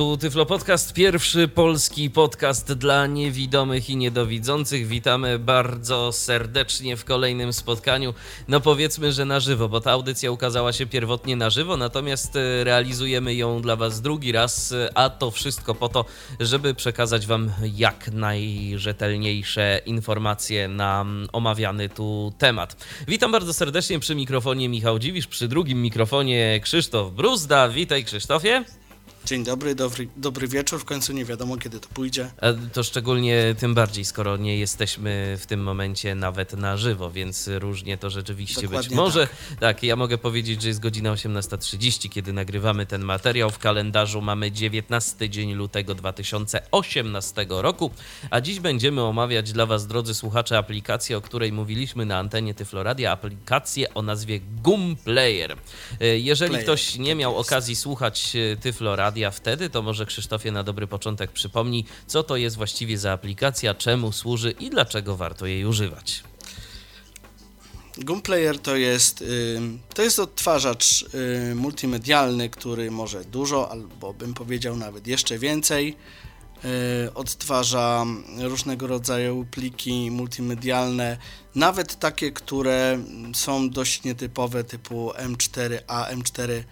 Tu Tyflo Podcast, pierwszy polski podcast dla niewidomych i niedowidzących. Witamy bardzo serdecznie w kolejnym spotkaniu. No powiedzmy, że na żywo, bo ta audycja ukazała się pierwotnie na żywo, natomiast e, realizujemy ją dla Was drugi raz, e, a to wszystko po to, żeby przekazać Wam jak najrzetelniejsze informacje na mm, omawiany tu temat. Witam bardzo serdecznie przy mikrofonie Michał Dziwisz, przy drugim mikrofonie Krzysztof Bruzda. Witaj Krzysztofie. Dzień dobry, dobry, dobry wieczór. W końcu nie wiadomo, kiedy to pójdzie. A To szczególnie tym bardziej, skoro nie jesteśmy w tym momencie nawet na żywo, więc różnie to rzeczywiście być Dokładnie może. Tak. ja mogę powiedzieć, że jest godzina 18.30, kiedy nagrywamy ten materiał. W kalendarzu mamy 19 dzień lutego 2018 roku, a dziś będziemy omawiać dla Was, drodzy słuchacze, aplikację, o której mówiliśmy na antenie Tyfloradia, aplikację o nazwie Gum Player. E, Jeżeli Player, ktoś nie tak miał jest. okazji słuchać e, Tyfloradia wtedy, to może Krzysztofie na dobry początek przypomnij, co to jest właściwie za aplikacja, czemu służy i dlaczego warto jej używać. Goomplayer to jest, to jest odtwarzacz multimedialny, który może dużo, albo bym powiedział nawet jeszcze więcej. Y, odtwarza różnego rodzaju pliki multimedialne, nawet takie, które są dość nietypowe, typu M4A, M4,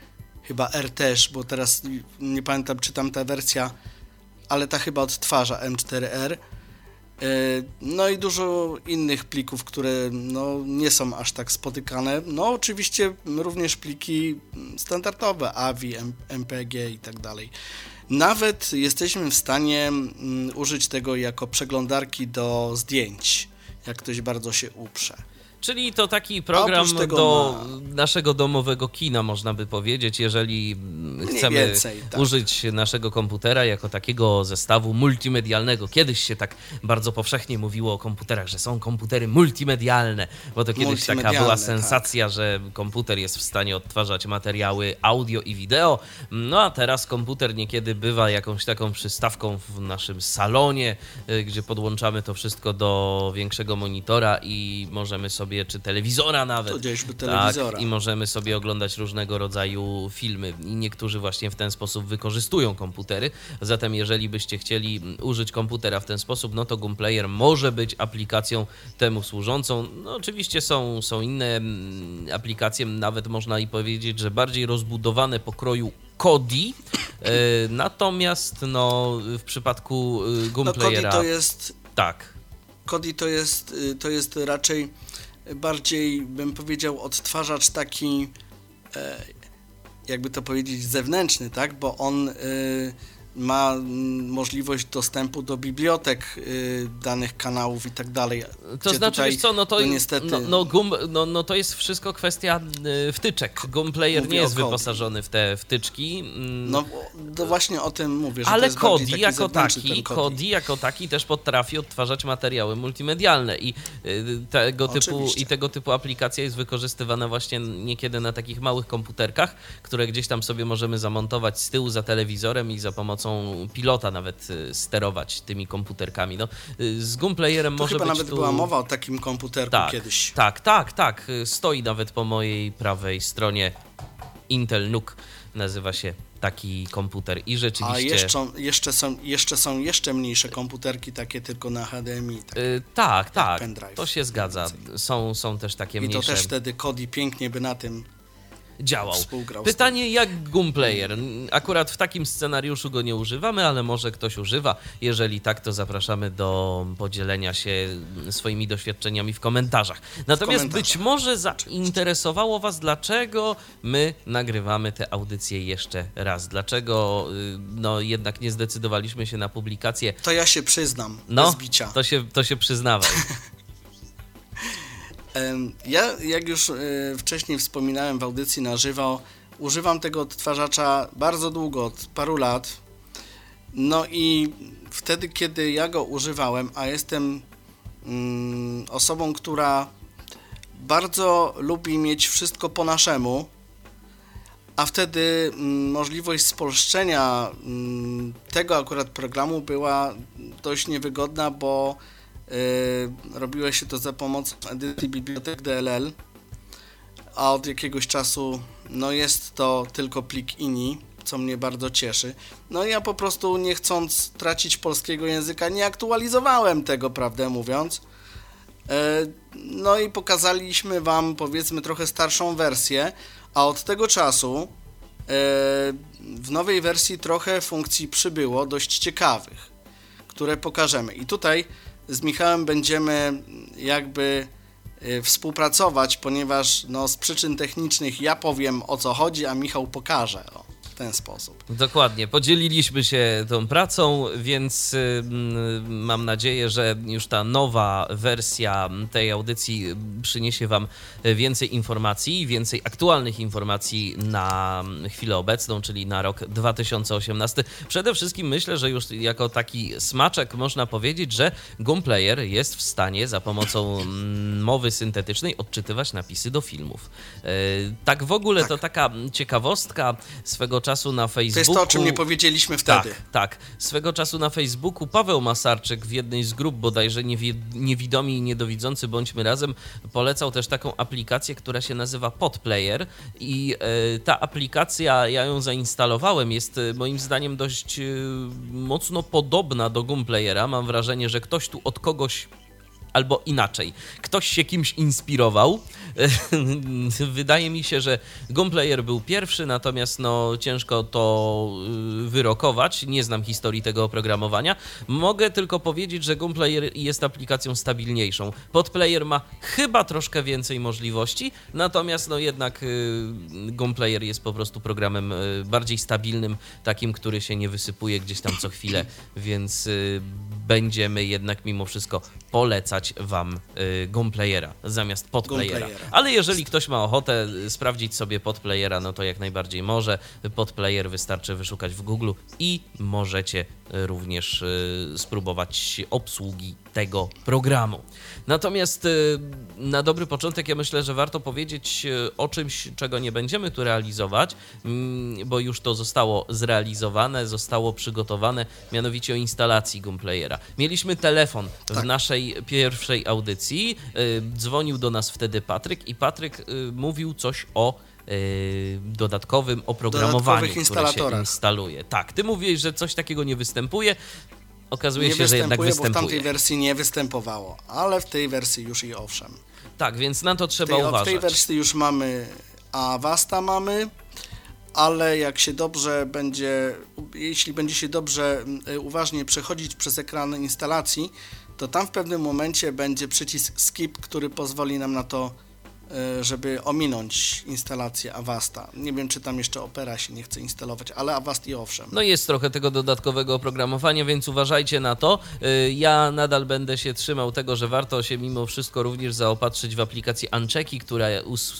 chyba R też, bo teraz nie pamiętam, czy tam ta wersja, ale ta chyba odtwarza M4R. E, No i dużo innych plików, które no, nie są aż tak spotykane. No oczywiście również pliki standardowe, AVI, MPG i tak dalej. Nawet jesteśmy w stanie mm, użyć tego jako przeglądarki do zdjęć, jak ktoś bardzo się uprze. Czyli to taki program do ma- naszego domowego kina, można by powiedzieć, jeżeli chcemy więcej, tak. użyć naszego komputera jako takiego zestawu multimedialnego. Kiedyś się tak bardzo powszechnie mówiło o komputerach, że są komputery multimedialne, bo to kiedyś taka była Multimedialne, sensacja, że komputer jest w stanie odtwarzać materiały audio i wideo. No a teraz komputer niekiedy bywa jakąś taką przystawką w naszym salonie, y, gdzie podłączamy to wszystko do większego monitora i możemy sobie, czy telewizora nawet. Tudzieżby telewizora. Tak, i możemy sobie oglądać różnego rodzaju filmy. I niektórzy właśnie w ten sposób wykorzystują komputery. Zatem, jeżeli byście chcieli mm, użyć komputera w ten sposób, no to Goomplayer może być aplikacją temu służącą. No, oczywiście są, są inne mm, aplikacje, nawet można i powiedzieć, że bardziej rozbudowane pokroju Kodi. E, natomiast no, w przypadku y, No Kodi to jest Tak. Kodi to jest, y, to jest raczej bardziej, bym powiedział, odtwarzacz taki, e, jakby to powiedzieć, zewnętrzny, tak? Bo on y, ma mm, możliwość dostępu do bibliotek y, danych kanałów i tak dalej. To znaczy, wiesz co, no to, no niestety, no, no, gum, no, no to jest wszystko kwestia y, wtyczek. Gumplayer Mówię nie jest wyposażony w te wtyczki. mm, no to właśnie o tym mówię, że ale Kodi jako taki, Kodi jako taki też potrafi odtwarzać materiały multimedialne i y, tego typu, Oczywiście. i tego typu aplikacja jest wykorzystywana właśnie niekiedy na takich małych komputerkach, które gdzieś tam sobie możemy zamontować z tyłu za telewizorem i za pomocą pilota nawet y, sterować tymi komputerkami. No, y, z Gumplayerem To może chyba być nawet tu... była mowa o takim komputerku Tak, kiedyś. tak, tak, tak. Stoi nawet po mojej prawej stronie Intel NUC. Nazywa się taki komputer i rzeczywiście... A jeszcze, jeszcze, są, jeszcze są jeszcze mniejsze komputerki, takie tylko na HDMI. Tak. Y, tak, tak, pendrive. to się zgadza. Są, są też takie I to mniejsze. też wtedy Kodi pięknie by na tym działał. Pytanie jak Goomplayer. Akurat w takim scenariuszu go nie używamy, ale może ktoś używa. Jeżeli tak, to zapraszamy do podzielenia się swoimi doświadczeniami w komentarzach. Natomiast być komentarzach, może zainteresowało Was, dlaczego my nagrywamy tę audycję jeszcze raz. Dlaczego y, no, jednak nie zdecydowaliśmy się na publikację. To ja się przyznam, No, bez bicia. to się, to się przyznawaj. Ja, jak już e, wcześniej wspominałem w audycji na żywo, używam tego odtwarzacza bardzo długo, od paru lat. No i wtedy, kiedy ja go używałem, a jestem mm, osobą, która bardzo lubi mieć wszystko po naszemu, a wtedy mm, możliwość spolszczenia mm, tego akurat programu była dość niewygodna, bo robiło się to za pomocą edycji bibliotek DLL, a od jakiegoś czasu no jest to tylko plik INI, co mnie bardzo cieszy. No ja po prostu nie chcąc tracić polskiego języka nie aktualizowałem tego, prawdę mówiąc. E, no i pokazaliśmy Wam powiedzmy trochę starszą wersję, a od tego czasu e, w nowej wersji trochę funkcji przybyło, dość ciekawych, które pokażemy. I tutaj z Michałem będziemy jakby e, współpracować, ponieważ no, z przyczyn technicznych ja powiem o co chodzi, a Michał pokaże. O ten sposób. Dokładnie. Podzieliliśmy się tą pracą, więc y, mam nadzieję, że już ta nowa wersja tej audycji przyniesie Wam więcej informacji, więcej aktualnych informacji na chwilę obecną, czyli na rok 2018. Przede wszystkim myślę, że już jako taki smaczek można powiedzieć, że Gunplayer jest w stanie za pomocą mowy syntetycznej odczytywać napisy do filmów. Y, tak w ogóle tak. to taka ciekawostka swego czasu czasu na Facebooku. To jest to, o czym nie powiedzieliśmy wtedy. Tak, tak. Swego czasu na Facebooku Paweł Masarczyk w jednej z grup, bodajże niewidomi i niedowidzący bądźmy razem, polecał też taką aplikację, która się nazywa Podplayer i y, ta aplikacja, ja ją zainstalowałem, jest y, moim zdaniem dość y, mocno podobna do Gunplayera. Mam wrażenie, że ktoś tu od kogoś albo inaczej. Ktoś się kimś inspirował. Wydaje mi się, że Gunplayer był pierwszy, natomiast no, ciężko to y, wyrokować. Nie znam historii tego oprogramowania. Mogę tylko powiedzieć, że Gunplayer jest aplikacją stabilniejszą. Podplayer ma chyba troszkę więcej możliwości, natomiast no jednak y, Gunplayer jest po prostu programem y, bardziej stabilnym, takim, który się nie wysypuje gdzieś tam co chwilę, więc będziemy jednak mimo wszystko polecać Wam y, Gunplayera zamiast Podplayera. Ale jeżeli ktoś ma ochotę y, sprawdzić sobie Podplayera, no to jak najbardziej może. Podplayer wystarczy wyszukać w Google i możecie y, również spróbować obsługi tego programu. Natomiast na dobry początek ja myślę, że warto powiedzieć o czymś, czego nie będziemy tu realizować, mm, bo już to zostało zrealizowane, zostało przygotowane, mianowicie o instalacji Gunplayera. Mieliśmy telefon w tak. naszej pierwszej audycji. Y, dzwonił do nas wtedy Patryk i Patryk y, mówił coś o y, dodatkowym oprogramowaniu, które się instaluje. Tak, ty mówisz, że coś takiego nie występuje. Okazuje nie się, że jednak występuje. Bo w tamtej wersji nie występowało, ale w tej wersji już i owszem. Tak, więc na to trzeba tej, uważać. W tej wersji już mamy Avasta mamy, ale jak się dobrze będzie, jeśli będzie się dobrze uważnie przechodzić przez ekran instalacji, to tam w pewnym momencie będzie przycisk skip, który pozwoli nam na to żeby ominąć instalację Avasta. Nie wiem, czy tam jeszcze Opera się nie chce instalować, ale Avast i owszem. No jest trochę tego dodatkowego oprogramowania, więc uważajcie na to. E, ja nadal będę się trzymał tego, że warto się mimo wszystko również zaopatrzyć w aplikację Unchecki, która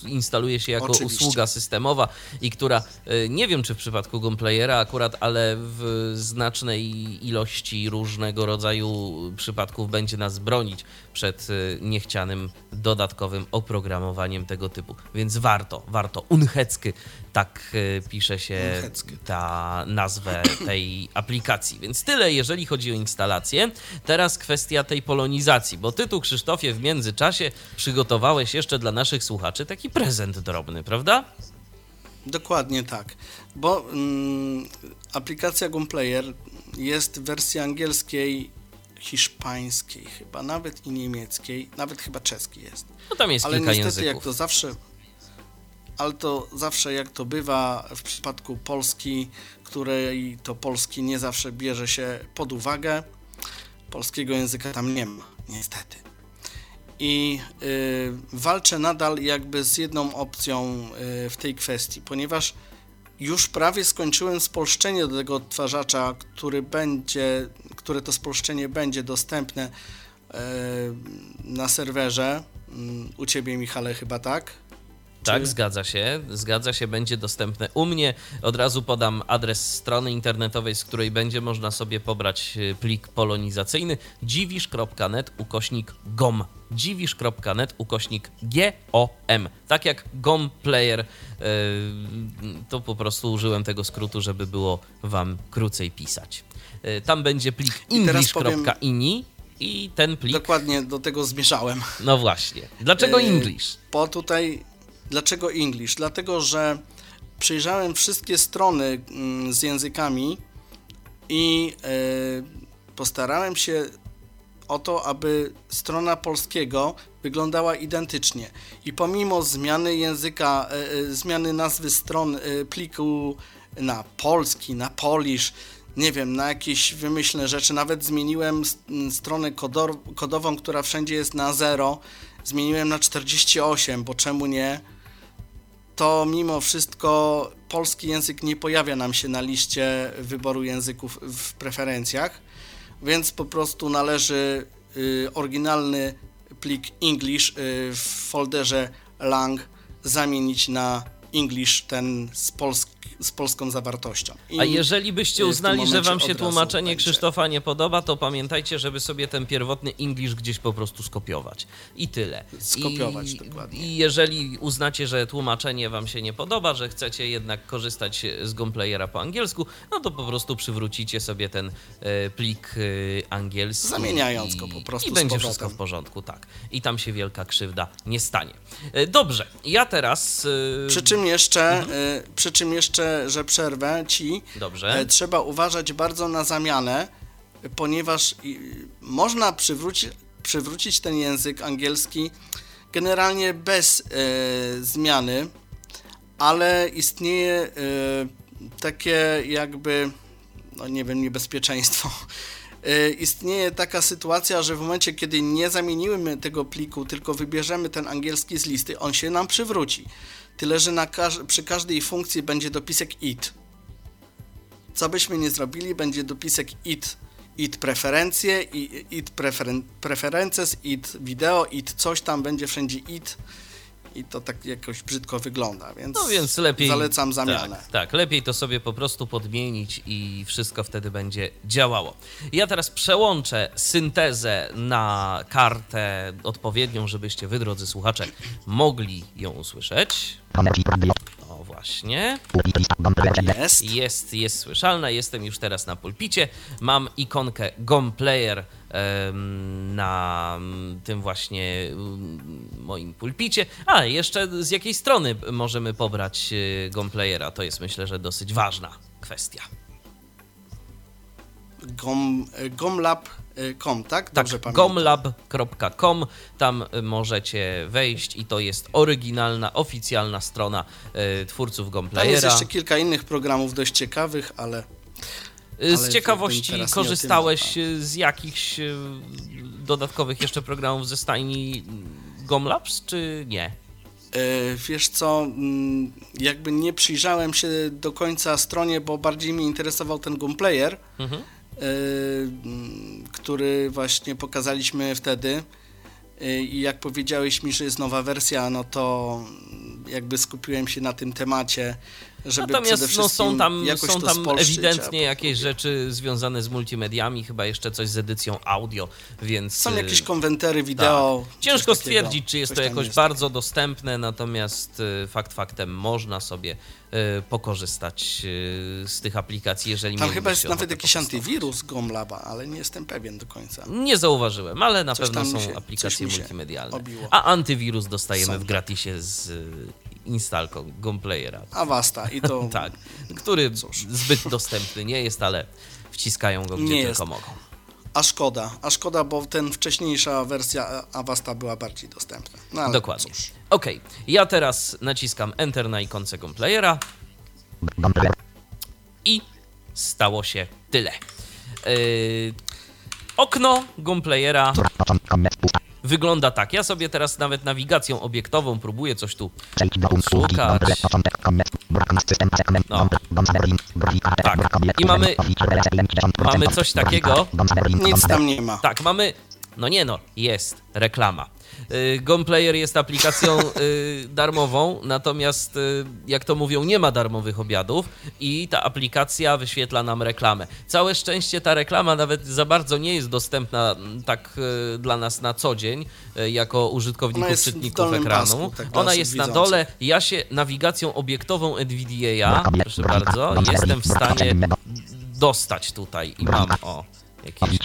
instaluje się jako Oczywiście. usługa systemowa i która, e, nie wiem czy w przypadku Gunplayera akurat, ale w znacznej ilości różnego rodzaju przypadków będzie nas bronić przed niechcianym dodatkowym oprogramowaniem tego typu. Więc warto, warto. Unhecky, tak e, pisze się ta nazwę tej aplikacji. Więc tyle, jeżeli chodzi o instalację. Teraz kwestia tej polonizacji, bo ty tu, Krzysztofie, w międzyczasie przygotowałeś jeszcze dla naszych słuchaczy taki prezent drobny, prawda? Dokładnie tak, bo mm, aplikacja Gunplayer jest w wersji angielskiej hiszpańskiej chyba, nawet i niemieckiej, nawet chyba czeski jest. No tam jest ale kilka niestety języków. jak to zawsze ale to zawsze jak to bywa w przypadku Polski, której to Polski nie zawsze bierze się pod uwagę, polskiego języka tam nie ma, niestety. I y, walczę nadal jakby z jedną opcją y, w tej kwestii, ponieważ już prawie skończyłem spolszczenie do tego odtwarzacza, który będzie, które to spolszczenie będzie dostępne e, na serwerze. Mm, u Ciebie, Michale, chyba tak? Tak, zgadza się. Zgadza się, będzie dostępne u mnie. Od razu podam adres strony internetowej, z której będzie można sobie pobrać y, plik polonizacyjny dziwisz.net ukośnik gom. dziwisz.net ukośnik GOM. Tak jak GOM Player, y, to po prostu użyłem tego skrótu, żeby było wam krócej pisać. Y, Tam będzie plik english.ini i ten plik... Dokładnie do tego zmierzałem. No właśnie. Dlaczego Yy, English? Bo tutaj, dlaczego English? Dlatego, że przejrzałem wszystkie strony mm, z językami i e, postarałem się o to, aby strona polskiego wyglądała identycznie. I pomimo zmiany języka, e, e, zmiany nazwy stron e, pliku na polski, na polish, nie wiem, na jakieś wymyślne rzeczy, nawet zmieniłem s- m, stronę kodową, która wszędzie jest na 0, zmieniłem na 48, bo czemu nie? to mimo wszystko polski język nie pojawia nam się na liście wyboru języków w preferencjach, więc po prostu należy y, oryginalny plik English y, w folderze lang zamienić na English ten z, polsk, z polską zawartością. I A jeżeli byście tym uznali, że wam się tłumaczenie będzie. Krzysztofa nie podoba, to pamiętajcie, żeby sobie ten pierwotny English gdzieś po prostu skopiować. I tyle. Skopiować, I, dokładnie. I jeżeli uznacie, że tłumaczenie wam się nie podoba, że chcecie jednak korzystać z Gomplayera po angielsku, no to po prostu przywrócicie sobie ten e, plik angielski. Zamieniając i, go po prostu I będzie wszystko w porządku, tak. I tam się wielka krzywda nie stanie. Dobrze, ja teraz... Przy czym jeszcze, y, przy czym jeszcze, że przerwę ci, Dobrze. e, trzeba uważać bardzo na zamianę, ponieważ można przywrócić, przywrócić ten język angielski generalnie bez e, zmiany, ale istnieje e, takie jakby, no nie wiem, niebezpieczeństwo. E, Istnieje taka sytuacja, że w momencie, kiedy nie zamienimy tego pliku, tylko wybierzemy ten angielski z listy, on się nam przywróci. Tyle, że każ- przy każdej funkcji będzie dopisek it. Co byśmy nie zrobili, będzie dopisek it, it preferencje, it preferen- preferences, it video, it coś tam, będzie wszędzie it i to tak jakoś brzydko wygląda, więc, No więc lepiej. zalecam zamianę. Tak, tak, lepiej to sobie po prostu podmienić i wszystko wtedy będzie działało. Ja teraz przełączę syntezę na kartę odpowiednią, żebyście wy, drodzy słuchacze, mogli ją usłyszeć. O właśnie. Jest. Jest, jest słyszalna. Jestem już teraz na pulpicie. Mam ikonkę GOM Player em, na tym właśnie moim pulpicie. A, jeszcze z jakiej strony możemy pobrać y, GOM Playera? To jest myślę, że dosyć ważna kwestia. Gom, gomlab.com, tak? Tak, Dobrze pamiętam. gomlab.com, tam y, możecie wejść i to jest oryginalna, oficjalna strona twórców GOM Tam jest jeszcze kilka innych programów dość ciekawych, ale Z Ale ciekawości korzystałeś z jakichś y, dodatkowych jeszcze programów ze stajni Gomlabs, czy nie? e, wiesz co, mm, jakby nie przyjrzałem się do końca stronie, bo bardziej mnie interesował ten Gomplayer, Mhm. e, mm, który właśnie pokazaliśmy wtedy. E, I jak powiedziałeś mi, że jest nowa wersja, no to jakby skupiłem się na tym temacie, żeby Natomiast no, są tam, są tam spolszczyć, ewidentnie jakieś rzeczy związane z multimediami, chyba jeszcze coś z edycją audio, więc... Są y, jakieś konwentery wideo. Tak. Ciężko takiego. stwierdzić, czy jest to jakoś jest. bardzo dostępne, natomiast y, fakt faktem można sobie y, pokorzystać z tych aplikacji, jeżeli Tam chyba jest nawet jakiś antywirus Gomlaba, ale nie jestem pewien do końca. Nie zauważyłem, ale na Coś pewno są się- aplikacje multimedialne. obiło. A antywirus dostajemy Są, w tak. gratisie z instalką Gomplayera. Avasta i to Tak, który Cóż. zbyt dostępny nie jest, ale wciskają go gdzie Nie tylko jest. mogą. A szkoda, a szkoda, bo ten wcześniejsza wersja Avasta była bardziej dostępna. No, Dokładnie. Cóż. Okej, ja teraz naciskam Enter na ikonce Gomplayera i stało się tyle. Yy, okno Gomplayera wygląda tak. Ja sobie teraz nawet nawigacją obiektową próbuję coś tu szukać. No. Tak. I mamy, mamy coś takiego. Nic tam nie ma. Tak, mamy. No nie no, jest reklama. Y, Gunplayer jest aplikacją y, darmową, natomiast y, jak to mówią, nie ma darmowych obiadów i ta aplikacja wyświetla nam reklamę. Całe szczęście ta reklama nawet za bardzo nie jest dostępna tak y, dla nas na co dzień, y, jako użytkowników czytników ekranu. pasku, tak Ona jest na widzących. dole. Ja się nawigacją obiektową NVIDIA, proszę bardzo, jestem w stanie dostać tutaj i mam o jakieś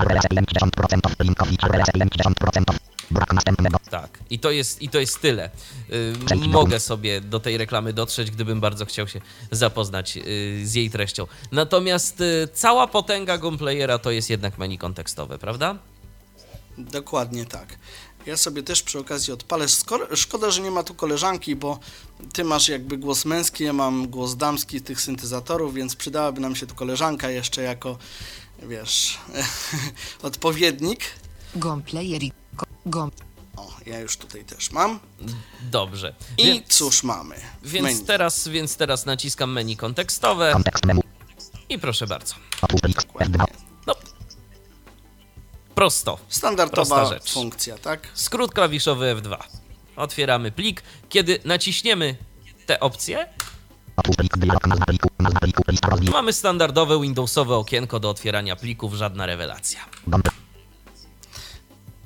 tak. I to jest, i to jest tyle. Y, mogę sobie do tej reklamy dotrzeć, gdybym bardzo chciał się zapoznać y, z jej treścią. Natomiast y, cała potęga Gunplayera to jest jednak menu kontekstowe, prawda? Dokładnie tak. Ja sobie też przy okazji odpalę. Szkoda, że nie ma tu koleżanki, bo ty masz jakby głos męski, ja mam głos damski tych syntezatorów, więc przydałaby nam się tu koleżanka jeszcze jako, wiesz, odpowiednik. Ko- gom. O, ja już tutaj też mam. Dobrze. I Więc, cóż mamy? więc, menu? teraz, więc teraz naciskam menu kontekstowe i proszę bardzo. No. Prosto. Standardowa Prosta rzecz. funkcja, tak? Skrót klawiszowy F2. Otwieramy plik. Kiedy naciśniemy te opcje, mamy standardowe Windowsowe okienko do otwierania plików, żadna rewelacja.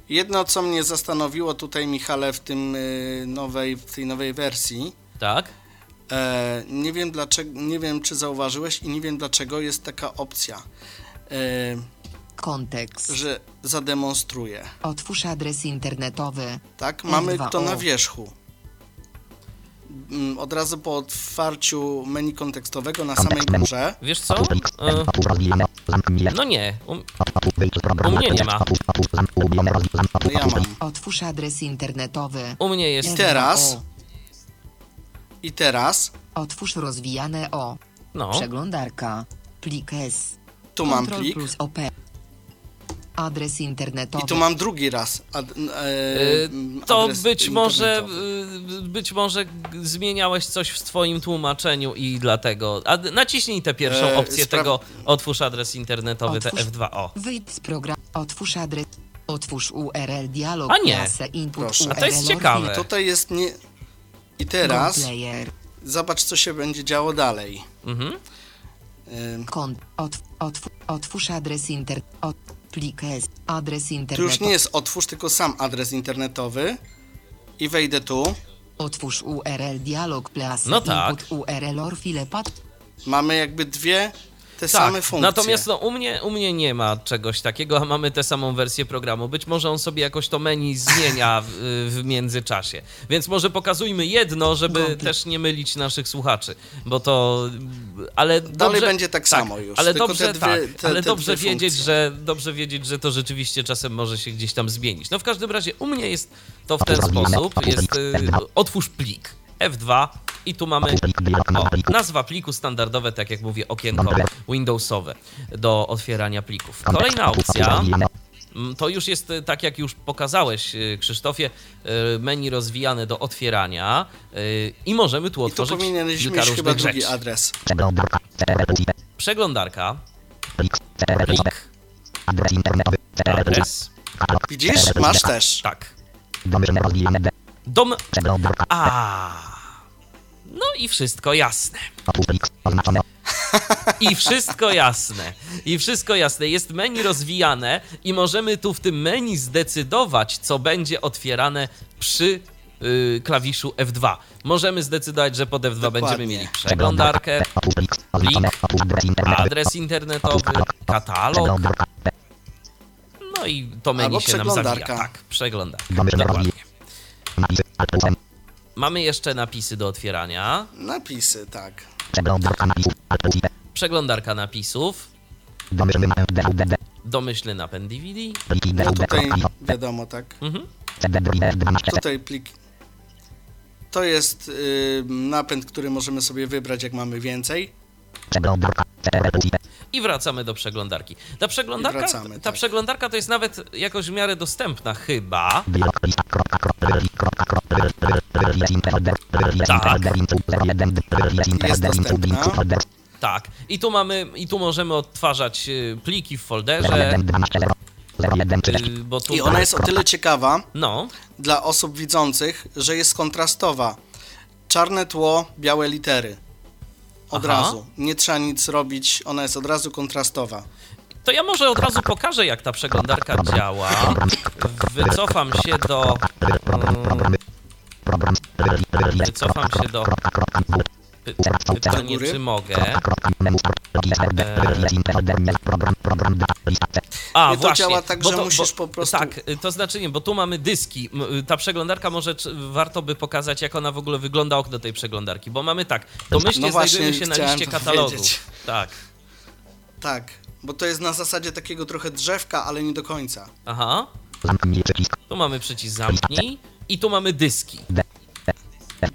Jedno, co mnie zastanowiło tutaj, Michale, w tym y, nowej, w tej nowej wersji, Tak? E, nie wiem dlaczego, nie wiem czy zauważyłeś i nie wiem dlaczego jest taka opcja, e, Kontekst. że zademonstruję. Otwórz adres internetowy. Tak, mamy F2O. to na wierzchu. Mm, Od razu po otwarciu menu kontekstowego na samej górze. Wiesz co? E, no nie. Um, U mnie nie ma. No ja mam. Otwórz adres internetowy. u mnie jest. I teraz? F2O. I teraz Otwórz rozwijane o. No. Przeglądarka. Plik S. tu mam plik plus OP. Adres internetowy. i tu mam drugi raz. Ad, e, E, To być może, internetowy. y, być może zmieniałeś coś w swoim tłumaczeniu i dlatego. A naciśnij tę pierwszą E, opcję spra- tego otwórz adres internetowy Otwórz- te F2O. Wyjdź z programu. Otwórz adres. Otwórz URL dialog. A nie. klasę input Proszę. A to jest URL ciekawe. Tutaj jest nie... I teraz zobacz co się będzie działo dalej. Mhm. E, Kont. Otw, otw, otwórz adres inter. Od, plik S. Adres Tu już nie jest otwórz, tylko sam adres internetowy. I wejdę tu. Otwórz URL dialog klasy No tak. input URL or file path. Mamy jakby dwie te Tak, same funkcje. natomiast no, u, mnie, u mnie nie ma czegoś takiego, a mamy tę samą wersję programu. Być może on sobie jakoś to menu zmienia w, w międzyczasie. Więc może pokazujmy jedno, żeby Wątpię. też nie mylić naszych słuchaczy, bo to... Ale Dalej dobrze, będzie tak samo już, Ale tylko dobrze, te dwie- tak, te- ale te dobrze wiedzieć, funkcje. że dobrze wiedzieć, że to rzeczywiście czasem może się gdzieś tam zmienić. No w każdym razie u mnie jest to w ten sposób. Jest y, otwórz plik F2 i tu mamy o, nazwa pliku standardowe, tak jak mówię, okienko Windowsowe do otwierania plików. Kolejna opcja mm, to już jest y, tak, jak już pokazałeś, y, Krzysztofie, y, menu rozwijane do otwierania i możemy tu I tu otworzyć powinieneś kilka mieć chyba różnych drugi rzeczy. adres. Przeglądarka, plik, adres, Widzisz? Masz też. tak. Dom. A. No i wszystko jasne. I wszystko jasne. I wszystko jasne. Jest menu rozwijane i możemy tu w tym menu zdecydować, co będzie otwierane przy y, klawiszu F2. Możemy zdecydować, że pod F2 Dokładnie. będziemy mieli przeglądarkę, plik, adres internetowy, katalog. No i to menu Albo się nam zawija. Tak, przeglądarka. Dokładnie. Mamy jeszcze napisy do otwierania. Napisy, tak. Przeglądarka napisów. Domyślny napęd DVD. No tutaj wiadomo, tak. Mhm. Tutaj plik. To jest y, napęd, który możemy sobie wybrać, jak mamy więcej. I wracamy do przeglądarki. Ta przeglądarka, wracamy, ta tak. przeglądarka to jest nawet jakoś w miarę dostępna chyba. Jest dostępna. Tak. I tu mamy, i tu możemy odtwarzać y, pliki w folderze. y. I ona jest o tyle ciekawa No, dla osób widzących, że jest kontrastowa. Czarne tło, białe litery. Od Aha. razu. Nie trzeba nic robić, ona jest od razu kontrastowa. to ja może od razu pokażę, jak ta przeglądarka działa. Wycofam się do... mm, Wycofam się do... Czy mogę? A, Nie, to właśnie. działa tak, bo że musisz po prostu- Tak, y, to znaczy nie, bo tu mamy dyski. Y, Ta przeglądarka może czy- warto by pokazać, jak ona w ogóle wygląda okno tej przeglądarki, bo mamy tak, domyślnie No właśnie, znajdujemy się na liście to katalogu. Tak. Tak, bo to jest na zasadzie takiego trochę drzewka, ale nie do końca. Aha. Tu mamy przycisk zamknij i tu mamy dyski.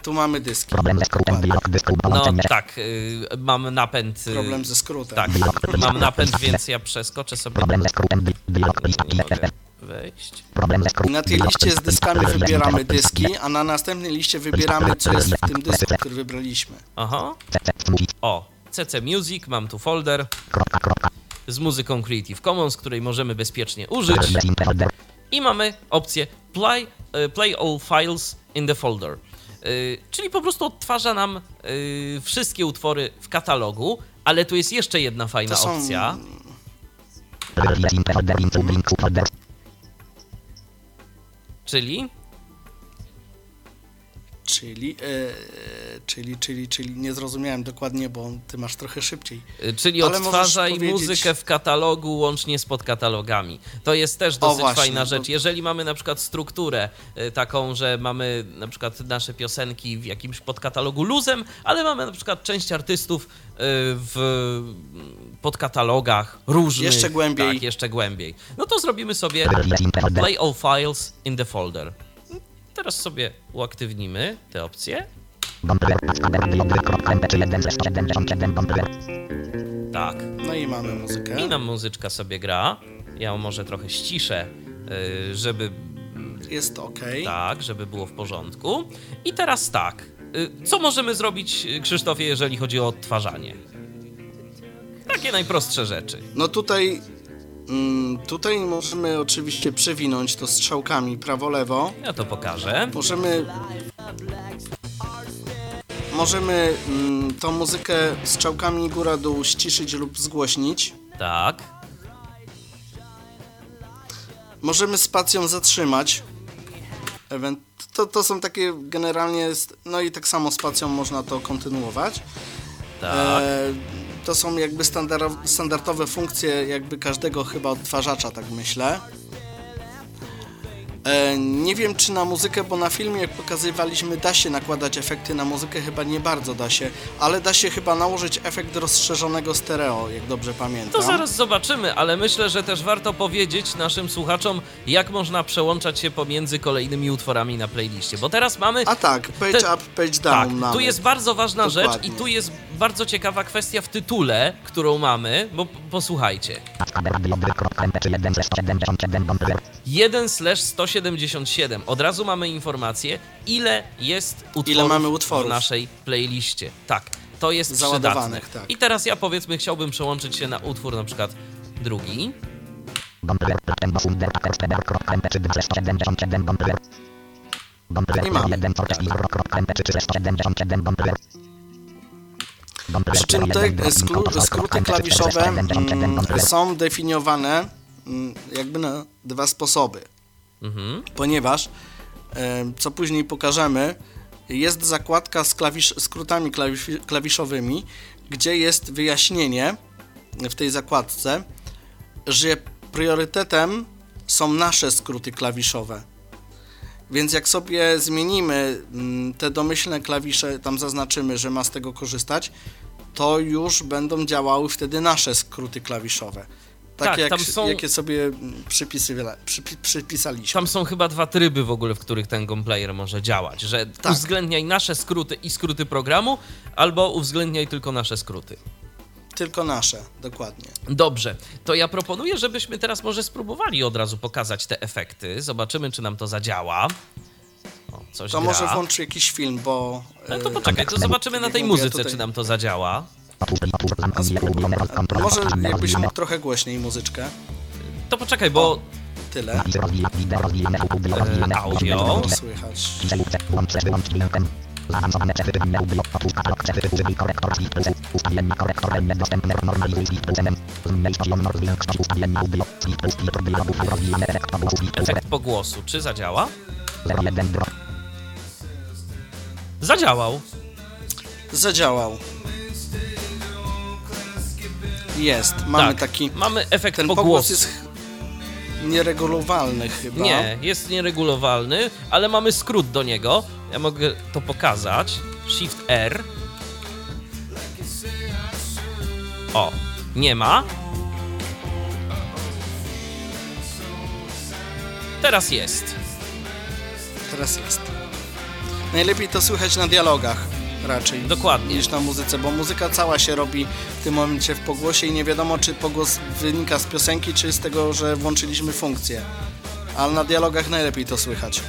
Tu mamy dyski. No tak, y, mam napęd. y, Problem ze skrótem. Tak, mam napęd, więc ja przeskoczę sobie. Nie mogę wejść. I na tej liście z dyskami wybieramy dyski, a na następnej liście wybieramy, co jest w tym dysku, który wybraliśmy. Aha. O, CC Music, mam tu folder z muzyką Creative Commons, której możemy bezpiecznie użyć. I mamy opcję play, y, play all files in the folder. Y, Czyli po prostu odtwarza nam y, wszystkie utwory w katalogu, ale tu jest jeszcze jedna fajna są- opcja. Czyli Czyli, e, czyli, czyli, czyli nie zrozumiałem dokładnie, bo ty masz trochę szybciej. Y, Czyli Ale odtwarzaj powiedzieć- muzykę w katalogu łącznie z podkatalogami. To jest też dosyć właśnie, fajna bo- rzecz. Jeżeli mamy na przykład strukturę y, taką, że mamy na przykład nasze piosenki w jakimś podkatalogu luzem, ale mamy na przykład część artystów y, w podkatalogach różnych. Jeszcze głębiej. Tak, jeszcze głębiej. No to zrobimy sobie play all files in the folder. Teraz sobie uaktywnimy te opcje. Tak. No i mamy muzykę. I nam muzyczka sobie gra. Ja może trochę ściszę, y, żeby Jest ok. tak, żeby było w porządku. I teraz tak. y, Co możemy zrobić, Krzysztofie, jeżeli chodzi o odtwarzanie? Takie najprostsze rzeczy. No tutaj, tutaj możemy oczywiście przewinąć to strzałkami prawo-lewo. Ja to pokażę. Możemy, możemy mm, tą muzykę strzałkami góra-dół ściszyć lub zgłośnić. Tak. Możemy spacją zatrzymać. To, to są takie generalnie, no i tak samo spacją można to kontynuować. Tak. E, to są jakby standard, standardowe funkcje jakby każdego chyba odtwarzacza, tak myślę. E, nie wiem czy na muzykę, bo na filmie jak pokazywaliśmy da się nakładać efekty na muzykę, chyba nie bardzo da się, ale da się chyba nałożyć efekt rozszerzonego stereo, jak dobrze pamiętam. To zaraz zobaczymy, ale myślę, że też warto powiedzieć naszym słuchaczom, jak można przełączać się pomiędzy kolejnymi utworami na playliście. Bo teraz mamy A tak, page Te- up, page down Tak, mamy. tu jest bardzo ważna Dokładnie. rzecz i tu jest bardzo ciekawa kwestia w tytule, którą mamy, bo posłuchajcie. 1 slash 177. Od razu mamy informację, ile jest utworów, Ile mamy utworów. w naszej playliście. Tak, to jest Załadowanych, przydatne. tak. I teraz ja powiedzmy chciałbym przełączyć się na utwór na przykład drugi. Przy czym te skró- skróty klawiszowe mm, są definiowane mm, jakby na dwa sposoby. Mhm. Ponieważ, e, co później pokażemy, jest zakładka z klawisz, skrótami klawisz, klawiszowymi, gdzie jest wyjaśnienie w tej zakładce, że priorytetem są nasze skróty klawiszowe. Więc jak sobie zmienimy mm, te domyślne klawisze, tam zaznaczymy, że ma z tego korzystać, to już będą działały wtedy nasze skróty klawiszowe. Tak, Tak, jak, tam są- jakie sobie mm, przypisy, przypi, przypisaliśmy. Tam są chyba dwa tryby w ogóle, w których ten gameplayer może działać, że Tak. uwzględniaj nasze skróty i skróty programu, albo uwzględniaj tylko nasze skróty. Tylko nasze, dokładnie. Dobrze, to ja proponuję, żebyśmy teraz może spróbowali od razu pokazać te efekty. Zobaczymy, czy nam to zadziała. O, coś To gra. może włącz jakiś film, bo... No to e, poczekaj, to zobaczymy na tej muzyce, tutaj- czy nam to zadziała. Może jakbyś mógł trochę głośniej muzyczkę. To poczekaj, bo Tyle. e, audio. Słychać. Zaawansowane cechy wymiany audio. Otwórz katalog cechy. Używaj korektora shift plus. Ustawienia korektoralne dostępne. Normalizuj shift plusem. Zmniejsz poziom zwiększość ustawienia audio. Shift plus filtr dialogów. Rozwijany efekt pogłosu. Shift plus Efekt pogłosu, czy zadziała? 01 drop. Zadziałał. Zadziałał. Jest. Mamy tak, taki. Mamy efekt Ten pogłos pogłosu. jest ch- nieregulowalny chyba. Nie, jest nieregulowalny, ale mamy skrót do niego. Ja mogę to pokazać. Shift R. O, nie ma. Teraz jest. Teraz jest. Najlepiej to słychać na dialogach raczej. Dokładnie. Niż na muzyce, bo muzyka cała się robi w tym momencie w pogłosie i nie wiadomo, czy pogłos wynika z piosenki, czy z tego, że włączyliśmy funkcję. Ale na dialogach najlepiej to słychać.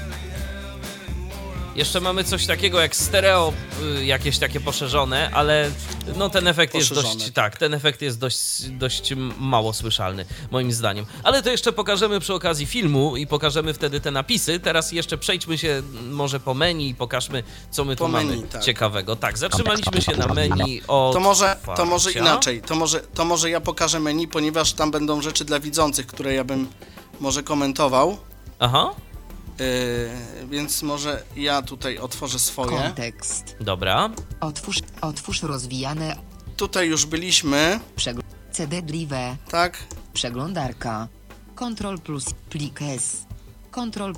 Jeszcze mamy coś takiego jak stereo, y, jakieś takie poszerzone, ale no ten efekt jest Poszerzone. dość, tak, ten efekt jest dość, dość mało słyszalny, moim zdaniem. Ale to jeszcze pokażemy przy okazji filmu i pokażemy wtedy te napisy. Teraz jeszcze przejdźmy się może po menu i pokażmy, co my tu Po menu, mamy tak. ciekawego. Tak, zatrzymaliśmy się na menu o. To może, to może inaczej. To może, to może ja pokażę menu, ponieważ tam będą rzeczy dla widzących, które ja bym może komentował. Aha, Yy, więc może ja tutaj otworzę swoje. Kontekst. dobra. Otwórz, otwórz rozwijane Tutaj już byliśmy, przegl... CD drive. tak? Przeglądarka. Control plus plik S. Control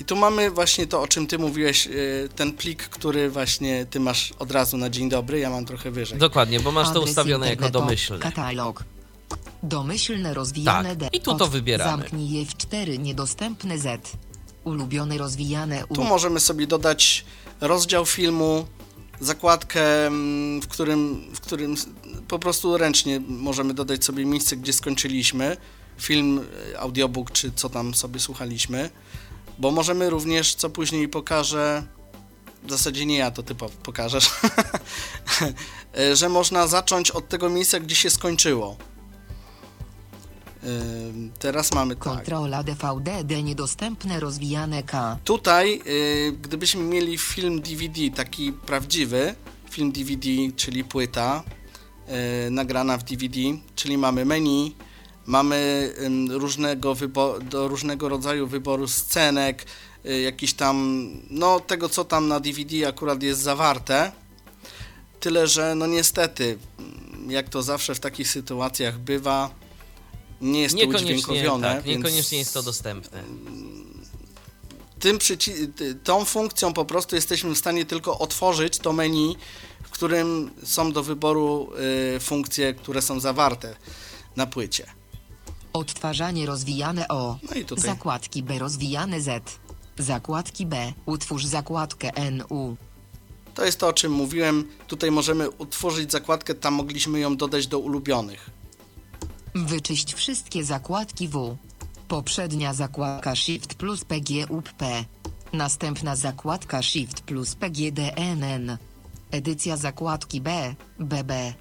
I tu mamy właśnie to, o czym ty mówiłeś, yy, ten plik, który właśnie ty masz od razu na dzień dobry, ja mam trochę wyżej. Dokładnie, bo masz to adres ustawione jako domyślne. Katalog. Domyślne rozwijane Tak, D. i tu to wybieramy. Zamknij je w 4 niedostępne Z. Ulubione rozwijane. Tu możemy sobie dodać rozdział filmu, zakładkę, mm, w którym, w którym po prostu ręcznie możemy dodać sobie miejsce, gdzie skończyliśmy. Film, e, audiobook, czy co tam sobie słuchaliśmy. Bo możemy również, co później pokażę, w zasadzie nie ja, to ty po- pokażesz, e, że można zacząć od tego miejsca, gdzie się skończyło. Ym, Teraz mamy tak. Kontrola DVD D niedostępne rozwijane K. Tutaj, y, gdybyśmy mieli film DVD, taki prawdziwy, film DVD, czyli płyta y, nagrana w DVD, czyli mamy menu, mamy ym, różnego wybo- do różnego rodzaju wyboru scenek, y, jakiś tam, no tego co tam na DVD akurat jest zawarte. Tyle, że no niestety, mm, jak to zawsze w takich sytuacjach bywa, nie jest to udźwiękowione. tak, więc niekoniecznie jest to dostępne. tym przyci- tą funkcją po prostu jesteśmy w stanie tylko otworzyć to menu, w którym są do wyboru y, funkcje, które są zawarte na płycie. Odtwarzanie rozwijane O. No i tutaj Zakładki B rozwijane Z. Zakładki B. Utwórz zakładkę NU. to jest to, o czym mówiłem. Tutaj możemy utworzyć zakładkę, tam mogliśmy ją dodać do ulubionych. Wyczyść wszystkie zakładki W. Poprzednia zakładka Shift plus PGUP. Następna zakładka Shift plus PGDNN. Edycja zakładki B, BB.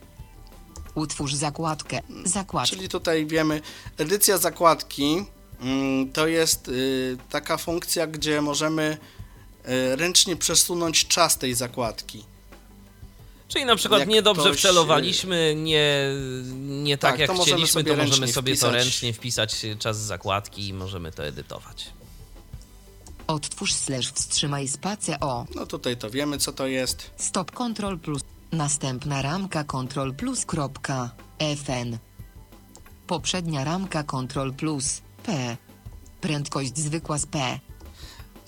Utwórz zakładkę, zakładkę. Czyli tutaj wiemy, edycja zakładki mm, to jest y, taka funkcja, gdzie możemy y, ręcznie przesunąć czas tej zakładki. Czyli na przykład Jak niedobrze ktoś, wcelowaliśmy, nie, nie tak, Tak, jak to chcieliśmy, to możemy sobie to wpisać. ręcznie wpisać czas zakładki i możemy to edytować. Otwórz slash wstrzymaj spację O. No tutaj to wiemy, co to jest. Stop Control plus. Następna ramka Control plus. Kropka, FN. Poprzednia ramka Control plus. P. Prędkość zwykła z P.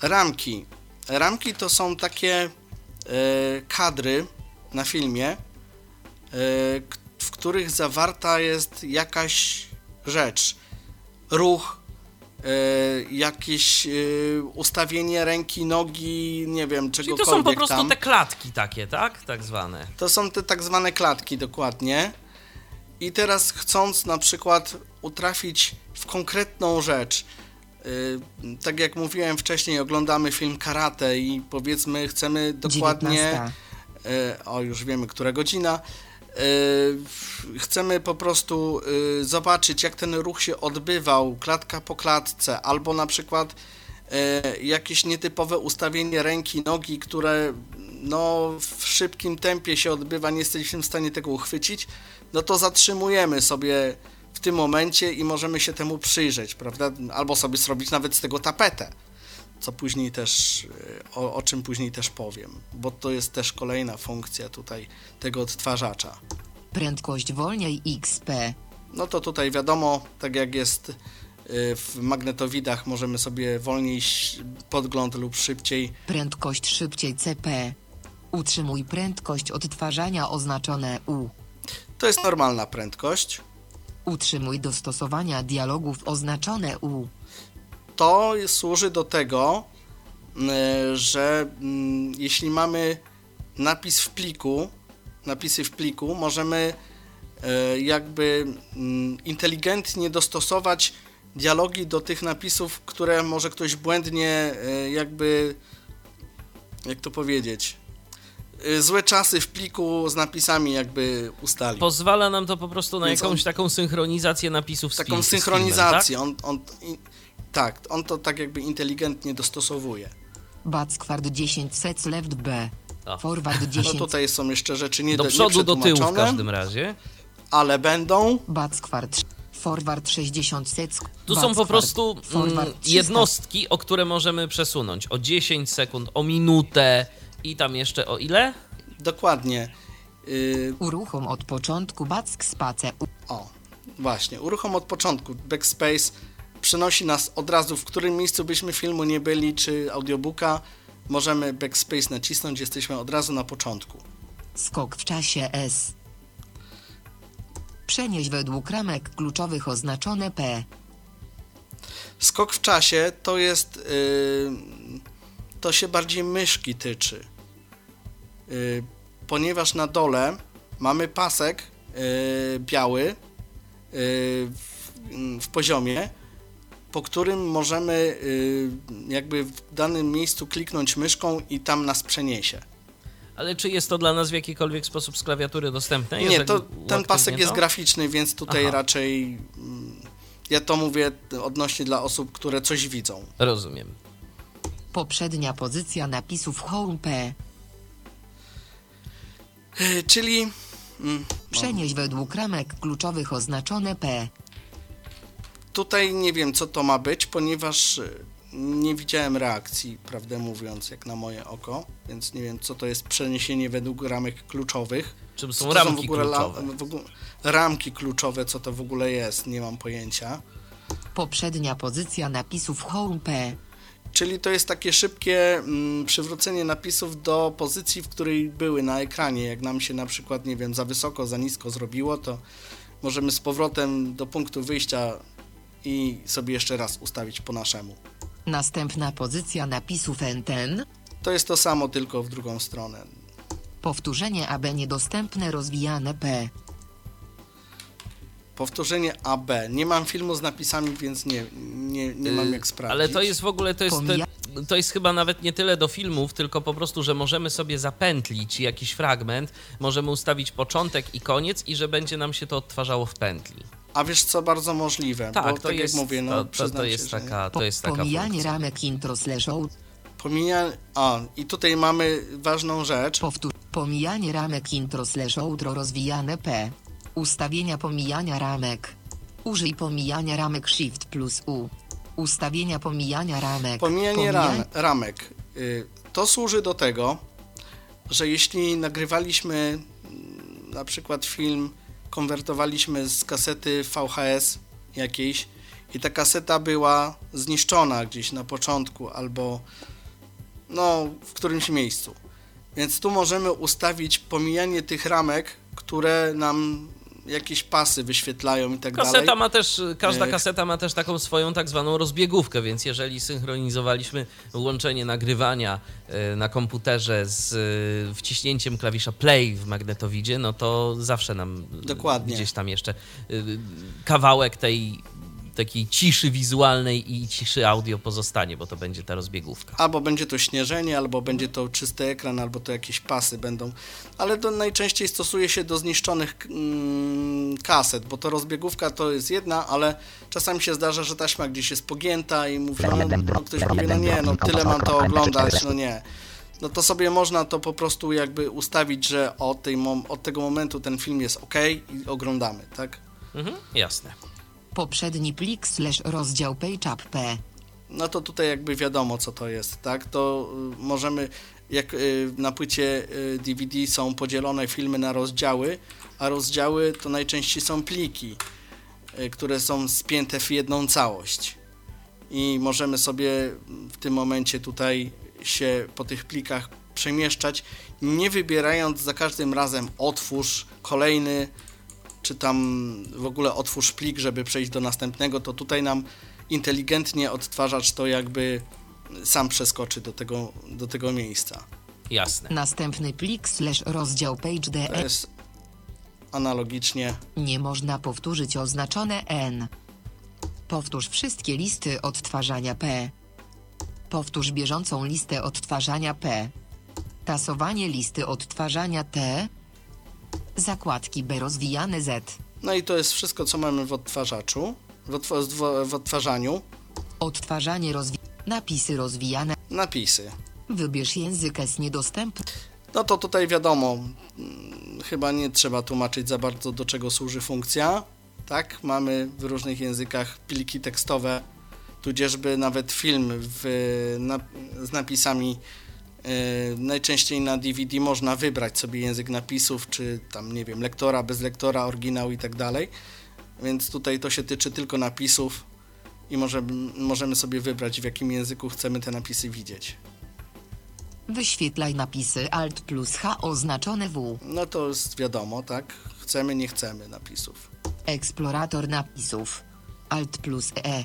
Ramki. Ramki to są takie e, kadry na filmie, e, w których zawarta jest jakaś rzecz, ruch, e, jakieś e, ustawienie ręki, nogi, nie wiem, Czyli czegokolwiek to są po prostu tam. te klatki takie, tak? Tak zwane. To są te tak zwane klatki dokładnie. I teraz chcąc na przykład utrafić w konkretną rzecz, tak jak mówiłem wcześniej, oglądamy film karate i powiedzmy chcemy dokładnie, 19. yy, o już wiemy, która godzina, Yy, chcemy po prostu yy, zobaczyć, jak ten ruch się odbywał klatka po klatce, albo na przykład jakieś nietypowe ustawienie ręki, nogi, które no, w szybkim tempie się odbywa, nie jesteśmy w stanie tego uchwycić, no to zatrzymujemy sobie w tym momencie i możemy się temu przyjrzeć, prawda? Albo sobie zrobić nawet z tego tapetę, co później też, e, o, o czym później też powiem, bo to jest też kolejna funkcja tutaj tego odtwarzacza. Prędkość wolniej XP. No to tutaj wiadomo, tak jak jest y, w magnetowidach, możemy sobie wolniej podgląd lub szybciej. Prędkość szybciej CP. Utrzymuj prędkość odtwarzania oznaczone U. To jest normalna prędkość. Utrzymuj dostosowania dialogów oznaczone U. To służy do tego, y, że mm, jeśli mamy napis w pliku, napisy w pliku, możemy y, jakby mm, inteligentnie dostosować dialogi do tych napisów, które może ktoś błędnie y, jakby jak to powiedzieć złe czasy w pliku z napisami jakby ustalił. Pozwala nam to po prostu na Więc jakąś on- taką synchronizację napisów z taką filmem, synchronizację. On, on, i, tak, on to tak jakby inteligentnie dostosowuje. Backward 10 sec left B. O. Forward No 10. tutaj są jeszcze rzeczy nie? Do przodu, do tyłu w każdym razie. ale będą. Backward. Forward 60 sec. Tu są po prostu mm, Forward 300. jednostki, o które możemy przesunąć. O 10 sekund, o minutę i tam jeszcze o ile? Dokładnie. Yy, Uruchom od początku back space. O, właśnie. Uruchom od początku. Backspace przenosi nas od razu, w którym miejscu byśmy filmu nie byli, czy audiobooka. Możemy backspace nacisnąć, jesteśmy od razu na początku. Skok w czasie S. Przenieś według ramek kluczowych oznaczone P. Skok w czasie to jest. Yy, to się bardziej myszki tyczy. Yy, ponieważ na dole mamy pasek yy, biały yy, w, w poziomie, po którym możemy yy, jakby w danym miejscu kliknąć myszką i tam nas przeniesie. Ale czy jest to dla nas w jakikolwiek sposób z klawiatury dostępne? Nie, jeżeli to ten pasek uaktywnię jest to? graficzny, więc tutaj Aha. raczej. mm, Ja to mówię odnośnie dla osób, które coś widzą. Rozumiem. Poprzednia pozycja napisów Home P. Yy, czyli. mm, Przenieś według ramek kluczowych oznaczone P. Tutaj nie wiem, co to ma być, ponieważ y, nie widziałem reakcji, prawdę mówiąc, jak na moje oko, więc nie wiem, co to jest przeniesienie według ramek kluczowych. Czym są to ramki w ogóle la- kluczowe? w ogóle, ramki kluczowe, co to w ogóle jest, nie mam pojęcia. Poprzednia pozycja napisów Home P. Czyli to jest takie szybkie mm, przywrócenie napisów do pozycji, w której były na ekranie. Jak nam się na przykład, nie wiem, za wysoko, za nisko zrobiło, to możemy z powrotem do punktu wyjścia i sobie jeszcze raz ustawić po naszemu. Następna pozycja napisów NTN. To jest to samo, tylko w drugą stronę. Powtórzenie AB niedostępne rozwijane P. Powtórzenie AB. Nie mam filmu z napisami, więc nie, nie, nie mam jak sprawdzić. Y, Ale to jest w ogóle, to jest, to, to jest chyba nawet nie tyle do filmów, tylko po prostu, że możemy sobie zapętlić jakiś fragment, możemy ustawić początek i koniec i że będzie nam się to odtwarzało w pętli. A wiesz co, bardzo możliwe, Tak, bo to tak jest, jak mówię, no to, to, to się, jest że taka, to jest taka pomijanie funkcja. ramek intro slash out. Pomija... A, i tutaj mamy ważną rzecz. Powtórz. Pomijanie ramek intro slash outro rozwijane P. Ustawienia pomijania ramek. Użyj pomijania ramek Shift plus U. Ustawienia pomijania ramek. Pomijanie Pomija- ram, ramek. Y, To służy do tego, że jeśli nagrywaliśmy mm, na przykład film, konwertowaliśmy z kasety VHS jakiejś i ta kaseta była zniszczona gdzieś na początku albo no w którymś miejscu. Więc tu możemy ustawić pomijanie tych ramek, które nam jakieś pasy wyświetlają i tak dalej. Kaseta ma też, każda kaseta ma też taką swoją tak zwaną rozbiegówkę, więc jeżeli synchronizowaliśmy łączenie nagrywania e, na komputerze z e, wciśnięciem klawisza play w magnetowidzie, no to zawsze nam Dokładnie. gdzieś tam jeszcze e, kawałek tej takiej ciszy wizualnej i ciszy audio pozostanie, bo to będzie ta rozbiegówka. Albo będzie to śnieżenie, albo będzie to czysty ekran, albo to jakieś pasy będą. Ale to najczęściej stosuje się do zniszczonych mm, kaset, bo to rozbiegówka to jest jedna, ale czasami się zdarza, że taśma gdzieś jest pogięta i mówi, no, no ktoś mówi, no nie, no tyle mam to oglądać, no nie. No to sobie można to po prostu jakby ustawić, że od, tej mom- od tego momentu ten film jest ok i oglądamy, tak? Mhm, jasne. Poprzedni plik slash rozdział PageUp P. no to tutaj jakby wiadomo co to jest, tak? To y, możemy, jak y, na płycie y, DVD są podzielone filmy na rozdziały, a rozdziały to najczęściej są pliki, y, które są spięte w jedną całość. I możemy sobie w tym momencie tutaj się po tych plikach przemieszczać, nie wybierając za każdym razem otwórz kolejny, czy tam w ogóle otwórz plik, żeby przejść do następnego, to tutaj nam inteligentnie odtwarzacz to jakby sam przeskoczy do tego, do tego miejsca. Jasne. Następny plik slash rozdział Page To DE. jest analogicznie Nie można powtórzyć oznaczone N. Powtórz wszystkie listy odtwarzania P. Powtórz bieżącą listę odtwarzania P. Tasowanie listy odtwarzania T. Zakładki B rozwijane Z. No i to jest wszystko, co mamy w odtwarzaczu, w, odtw- w- odtwarzaniu. Odtwarzanie rozwi... Napisy rozwijane. Napisy. Wybierz język S niedostępny. No to tutaj wiadomo, mm, chyba nie trzeba tłumaczyć za bardzo, do czego służy funkcja. Tak, mamy w różnych językach pliki tekstowe, tudzieżby nawet film w, na, z napisami. Yy, najczęściej na DVD można wybrać sobie język napisów, czy tam, nie wiem, lektora, bez lektora, oryginał i tak dalej. Więc tutaj to się tyczy tylko napisów i możemy, możemy sobie wybrać, w jakim języku chcemy te napisy widzieć. Wyświetlaj napisy Alt plus H oznaczone W. No to jest wiadomo, tak? Chcemy, nie chcemy napisów. Eksplorator napisów. Alt plus E.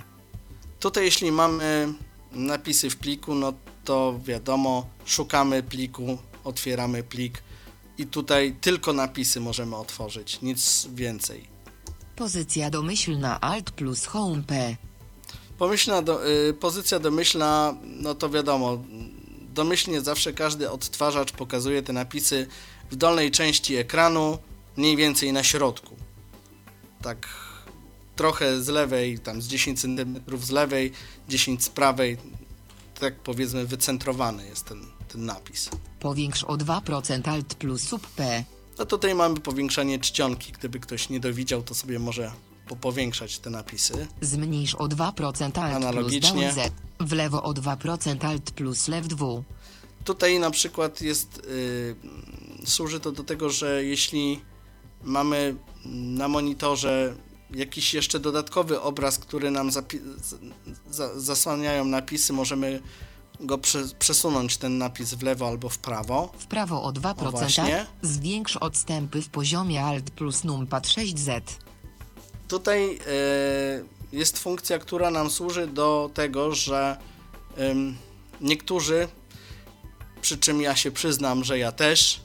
Tutaj jeśli mamy napisy w pliku, no to wiadomo, szukamy pliku, otwieramy plik i tutaj tylko napisy możemy otworzyć, nic więcej. Pozycja domyślna Alt plus Home P. Pomyślna do, y, pozycja domyślna, no to wiadomo, domyślnie zawsze każdy odtwarzacz pokazuje te napisy w dolnej części ekranu, mniej więcej na środku. Tak trochę z lewej, tam z 10 cm z lewej, 10 z prawej, tak powiedzmy wycentrowany jest ten, ten napis. Powiększ o 2% Alt plus sub P. No tutaj mamy powiększanie czcionki, gdyby ktoś nie dowidział, to sobie może po powiększać te napisy. Zmniejsz o 2% Alt plus Analogicznie. down Z. W lewo o 2% Alt plus left W. Tutaj na przykład jest, y, służy to do tego, że jeśli mamy na monitorze jakiś jeszcze dodatkowy obraz, który nam za- zasłaniają napisy, możemy go prze- przesunąć ten napis w lewo albo w prawo. W prawo o 2%. O. Zwiększ odstępy w poziomie Alt plus numpad 6Z. Tutaj y, jest funkcja, która nam służy do tego, że ym, niektórzy, przy czym ja się przyznam, że ja też,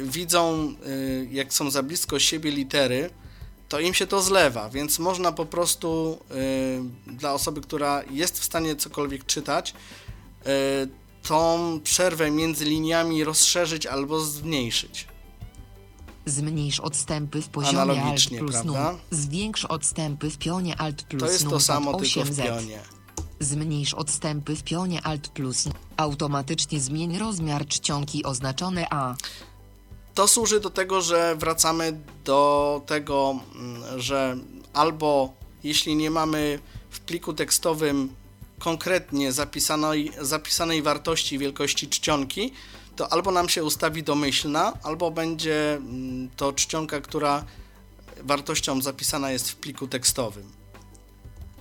y, widzą, y, jak są za blisko siebie litery, to im się to zlewa, więc można po prostu y, dla osoby, która jest w stanie cokolwiek czytać, y, tą przerwę między liniami rozszerzyć albo zmniejszyć. Zmniejsz odstępy w poziomie Alt Analogicznie, plus prawda? num. Zwiększ odstępy w pionie Alt plus To jest to samo, tylko w 8Z. pionie. Zmniejsz odstępy w pionie Alt plus. Automatycznie zmień rozmiar czcionki oznaczone A. To służy do tego, że wracamy do tego, mm, że albo jeśli nie mamy w pliku tekstowym konkretnie zapisanej, zapisanej wartości wielkości czcionki, to albo nam się ustawi domyślna, albo będzie mm, to czcionka, która wartością zapisana jest w pliku tekstowym.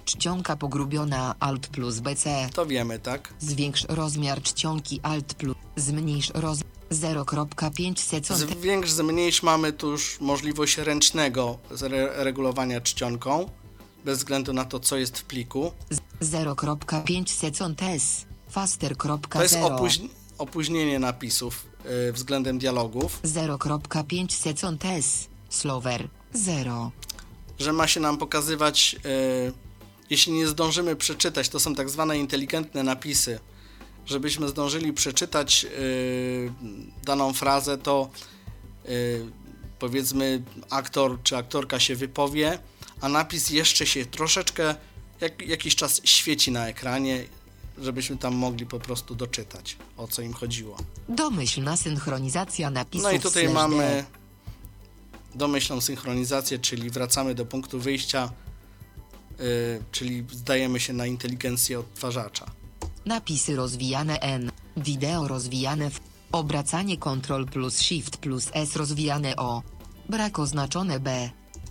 Czcionka pogrubiona Alt plus BC. To wiemy, tak? Zwiększ rozmiar czcionki Alt plus. Zmniejsz roz... 0,5 second. Zwiększ, zmniejsz mamy tu już możliwość ręcznego regulowania czcionką, bez względu na to, co jest w pliku. 0,5 second S. Faster.0. To jest opóźn- opóźnienie napisów y, względem dialogów. 0,5 second S. Slower. 0. że ma się nam pokazywać, e, jeśli nie zdążymy przeczytać, to są tak zwane inteligentne napisy, żebyśmy zdążyli przeczytać e, daną frazę, to e, powiedzmy aktor czy aktorka się wypowie, a napis jeszcze się troszeczkę jak, jakiś czas świeci na ekranie, żebyśmy tam mogli po prostu doczytać, o co im chodziło. Domyślna synchronizacja napisów No i tutaj mamy domyślną synchronizację, czyli wracamy do punktu wyjścia, yy, czyli zdajemy się na inteligencję odtwarzacza. Napisy rozwijane N. Wideo rozwijane w. Obracanie Ctrl plus Shift plus S rozwijane O. Brak oznaczone B.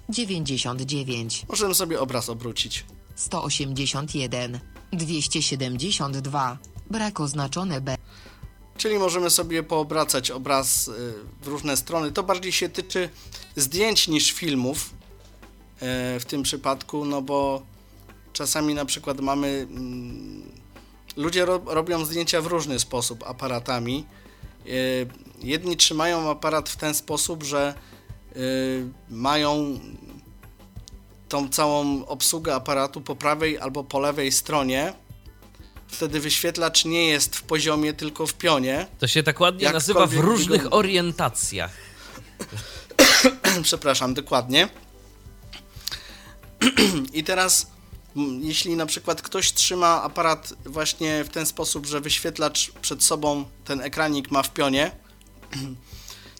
99. Możemy sobie obraz obrócić. 181. 272. Brak oznaczone B. Czyli możemy sobie poobracać obraz yy, w różne strony. To bardziej się tyczy zdjęć niż filmów yy, w tym przypadku, no bo czasami na przykład mamy. Ludzie ro, robią zdjęcia w różny sposób aparatami. Yy, jedni trzymają aparat w ten sposób, że yy, mają tą całą obsługę aparatu po prawej albo po lewej stronie. Wtedy wyświetlacz nie jest w poziomie, tylko w pionie. To się tak ładnie nazywa w różnych wygląda. orientacjach. Przepraszam, dokładnie. I teraz, jeśli na przykład ktoś trzyma aparat właśnie w ten sposób, że wyświetlacz przed sobą ten ekranik ma w pionie,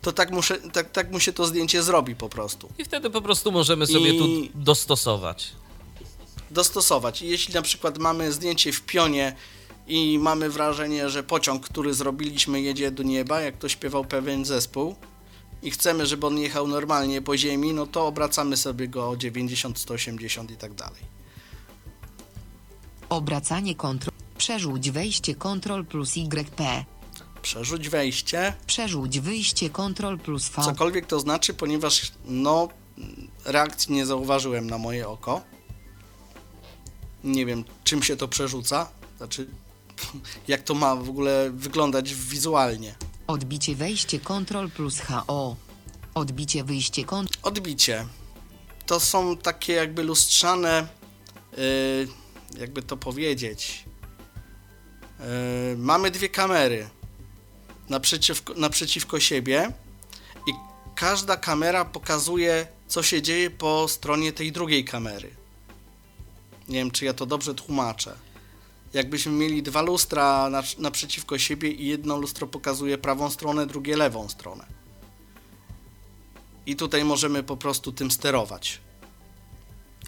to tak, muszę, tak, tak mu się to zdjęcie zrobi po prostu. I wtedy po prostu możemy sobie I- tu dostosować. dostosować. I jeśli na przykład mamy zdjęcie w pionie i mamy wrażenie, że pociąg, który zrobiliśmy, jedzie do nieba, jak to śpiewał pewien zespół, i chcemy, żeby on jechał normalnie po ziemi, no to obracamy sobie go o 90, 180 i tak dalej. Obracanie Ctrl. Przerzuć wejście Ctrl plus YP. Przerzuć wejście, Przerzuć wyjście Ctrl plus V. cokolwiek to znaczy, ponieważ no reakcji nie zauważyłem na moje oko. Nie wiem, czym się to przerzuca, znaczy jak to ma w ogóle wyglądać wizualnie. Odbicie wejście Ctrl plus HO. Odbicie wyjście Ctrl. Odbicie. To są takie jakby lustrzane, yy, jakby to powiedzieć. Yy, mamy dwie kamery naprzeciwko, naprzeciwko siebie i każda kamera pokazuje, co się dzieje po stronie tej drugiej kamery. Nie wiem, czy ja to dobrze tłumaczę. Jakbyśmy mieli dwa lustra na, naprzeciwko siebie i jedno lustro pokazuje prawą stronę, drugie lewą stronę. I tutaj możemy po prostu tym sterować.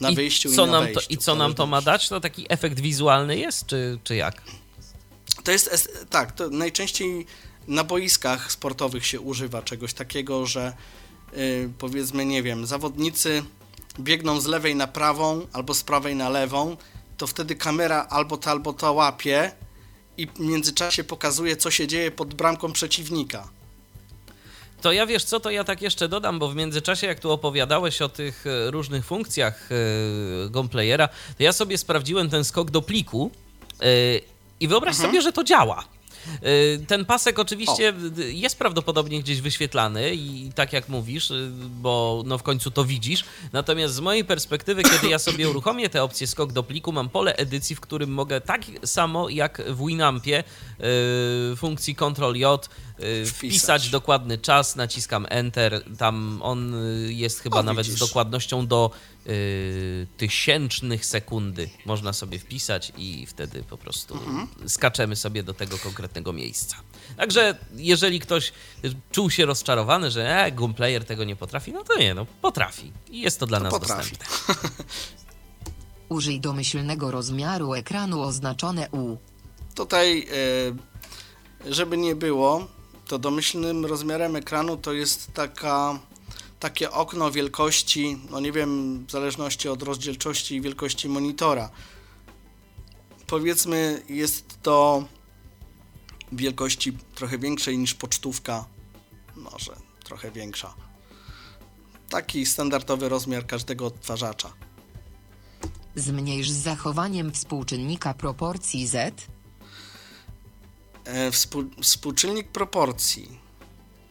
Na I wyjściu i, co na nam wejściu. to, I co nam to ma dać? To taki efekt wizualny jest, czy, czy jak? To jest, es- tak, to najczęściej na boiskach sportowych się używa czegoś takiego, że y, powiedzmy, nie wiem, zawodnicy biegną z lewej na prawą albo z prawej na lewą, to wtedy kamera albo ta, albo ta łapie i w międzyczasie pokazuje, co się dzieje pod bramką przeciwnika. To ja wiesz co, to ja tak jeszcze dodam, bo w międzyczasie jak tu opowiadałeś o tych e, różnych funkcjach e, Gonplayera, to ja sobie sprawdziłem ten skok do pliku e, i wyobraź sobie, że to działa. E, Ten pasek oczywiście d- jest prawdopodobnie gdzieś wyświetlany i tak jak mówisz, e, bo no w końcu to widzisz. Natomiast z mojej perspektywy, kiedy ja sobie uruchomię tę opcję skok do pliku, mam pole edycji, w którym mogę tak samo jak w Winampie e, funkcji Ctrl-J e, wpisać Wpisać. dokładny czas, naciskam Enter, tam on y, jest chyba O, nawet widzisz. z dokładnością do y, tysięcznych sekundy można sobie wpisać i wtedy po prostu Mhm. skaczemy sobie do tego konkretnego miejsca. Także jeżeli ktoś czuł się rozczarowany, że e, Gunplayer tego nie potrafi, no to nie, no potrafi i jest to dla nas potrafi. dostępne. Użyj domyślnego rozmiaru ekranu oznaczone U. Tutaj, e, żeby nie było, to domyślnym rozmiarem ekranu to jest taka, takie okno wielkości, no nie wiem, w zależności od rozdzielczości i wielkości monitora. Powiedzmy, jest to wielkości trochę większej niż pocztówka, może trochę większa. Taki standardowy rozmiar każdego odtwarzacza. Zmniejsz z zachowaniem współczynnika proporcji Z. E, Współ, współczynnik proporcji.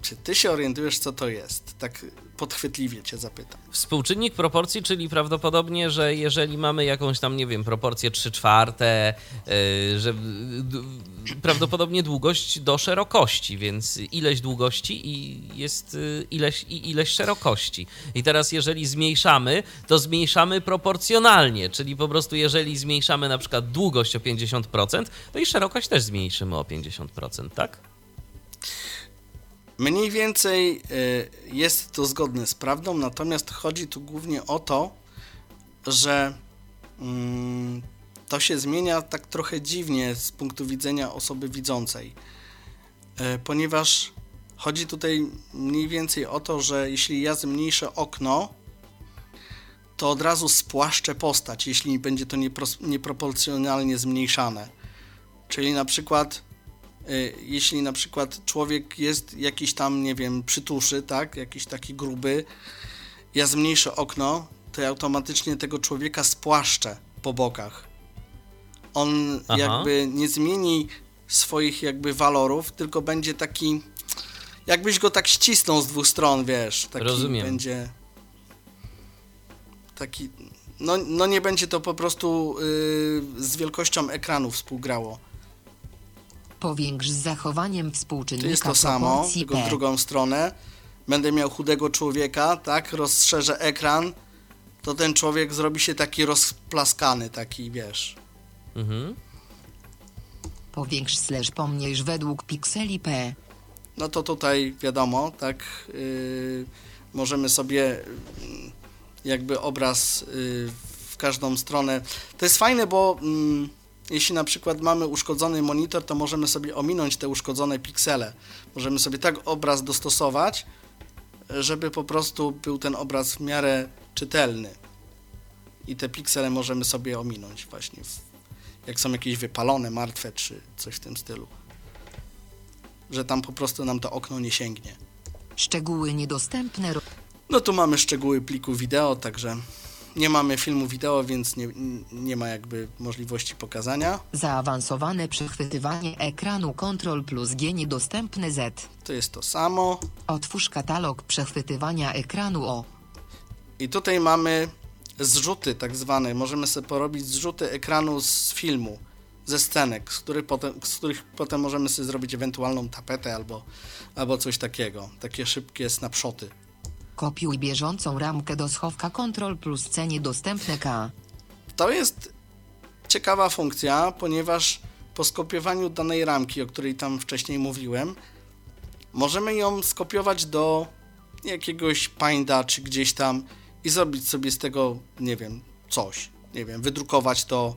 Czy ty się orientujesz, co to jest? Tak podchwytliwie cię zapytam. Współczynnik proporcji, czyli prawdopodobnie, że jeżeli mamy jakąś tam, nie wiem, proporcję 3 czwarte, yy, że d- prawdopodobnie długość do szerokości, więc ileś długości i jest yy, ileś, i ileś szerokości. I teraz jeżeli zmniejszamy, to zmniejszamy proporcjonalnie, czyli po prostu jeżeli zmniejszamy na przykład długość o 50%, to i szerokość też zmniejszymy o 50%, tak? Mniej więcej y, jest to zgodne z prawdą, natomiast chodzi tu głównie o to, że mm, to się zmienia tak trochę dziwnie z punktu widzenia osoby widzącej, Y, ponieważ chodzi tutaj mniej więcej o to, że jeśli ja zmniejszę okno, to od razu spłaszczę postać, jeśli będzie to niepros- nieproporcjonalnie zmniejszane. Czyli na przykład jeśli na przykład człowiek jest jakiś tam, nie wiem, przytuszy, tak, jakiś taki gruby, ja zmniejszę okno, to ja automatycznie tego człowieka spłaszczę po bokach. On Aha. jakby nie zmieni swoich jakby walorów, tylko będzie taki, jakbyś go tak ścisnął z dwóch stron, wiesz, taki Rozumiem. będzie taki, no, no nie będzie to po prostu y, z wielkością ekranu współgrało. Powiększ z zachowaniem To współczynnika jest to samo, tylko w drugą stronę. Będę miał chudego człowieka, tak, rozszerzę ekran, to ten człowiek zrobi się taki rozplaskany, taki, wiesz. Mhm. Powiększ slash pomniejsz według pikseli P. No to tutaj wiadomo, tak, yy, możemy sobie mm, jakby obraz yy, w każdą stronę. To jest fajne, bo mm, jeśli na przykład mamy uszkodzony monitor, to możemy sobie ominąć te uszkodzone piksele. Możemy sobie tak obraz dostosować, żeby po prostu był ten obraz w miarę czytelny. I te piksele możemy sobie ominąć właśnie, w, jak są jakieś wypalone, martwe, czy coś w tym stylu. Że tam po prostu nam to okno nie sięgnie. Szczegóły niedostępne. No tu mamy szczegóły pliku wideo, także nie mamy filmu wideo, więc nie, nie ma jakby możliwości pokazania. Zaawansowane przechwytywanie ekranu Ctrl plus G niedostępne Z. To jest to samo. Otwórz katalog przechwytywania ekranu O. I tutaj mamy zrzuty tak zwane. Możemy sobie porobić zrzuty ekranu z filmu, ze scenek, z których potem, z których potem możemy sobie zrobić ewentualną tapetę albo, albo coś takiego. Takie szybkie snapshoty. Kopiuj bieżącą ramkę do schowka Ctrl plus C niedostępne K. To jest ciekawa funkcja, ponieważ po skopiowaniu danej ramki, o której tam wcześniej mówiłem, możemy ją skopiować do jakiegoś Pinda czy gdzieś tam i zrobić sobie z tego, nie wiem, coś. Nie wiem, wydrukować to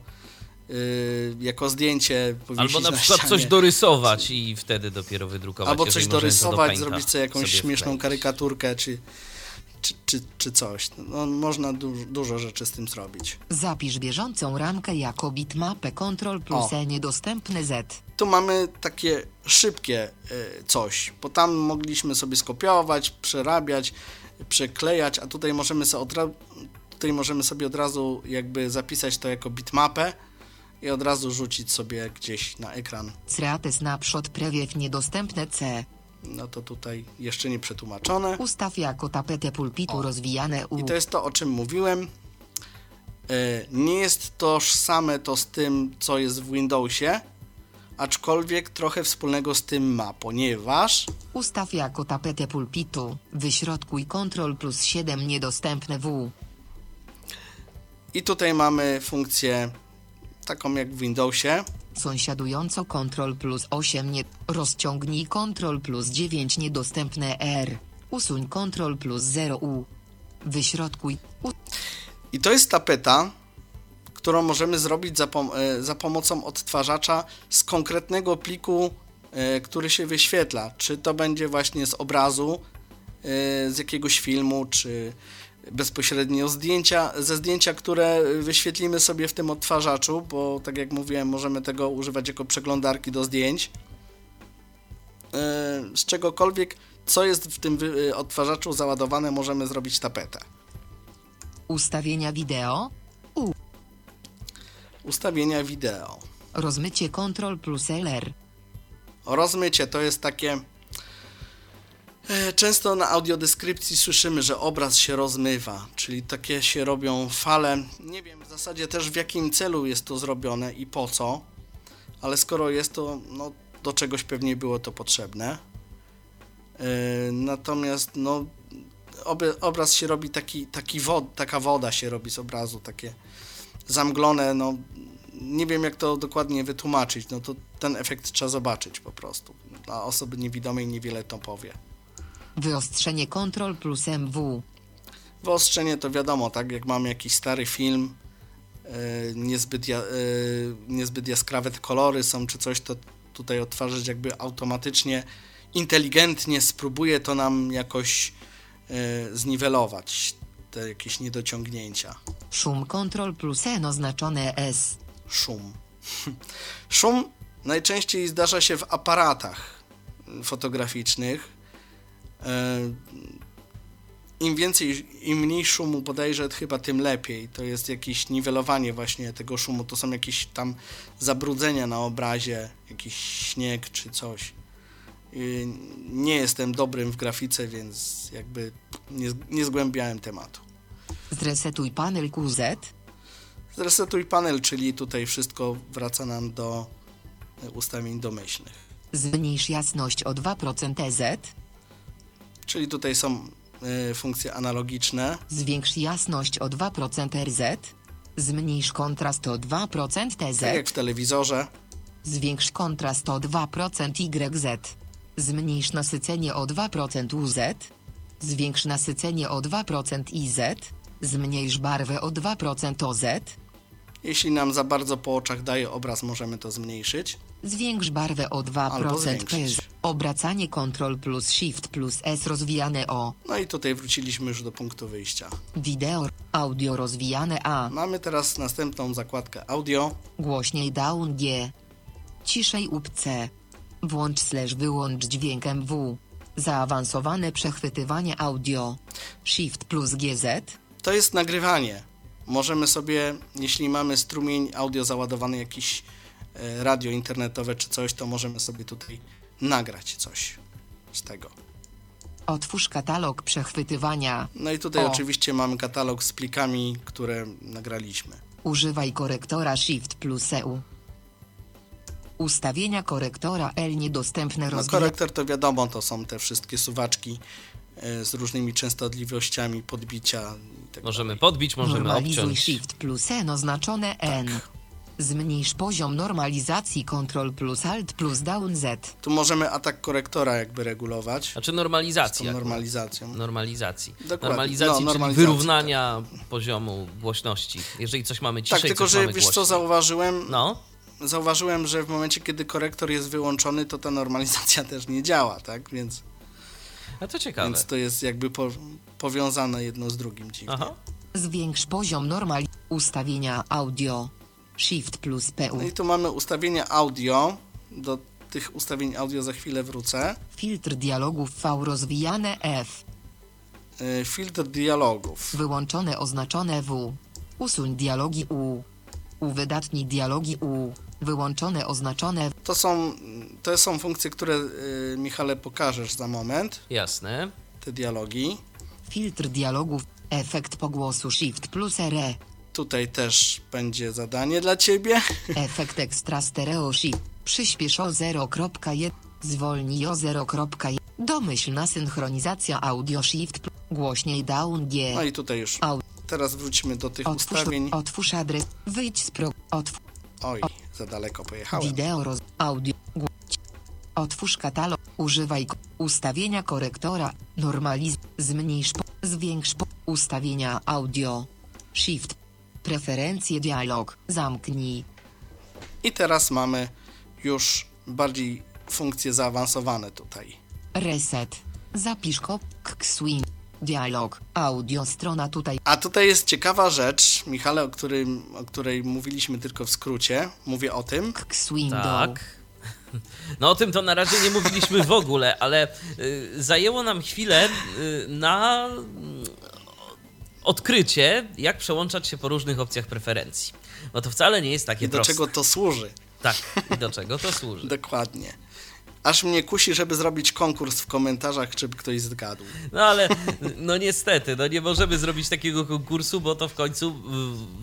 yy, jako zdjęcie, Albo na przykład ścianie. coś dorysować i wtedy dopiero wydrukować. Albo coś do dorysować, Painta zrobić sobie jakąś sobie śmieszną wkleić. karykaturkę, czy, czy, czy, czy coś. No, można du- dużo rzeczy z tym zrobić. Zapisz bieżącą ramkę jako bitmapę Ctrl plus. E niedostępne Z. tu mamy takie szybkie y, coś, bo tam mogliśmy sobie skopiować, przerabiać, przeklejać, a tutaj możemy sobie od, tutaj możemy sobie od razu jakby zapisać to jako bitmapę i od razu rzucić sobie gdzieś na ekran. Create snapshot preview niedostępne C. No to tutaj jeszcze nie przetłumaczone. Ustaw jako tapetę pulpitu O. rozwijane U. I to jest to, o czym mówiłem. Y, Nie jest tożsame to z tym, co jest w Windowsie, aczkolwiek trochę wspólnego z tym ma, ponieważ Ustaw jako tapetę pulpitu. Wyśrodkuj Ctrl plus 7 niedostępne W. I tutaj mamy funkcję taką jak w Windowsie. Sąsiadująco Ctrl plus 8 nie... Rozciągnij Ctrl plus 9 niedostępne R. Usuń Ctrl plus 0 U. Wyśrodkuj. U... I to jest tapeta, którą możemy zrobić za, pom- e, za pomocą odtwarzacza z konkretnego pliku, e, który się wyświetla. Czy to będzie właśnie z obrazu, e, z jakiegoś filmu, czy bezpośrednio zdjęcia, ze zdjęcia, które wyświetlimy sobie w tym odtwarzaczu, bo tak jak mówiłem, możemy tego używać jako przeglądarki do zdjęć. E, Z czegokolwiek, co jest w tym wy- odtwarzaczu załadowane, możemy zrobić tapetę. Ustawienia wideo. U. Ustawienia wideo. Rozmycie Ctrl plus LR. Rozmycie to jest takie. E, Często na audiodeskrypcji słyszymy, że obraz się rozmywa, czyli takie się robią fale. Nie wiem w zasadzie też w jakim celu jest to zrobione i po co, ale skoro jest to, no do czegoś pewnie było to potrzebne. E, Natomiast no, obraz się robi taki, taki wod, taka woda się robi z obrazu, takie zamglone, no nie wiem jak to dokładnie wytłumaczyć, no to ten efekt trzeba zobaczyć po prostu. Dla osoby niewidomej niewiele to powie. Wyostrzenie Ctrl plus MW. Wyostrzenie to wiadomo, tak jak mamy jakiś stary film, e, niezbyt, ja, e, niezbyt jaskrawe te kolory są czy coś, to tutaj odtwarzać jakby automatycznie, inteligentnie spróbuje to nam jakoś e, zniwelować te jakieś niedociągnięcia. Szum Ctrl plus N oznaczone S. Szum. Szum najczęściej zdarza się w aparatach fotograficznych. E, Im więcej, im mniej szumu bodajże chyba tym lepiej. To jest jakieś niwelowanie właśnie tego szumu. To są jakieś tam zabrudzenia na obrazie, jakiś śnieg czy coś. Nie jestem dobrym w grafice, więc jakby nie, nie zgłębiałem tematu. Zresetuj panel QZ. Zresetuj panel, czyli tutaj wszystko wraca nam do e, ustawień domyślnych. Zmniejsz jasność o 2% EZ. Czyli tutaj są e, funkcje analogiczne. Zwiększ jasność o 2% RZ. Zmniejsz kontrast o 2% TZ. Tak jak w telewizorze. Zwiększ kontrast o 2% YZ. Zmniejsz nasycenie o 2% UZ. Zwiększ nasycenie o 2% IZ. Zmniejsz barwę o 2% OZ. Jeśli nam za bardzo po oczach daje obraz, możemy to zmniejszyć. Zwiększ barwę o Albo 2% zwiększyć. PS. Obracanie Ctrl plus Shift plus S rozwijane o. No i tutaj wróciliśmy już do punktu wyjścia. Wideo, audio rozwijane A. Mamy teraz następną zakładkę audio. Głośniej down G. Ciszej up C. Włącz slash wyłącz dźwiękiem W. Zaawansowane przechwytywanie audio. Shift plus GZ. To jest nagrywanie. Możemy sobie, jeśli mamy strumień audio załadowany jakiś radio internetowe czy coś, to możemy sobie tutaj nagrać coś z tego. Otwórz katalog przechwytywania. No i tutaj O. oczywiście mamy katalog z plikami, które nagraliśmy. Używaj korektora Shift plus EU. Ustawienia korektora L niedostępne No rozwija... korektor to wiadomo, to są te wszystkie suwaczki e, z różnymi częstotliwościami podbicia. i tak Możemy podbić, możemy Normalizuj obciąć. Shift plus N oznaczone N. Zmniejsz poziom normalizacji Ctrl plus Alt plus Down Z. Tu możemy atak korektora jakby regulować Znaczy z normalizacji. tą akurat. normalizacją. Normalizacji. Dokładnie. Normalizacji, No, normalizacji, wyrównania poziomu głośności. Jeżeli coś mamy ciszej, Tak, tylko coś że mamy wiesz co głośniej. zauważyłem? No, Zauważyłem, że w momencie, kiedy korektor jest wyłączony, to ta normalizacja też nie działa, tak? Więc, a to ciekawe. więc to jest jakby po, powiązane jedno z drugim dziwnie. Aha. Zwiększ poziom normal. Ustawienia audio. Shift plus PU. No i tu mamy ustawienia audio. Do tych ustawień audio za chwilę wrócę. Filtr dialogów V rozwijane F. Yy, Filtr dialogów. Wyłączone oznaczone W. Usuń dialogi U. Uwydatnij dialogi U. Wyłączone oznaczone To są, to są funkcje, które yy, Michale pokażesz za moment. Jasne. Te dialogi. Filtr dialogów. Efekt pogłosu Shift plus RE. Tutaj też będzie zadanie dla ciebie. Efekt ekstra stereo shift. Przyspiesz o 0.1. Zwolnij o 0.1. Domyślna synchronizacja audio shift. Głośniej down G. No i tutaj już. Teraz wrócimy do tych Otwórz, ustawień. otwórz adres. Wyjdź z pro. Otw Oj, za daleko pojechałem. wideo roz. Audio. Otwórz katalog. Używaj ustawienia korektora. Normaliz. Zmniejsz. Po, zwiększ. Po, ustawienia audio. Shift. Preferencje dialog. Zamknij. I teraz mamy już bardziej funkcje zaawansowane tutaj. Reset. Zapisz kop. Swing. Dialog. Audio strona tutaj. A tutaj jest ciekawa rzecz, Michale, o, którym, o której mówiliśmy tylko w skrócie. Mówię o tym. Window. Tak. No o tym to na razie nie mówiliśmy w ogóle, ale y, zajęło nam chwilę y, na odkrycie, jak przełączać się po różnych opcjach preferencji. Bo to wcale nie jest takie I do proste. czego to służy. Tak, i do czego to służy. Dokładnie. Aż mnie kusi, żeby zrobić konkurs w komentarzach, czy ktoś zgadł. No ale no niestety, no nie możemy zrobić takiego konkursu, bo to w końcu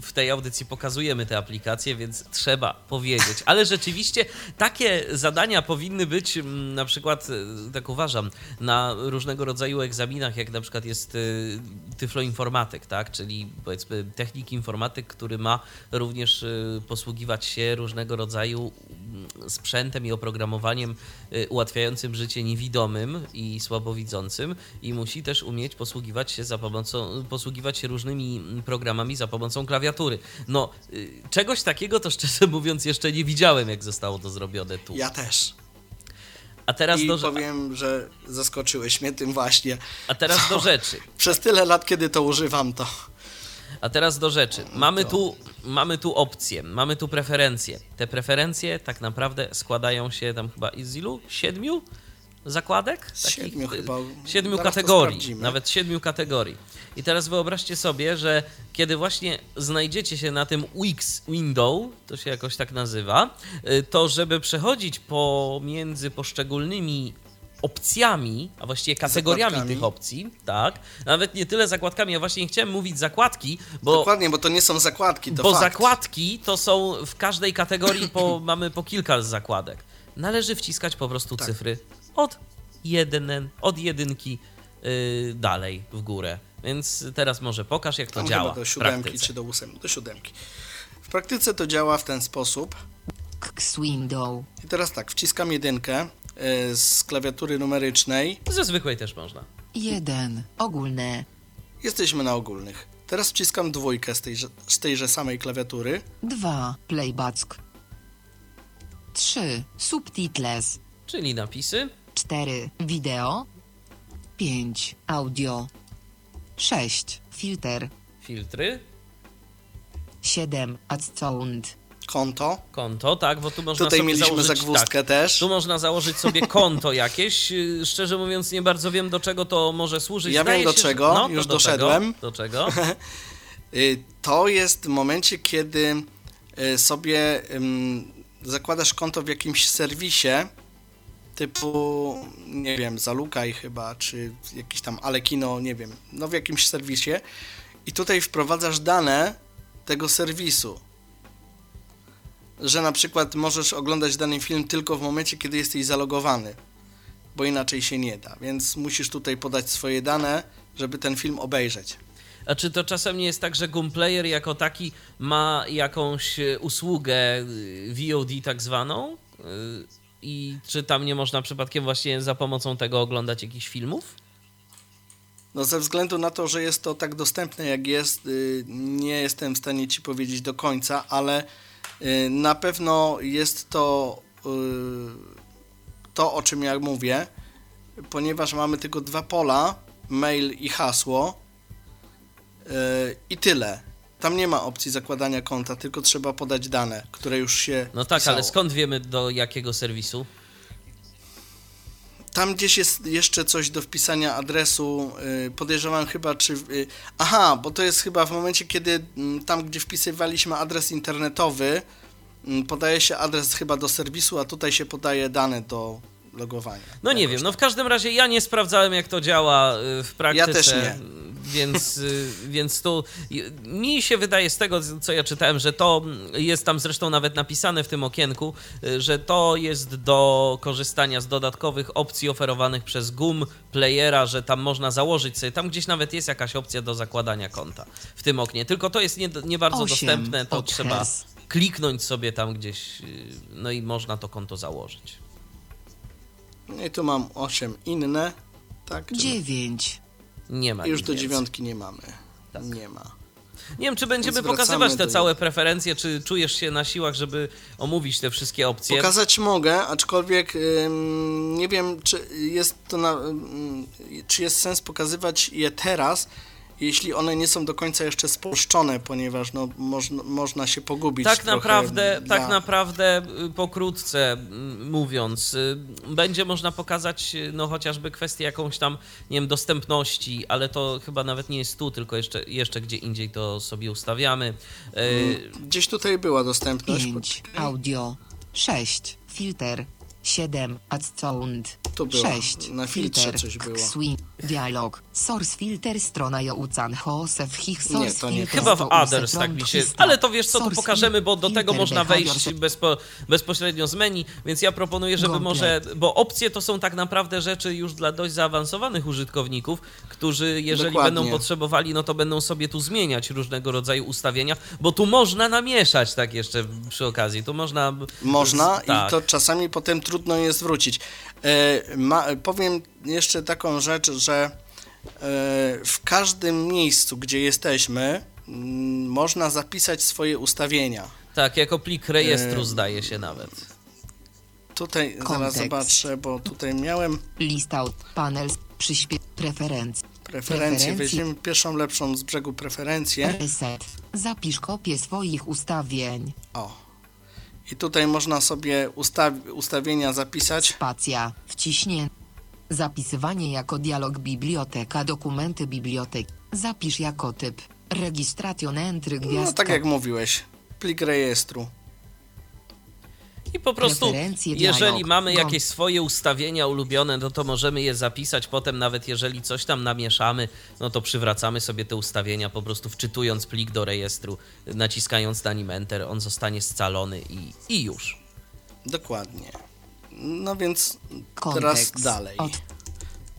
w tej audycji pokazujemy te aplikacje, więc trzeba powiedzieć. Ale rzeczywiście takie zadania powinny być mm, na przykład, e, tak uważam, na różnego rodzaju egzaminach, jak na przykład jest e, tyfloinformatyk, tak? Czyli powiedzmy technik informatyk, który ma również e, posługiwać się różnego rodzaju mm, sprzętem i oprogramowaniem ułatwiającym życie niewidomym i słabowidzącym i musi też umieć posługiwać się za pomocą, posługiwać się różnymi programami za pomocą klawiatury. No, czegoś takiego to szczerze mówiąc jeszcze nie widziałem, jak zostało to zrobione tu. Ja też. A teraz I do powiem, że zaskoczyłeś mnie tym właśnie. A teraz do rzeczy. Przez tyle lat, kiedy to używam, to. A teraz do rzeczy. Mamy tu, mamy tu opcje, mamy tu preferencje. Te preferencje tak naprawdę składają się tam chyba z ilu? Siedmiu zakładek? Siedmiu chyba. Siedmiu kategorii. Nawet siedmiu kategorii. I teraz wyobraźcie sobie, że kiedy właśnie znajdziecie się na tym Wix window, to się jakoś tak nazywa, y, to żeby przechodzić pomiędzy poszczególnymi opcjami, a właściwie kategoriami zakładkami. tych opcji, tak. Nawet nie tyle zakładkami, ja właśnie nie chciałem mówić zakładki, bo... Dokładnie, bo to nie są zakładki, to Bo fakt. zakładki to są w każdej kategorii, po, mamy po kilka zakładek. Należy wciskać po prostu tak. cyfry od jeden, od jedynki yy, dalej w górę. Więc teraz może pokaż, jak to Tam działa. do siódemki czy do ósemki. Do siódemki. W praktyce to działa w ten sposób. window. I teraz tak, wciskam jedynkę z klawiatury numerycznej. Ze zwykłej też można. Jeden. Ogólne. Jesteśmy na ogólnych. Teraz wciskam dwójkę z tejże, z tejże samej klawiatury. Dwa. Playback. Trzy. Subtitles. Czyli napisy. 4. Wideo. 5. Audio. 6. Filter. Filtry. 7. Adsound. Konto. Konto, tak, bo tu można Tutaj sobie mieliśmy założyć, zagwózdkę tak, też. Tu można założyć sobie konto jakieś. Y, szczerze mówiąc, nie bardzo wiem, do czego to może służyć. Ja Zdaje wiem do się, czego, że... no, już do doszedłem. Do czego? Y, to jest w momencie, kiedy y, sobie zakładasz konto w jakimś serwisie, typu, nie wiem, Zalukaj chyba, czy jakiś tam Alekino, nie wiem, no w jakimś serwisie i tutaj wprowadzasz dane tego serwisu. Że na przykład możesz oglądać dany film tylko w momencie, kiedy jesteś zalogowany, bo inaczej się nie da, więc musisz tutaj podać swoje dane, żeby ten film obejrzeć. A czy to czasem nie jest tak, że Gunplayer jako taki ma jakąś usługę y, VOD tak zwaną? Y, i czy tam nie można przypadkiem właśnie za pomocą tego oglądać jakichś filmów? No ze względu na to, że jest to tak dostępne jak jest, y, nie jestem w stanie Ci powiedzieć do końca, ale na pewno jest to y, to, o czym ja mówię, ponieważ mamy tylko dwa pola, mail i hasło i tyle. Tam nie ma opcji zakładania konta, tylko trzeba podać dane, które już się. No tak, wpisało. ale skąd wiemy do jakiego serwisu? Tam gdzieś jest jeszcze coś do wpisania adresu. Y, podejrzewam chyba, czy. Y, aha, bo to jest chyba w momencie, kiedy mm, tam, gdzie wpisywaliśmy adres internetowy, mm, podaje się adres chyba do serwisu, a tutaj się podaje dane do logowania. No nie wiem, no w każdym razie ja nie sprawdzałem, jak to działa y, w praktyce. Ja też nie więc, y, więc tu mi się wydaje z tego, co ja czytałem, że to jest tam zresztą nawet napisane w tym okienku, y, że to jest do korzystania z dodatkowych opcji oferowanych przez GUM Playera, że tam można założyć sobie, tam gdzieś nawet jest jakaś opcja do zakładania konta w tym oknie. Tylko to jest nie, nie bardzo Osiem. dostępne, to trzeba kliknąć sobie tam gdzieś, no i można to konto założyć. No I tu mam 8 inne, tak? 9. Nie ma. Już do dziewiątki nie mamy. Tak. Nie ma. Nie wiem, czy będziemy pokazywać te całe preferencje, czy czujesz się na siłach, żeby omówić te wszystkie opcje? Pokazać mogę, aczkolwiek ym, nie wiem, czy jest to na, ym, czy jest sens pokazywać je teraz, jeśli one nie są do końca jeszcze spolszczone, ponieważ no, można, można się pogubić. Tak naprawdę, dla... tak naprawdę y, pokrótce mm, mówiąc, y, będzie można pokazać y, no chociażby kwestię jakąś tam, nie wiem, dostępności, ale to chyba nawet nie jest tu, tylko jeszcze, jeszcze gdzie indziej to sobie ustawiamy. Mm, gdzieś tutaj była dostępność. 5, audio, 6, filter, 7. Add sound. Tu było. 6. Na filtrze coś było. Swing. Dialog. Source filter strona Joucan Josef Hich Nie, source to nie filter to. Chyba w Others tak mi się... Ale to wiesz co, tu Source pokażemy, bo do tego można wejść bezpo, bezpośrednio z menu, więc ja proponuję, żeby może... Bo opcje to są tak naprawdę rzeczy już dla dość zaawansowanych użytkowników, którzy jeżeli Dokładnie. będą potrzebowali, no to będą sobie tu zmieniać różnego rodzaju ustawienia, bo tu można namieszać tak jeszcze przy okazji, tu można... Można tak. i to czasami potem trudno jest wrócić. E, ma, powiem jeszcze taką rzecz, że e, w każdym miejscu, gdzie jesteśmy, mm, można zapisać swoje ustawienia. Tak, jako plik rejestru E, zdaje się nawet. Tutaj zaraz Kontekst. zobaczę, bo tutaj miałem Lista panel przyśpie preferencje. preferencje. Weźmiemy pierwszą lepszą z brzegu preferencję. Reset. Zapisz kopię swoich ustawień. O. I tutaj można sobie ustaw, ustawienia zapisać. Spacja. Wciśnie. Zapisywanie jako dialog biblioteka dokumenty biblioteki. Zapisz jako typ. Registration entry No gwiazdka. tak jak mówiłeś. Plik rejestru. I po prostu, jeżeli mamy no. jakieś swoje ustawienia ulubione, no to możemy je zapisać. Potem, nawet jeżeli coś tam namieszamy, no to przywracamy sobie te ustawienia, po prostu wczytując plik do rejestru, naciskając na nim Enter, on zostanie scalony i, i już. Dokładnie. No więc teraz Kontekst. dalej. Od,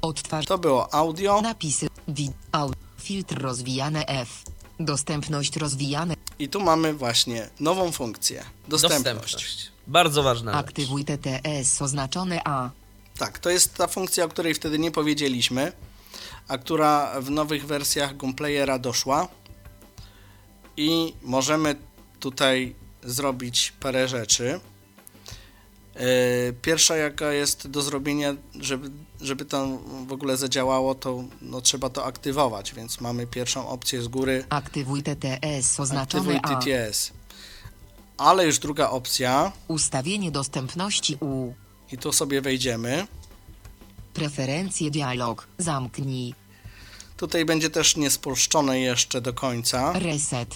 odtwarz. To było audio Napisy. Wid. Au. Filtr rozwijane F. Dostępność rozwijane. i tu mamy właśnie nową funkcję. Dostępność. Bardzo ważna rzecz. Aktywuj TTS oznaczone A. Tak, to jest ta funkcja, o której wtedy nie powiedzieliśmy, a która w nowych wersjach Gunplayera doszła. I możemy tutaj zrobić parę rzeczy. Yy, Pierwsza, jaka jest do zrobienia, żeby, żeby to w ogóle zadziałało, to no, trzeba to aktywować, więc mamy pierwszą opcję z góry. Aktywuj TTS Aktywuj oznaczone. TTS. Ale już druga opcja, Ustawienie dostępności U. i tu sobie wejdziemy. Preferencje dialog. Zamknij. Tutaj będzie też niespolszczone jeszcze do końca. Reset.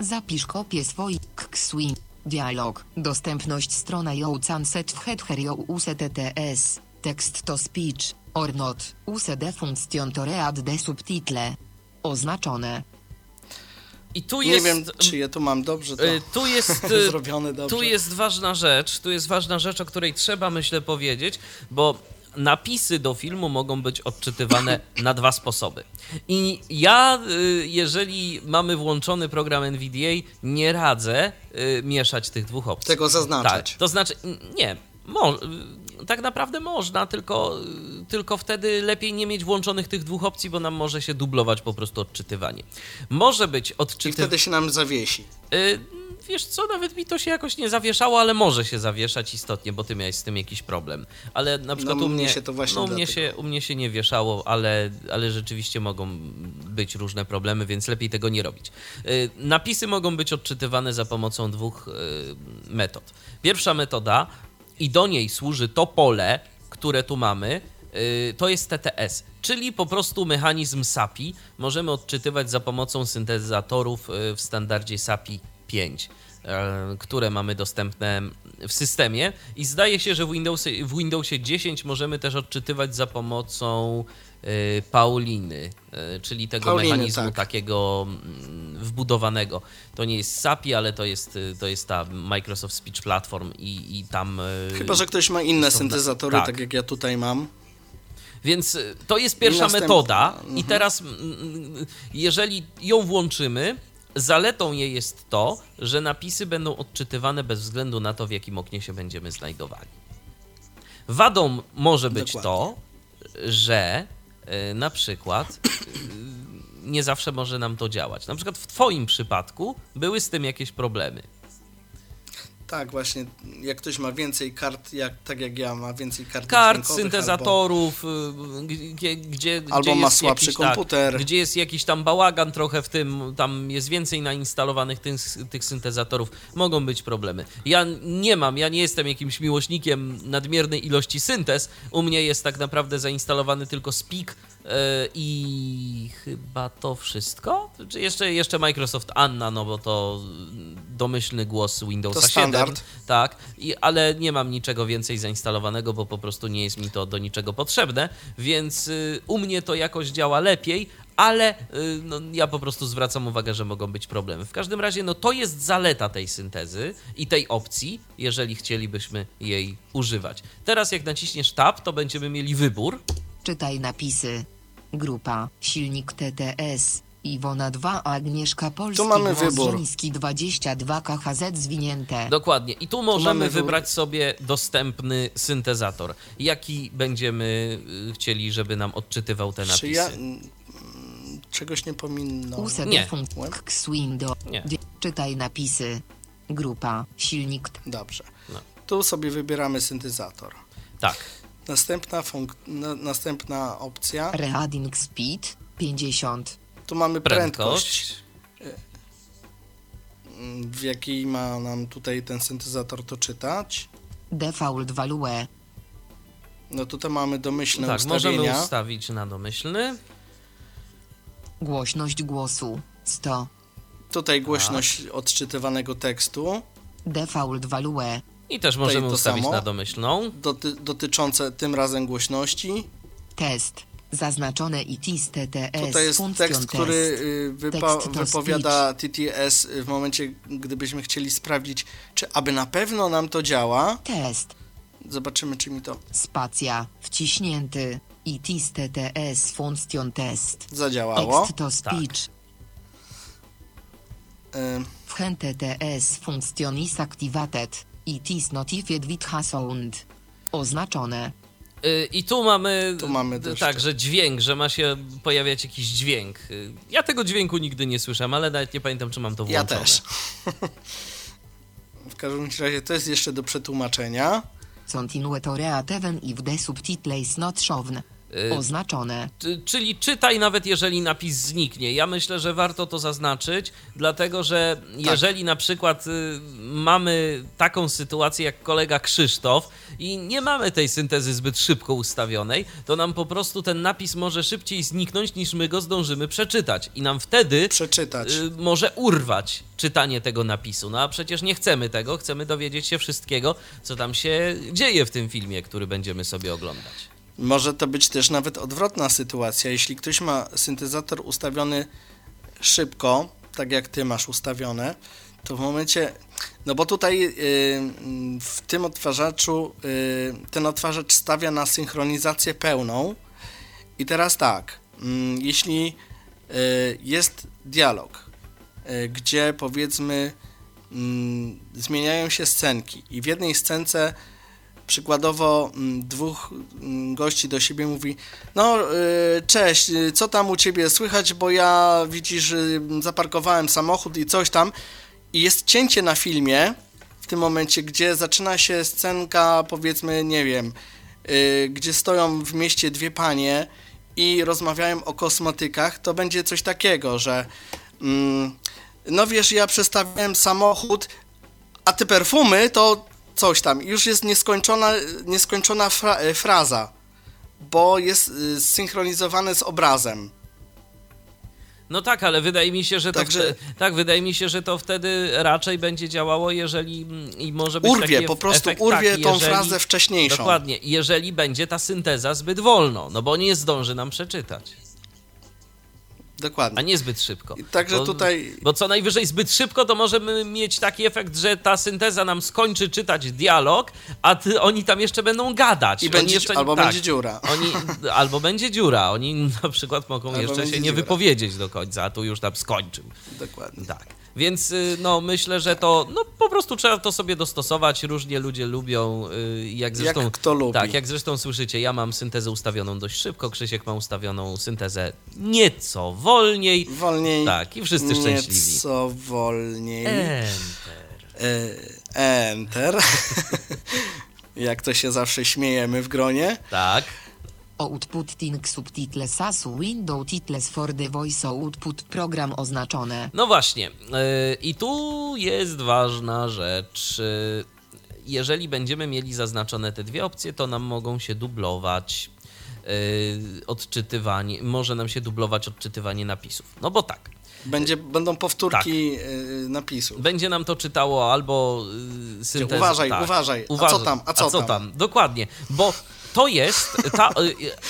Zapisz kopię swoich swing. Dialog. Dostępność strona Joucan set w header use TTS. Tekst to speech. Or not. Use de function to read de subtitle. Oznaczone. I tu Nie jest... wiem, czy ja tu mam dobrze to y, Tu jest... y, zrobione dobrze. Tu jest ważna rzecz, tu jest ważna rzecz, o której trzeba, myślę, powiedzieć, bo napisy do filmu mogą być odczytywane na dwa sposoby. I ja, y, jeżeli mamy włączony program NVDA, nie radzę y, mieszać tych dwóch opcji. Tego zaznaczać. Tak, to znaczy, nie, mo, y, tak naprawdę można, tylko, y, tylko wtedy lepiej nie mieć włączonych tych dwóch opcji, bo nam może się dublować po prostu odczytywanie. Może być I odczytywanie. wtedy się nam zawiesi. Y, Wiesz co, nawet mi to się jakoś nie zawieszało, ale może się zawieszać istotnie, bo ty miałeś z tym jakiś problem. Ale na przykład No, u mnie się to właśnie no, u, mnie się, u mnie się nie wieszało, ale, ale rzeczywiście mogą być różne problemy, więc lepiej tego nie robić. Y, Napisy mogą być odczytywane za pomocą dwóch metod. Pierwsza metoda, i do niej służy to pole, które tu mamy, y, to jest TTS, czyli po prostu mechanizm SAPI możemy odczytywać za pomocą syntezatorów y, w standardzie SAPI 5, e, które mamy dostępne w systemie i zdaje się, że w Windowsie, w Windowsie 10 możemy też odczytywać za pomocą y, Pauliny, y, czyli tego Pauliny, mechanizmu tak. takiego mm, wbudowanego. To nie jest SAPI, ale to jest, to jest ta Microsoft Speech Platform i, i tam... Chyba, że ktoś ma inne syntezatory, tak. tak jak ja tutaj mam. Więc to jest pierwsza następna. metoda i Mhm. teraz mm, mm, jeżeli ją włączymy, zaletą jej jest to, że napisy będą odczytywane bez względu na to, w jakim oknie się będziemy znajdowali. Wadą może być to, że y, na przykład y, nie zawsze może nam to działać. Na przykład w Twoim przypadku były z tym jakieś problemy. Tak, właśnie, jak ktoś ma więcej kart, jak, tak jak ja, ma więcej kart kart, syntezatorów, y, gdzie, gdzie, Albo gdzie ma słabszy jakiś, komputer. Tak, gdzie jest jakiś tam bałagan trochę w tym, tam jest więcej nainstalowanych tych, tych syntezatorów, mogą być problemy. Ja nie mam, ja nie jestem jakimś miłośnikiem nadmiernej ilości syntez. U mnie jest tak naprawdę zainstalowany tylko Speak i chyba to wszystko? Czy jeszcze, jeszcze Microsoft Anna, no bo to domyślny głos Windowsa To 7. standard. Tak, i, ale nie mam niczego więcej zainstalowanego, bo po prostu nie jest mi to do niczego potrzebne, więc y, u mnie to jakoś działa lepiej, ale y, no, ja po prostu zwracam uwagę, że mogą być problemy. W każdym razie, no to jest zaleta tej syntezy i tej opcji, jeżeli chcielibyśmy jej używać. Teraz jak naciśniesz Tab, to będziemy mieli wybór. Czytaj napisy. Grupa, silnik TTS. Iwona 2, Agnieszka Polski, Tu mamy głos wybór. żeński 22 KHZ zwinięte. Dokładnie. I tu możemy wybór. wybrać sobie dostępny syntezator. Jaki będziemy y, chcieli, żeby nam odczytywał te napisy? Czy ja mm, czegoś nie? USB Nie. funk Windows. Nie. Czytaj napisy. Grupa, silnik T- Dobrze. No. Tu sobie wybieramy syntezator. Tak. Następna, funk... na, następna opcja. Reading Speed 50. Tu mamy prędkość, Prędkość. w jakiej ma nam tutaj ten syntezator to czytać. Default value. No tutaj mamy domyślne Tak, możemy ustawienia. ustawić na domyślny. Głośność głosu 100. Tutaj głośność Tak. odczytywanego tekstu. Default value. I też możemy to ustawić samo. na domyślną. Doty, dotyczące tym razem głośności. Test. Zaznaczone ITIS TTS. Tutaj jest tekst, który y, wypowiada TTS w momencie, gdybyśmy chcieli sprawdzić, czy aby na pewno nam to działa. Test. Zobaczymy, czy mi to Spacja. Wciśnięty. ITIS TTS. Funkcją test. zadziałało. Text to speech. Y, Wchen TTS. Funkcjon is activated. ITIS notified with sound. Oznaczone. Y, I tu mamy, Tu mamy też tak, że dźwięk, że ma się pojawiać jakiś dźwięk. Y, Ja tego dźwięku nigdy nie słyszałem, ale nawet nie pamiętam, czy mam to ja włączone. też. w każdym razie to jest jeszcze do przetłumaczenia. Continue to read even if the subtitle is not shown. Y, Oznaczone. Czyli czytaj nawet jeżeli napis zniknie. Ja myślę, że warto to zaznaczyć, dlatego że jeżeli na przykład y, mamy taką sytuację jak kolega Krzysztof i nie mamy tej syntezy zbyt szybko ustawionej, to nam po prostu ten napis może szybciej zniknąć niż my go zdążymy przeczytać. I nam wtedy Przeczytać. y, może urwać czytanie tego napisu. No a przecież nie chcemy tego, chcemy dowiedzieć się wszystkiego, co tam się dzieje w tym filmie, który będziemy sobie oglądać. Może to być też nawet odwrotna sytuacja. Jeśli ktoś ma syntezator ustawiony szybko, tak jak ty masz ustawione, to w momencie. No bo tutaj yy, w tym odtwarzaczu yy, ten odtwarzacz stawia na synchronizację pełną. I teraz tak, mm, jeśli yy, jest dialog, yy, gdzie powiedzmy mm, zmieniają się scenki i w jednej scence przykładowo mm, dwóch mm, gości do siebie mówi no y, cześć, y, co tam u ciebie słychać, bo ja widzisz, y, zaparkowałem samochód i coś tam. I jest cięcie na filmie w tym momencie, gdzie zaczyna się scenka powiedzmy, nie wiem, gdzie stoją w mieście dwie panie i rozmawiają o kosmetykach, to będzie coś takiego, że mm, no wiesz, ja przestawiałem samochód, a te perfumy to coś tam. Już jest nieskończona, nieskończona fra e, fraza, bo jest y, zsynchronizowane z obrazem. No tak, ale wydaje mi się, że to Także- wte- tak, wydaje mi się, że to wtedy raczej będzie działało, jeżeli mm, i może być Urwie, taki po prostu efekt, urwie taki, tą jeżeli, frazę wcześniejszą. Dokładnie, jeżeli będzie ta synteza zbyt wolno, no bo nie zdąży nam przeczytać, Dokładnie. a nie zbyt szybko. Także bo, tutaj- Bo co najwyżej zbyt szybko, to możemy mieć taki efekt, że ta synteza nam skończy czytać dialog, a ty, oni tam jeszcze będą gadać. I będzie, jeszcze, albo tak, będzie dziura. Oni, albo będzie dziura, oni na przykład mogą Albo jeszcze się będzie nie dziura. wypowiedzieć do końca, a tu już tam skończył. Dokładnie. Tak. Więc y, no myślę, że to no po prostu trzeba to sobie dostosować. Różnie ludzie lubią, y, jak zresztą. Jak kto lubi. Tak, jak zresztą słyszycie, ja mam syntezę ustawioną dość szybko, Krzysiek ma ustawioną syntezę nieco wolniej. Wolniej. Tak, i wszyscy szczęśliwi. Nieco wolniej. Enter. E, enter. jak to się zawsze śmiejemy w gronie. Tak. Outputting subtitles as window titles for the voice output program oznaczone. No właśnie. y, I tu jest ważna rzecz. y, Jeżeli będziemy mieli zaznaczone te dwie opcje, to nam mogą się dublować. yy, odczytywanie, może nam się dublować odczytywanie napisów. No bo tak. Będzie, będą powtórki tak. napisów. Będzie nam to czytało albo syntezę. Uważaj, tak. uważaj. A co tam? A co, a co tam? tam? Dokładnie, bo to jest, ta,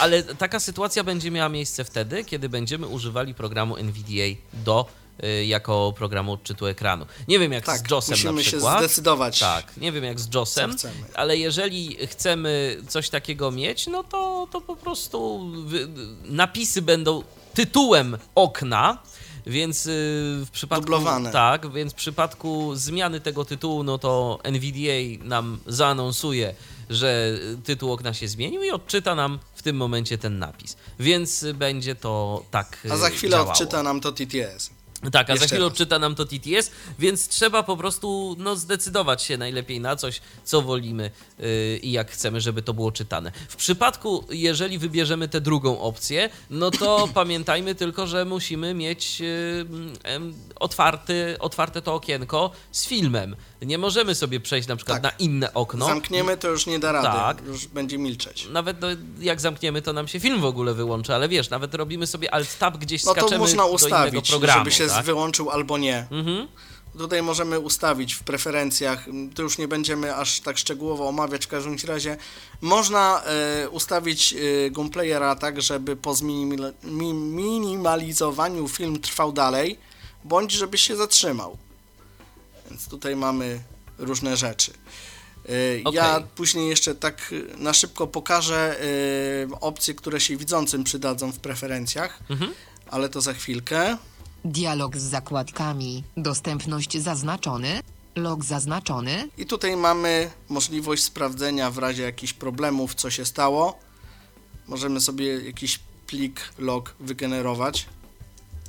ale taka sytuacja będzie miała miejsce wtedy, kiedy będziemy używali programu NVDA do Y, jako programu odczytu ekranu. Nie wiem jak tak, z JOSem musimy na przykład. się zdecydować. Tak, nie wiem jak z JOSem, ale jeżeli chcemy coś takiego mieć, no to, to po prostu napisy będą tytułem okna, więc y, w przypadku Dublowane. tak, więc w przypadku zmiany tego tytułu, no to NVDA nam zaanonsuje, że tytuł okna się zmienił i odczyta nam w tym momencie ten napis. Więc będzie to tak. A za chwilę działało. odczyta nam to TTS. Tak, a za chwilę odczyta nam to TTS, więc trzeba po prostu no, zdecydować się najlepiej na coś, co wolimy yy, i jak chcemy, żeby to było czytane. W przypadku, jeżeli wybierzemy tę drugą opcję, no to pamiętajmy tylko, że musimy mieć yy, yy, otwarty, otwarte to okienko z filmem. Nie możemy sobie przejść na przykład tak. na inne okno. Zamkniemy, to już nie da rady, tak. już będzie milczeć. Nawet no, jak zamkniemy, to nam się film w ogóle wyłączy, ale wiesz, nawet robimy sobie alt-tab gdzieś, no skaczemy to można ustawić, programu. żeby się tak? wyłączył albo nie. Mhm. Tutaj możemy ustawić w preferencjach, to już nie będziemy aż tak szczegółowo omawiać w każdym razie. Można e, ustawić Gunplayera tak, żeby po zminimalizowaniu film trwał dalej, bądź żeby się zatrzymał. Więc tutaj mamy różne rzeczy. Okay. E, ja później jeszcze tak na szybko pokażę e, opcje, które się widzącym przydadzą w preferencjach, mhm. ale to za chwilkę. Dialog z zakładkami. Dostępność zaznaczony. Log zaznaczony. I tutaj mamy możliwość sprawdzenia w razie jakichś problemów, co się stało. Możemy sobie jakiś plik log wygenerować.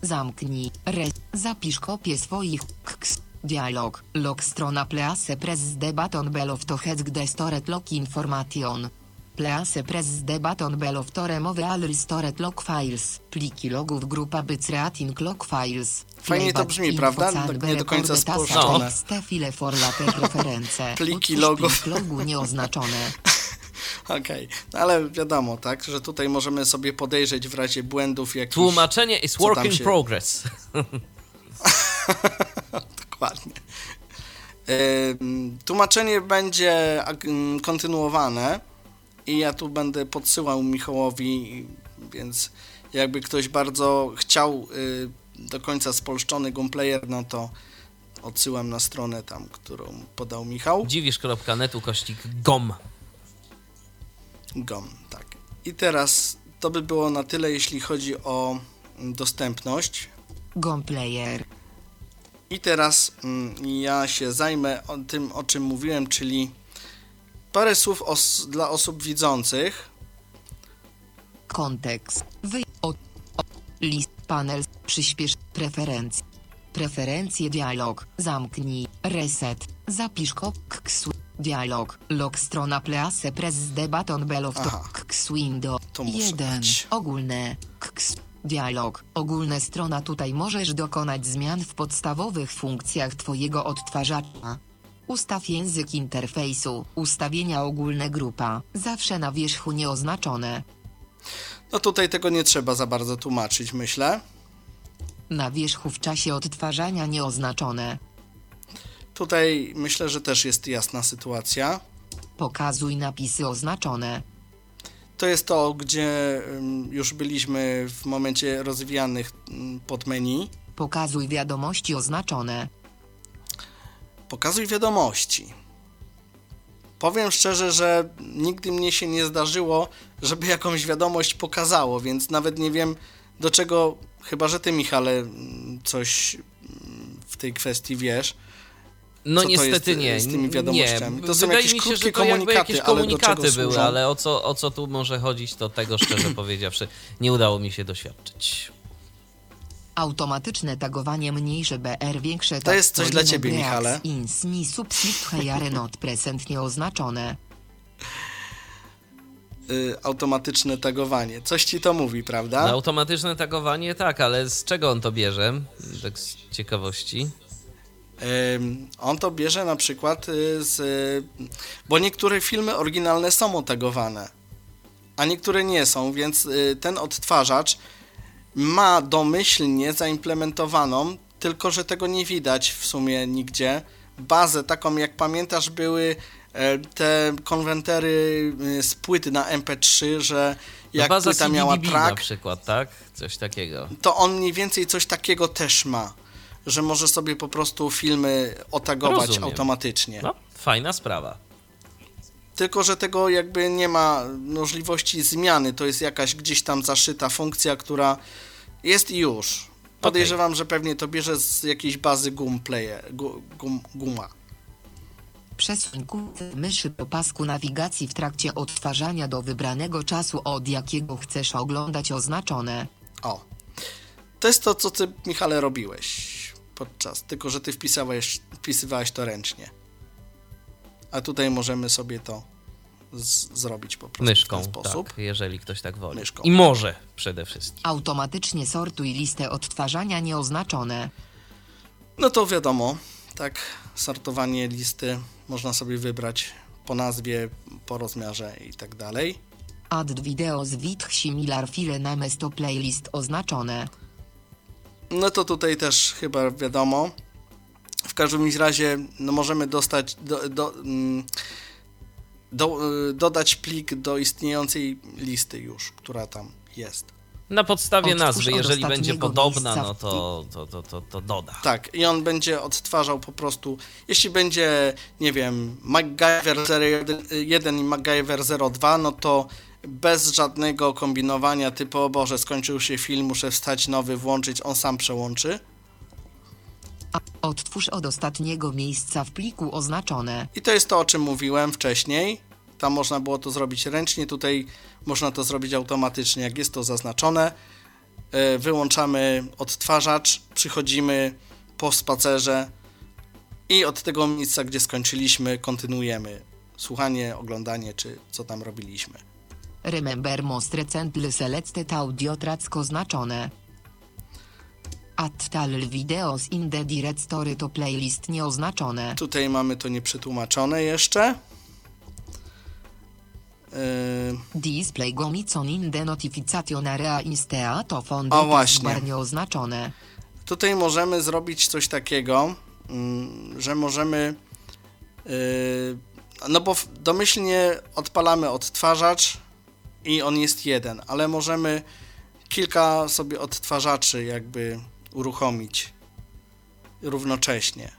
Zamknij. Re. Zapisz kopię swoich ks. Dialog. Log strona Place Press Debaton Below to Head Stored Log Information. Place Press Debaton Below to Remove All Restored Log Files. Pliki logów grupa Bycreatin Log Files. Fajnie to brzmi, prawda? Tak nie do końca spolszczone. File for latte reference. Pliki logów. logu nieoznaczone. Okej, okay. no ale wiadomo, tak, że tutaj możemy sobie podejrzeć w razie błędów jakichś... Tłumaczenie is work in się... progress. Dokładnie. Tłumaczenie będzie kontynuowane i ja tu będę podsyłał Michałowi, więc jakby ktoś bardzo chciał y, do końca spolszczony Gunplayer, no to odsyłam na stronę tam, którą podał Michał. Dziwisz.net ukośnik GOM. GOM, tak. I teraz to by było na tyle, jeśli chodzi o dostępność. Gunplayer. I teraz mm, ja się zajmę tym, o czym mówiłem, czyli parę słów os dla osób widzących. Kontekst. Wy o, o, list panel przyspiesz preferencje. Preferencje dialog. Zamknij. Reset. Zapisz kks dialog. Log strona place press debaton below to kks window. 1. Ogólne. Kks Dialog. Ogólne strona tutaj możesz dokonać zmian w podstawowych funkcjach Twojego odtwarzacza. Ustaw język interfejsu. Ustawienia ogólne grupa. Zawsze na wierzchu nieoznaczone. No tutaj tego nie trzeba za bardzo tłumaczyć, myślę. Na wierzchu w czasie odtwarzania nieoznaczone. Tutaj myślę, że też jest jasna sytuacja. Pokazuj napisy oznaczone. To jest to, gdzie już byliśmy w momencie rozwijanych pod menu. Pokazuj wiadomości oznaczone. Pokazuj wiadomości. Powiem szczerze, że nigdy mnie się nie zdarzyło, żeby jakąś wiadomość pokazało, więc nawet nie wiem do czego, chyba że ty Michale coś w tej kwestii wiesz. No co niestety jest, nie. Z tymi wiadomościami. Nie. To są Wydaje mi się, że to jakby jakieś komunikaty były, ale o co, o co tu może chodzić, to tego szczerze powiedziawszy nie udało mi się doświadczyć. Automatyczne tagowanie mniejsze BR większe To jest coś dla ciebie, Michale. Insni subscribe not present nieoznaczone. Y, automatyczne tagowanie. Coś ci to mówi, prawda? No, automatyczne tagowanie tak, ale z czego on to bierze? Tak z ciekawości. On to bierze na przykład y, z. Bo niektóre filmy oryginalne są otagowane. a niektóre nie są, więc y, ten odtwarzacz ma domyślnie zaimplementowaną, tylko że tego nie widać w sumie nigdzie. Bazę taką, jak pamiętasz, były e, te konwentery y, z płyty na MP3, że No jak baza płyta miała CDDB na track, przykład, tak? Coś takiego. to on mniej więcej coś takiego też ma, że może sobie po prostu filmy otagować Rozumiem. automatycznie. No, fajna sprawa. Tylko, że tego jakby nie ma możliwości zmiany. To jest jakaś gdzieś tam zaszyta funkcja, która jest i już. Podejrzewam, że pewnie to bierze z jakiejś bazy gum player, gu, gum, guma. Przesuń kółce myszy po pasku nawigacji w trakcie odtwarzania do wybranego czasu, od jakiego chcesz oglądać oznaczone. O. To jest to, co ty, Michale, robiłeś podczas, tylko że ty wpisałeś, wpisywałeś to ręcznie. A tutaj możemy sobie to z, zrobić po prostu Myszką, w ten sposób. tak, jeżeli ktoś tak woli. Myszką. I może przede wszystkim. Automatycznie sortuj listę odtwarzania nieoznaczone. No to wiadomo, tak, sortowanie listy można sobie wybrać po nazwie, po rozmiarze i tak dalej. Add video z with similar file names to playlist oznaczone. No to tutaj też chyba wiadomo. W każdym razie no możemy dostać, do, do, mm, do, y, dodać plik do istniejącej listy już, która tam jest. Na podstawie Odtwórz nazwy, jeżeli będzie podobna, no to, to, to, to, to doda. Tak, i on będzie odtwarzał po prostu, jeśli będzie, nie wiem, MacGyver 01 i MacGyver 02, no to bez żadnego kombinowania typu, o Boże, skończył się film, muszę wstać nowy, włączyć, on sam przełączy. Odtwórz od ostatniego miejsca w pliku oznaczone. I to jest to, o czym mówiłem wcześniej. Tam można było to zrobić ręcznie, tutaj można to zrobić automatycznie, jak jest to zaznaczone. E, Wyłączamy odtwarzacz, przychodzimy po spacerze i od tego miejsca, gdzie skończyliśmy, kontynuujemy słuchanie, oglądanie, czy co tam robiliśmy. Remember most recently selected audio tracks oznaczone. Add tal videos in the direct story to playlist nieoznaczone. Tutaj mamy to nieprzetłumaczone jeszcze. Yy, Display gomicon in the notification area instea to O, fonde właśnie. nieoznaczone. Tutaj możemy zrobić coś takiego, mm, że możemy. yy, No bo domyślnie odpalamy odtwarzacz i on jest jeden, ale możemy kilka sobie odtwarzaczy jakby uruchomić równocześnie.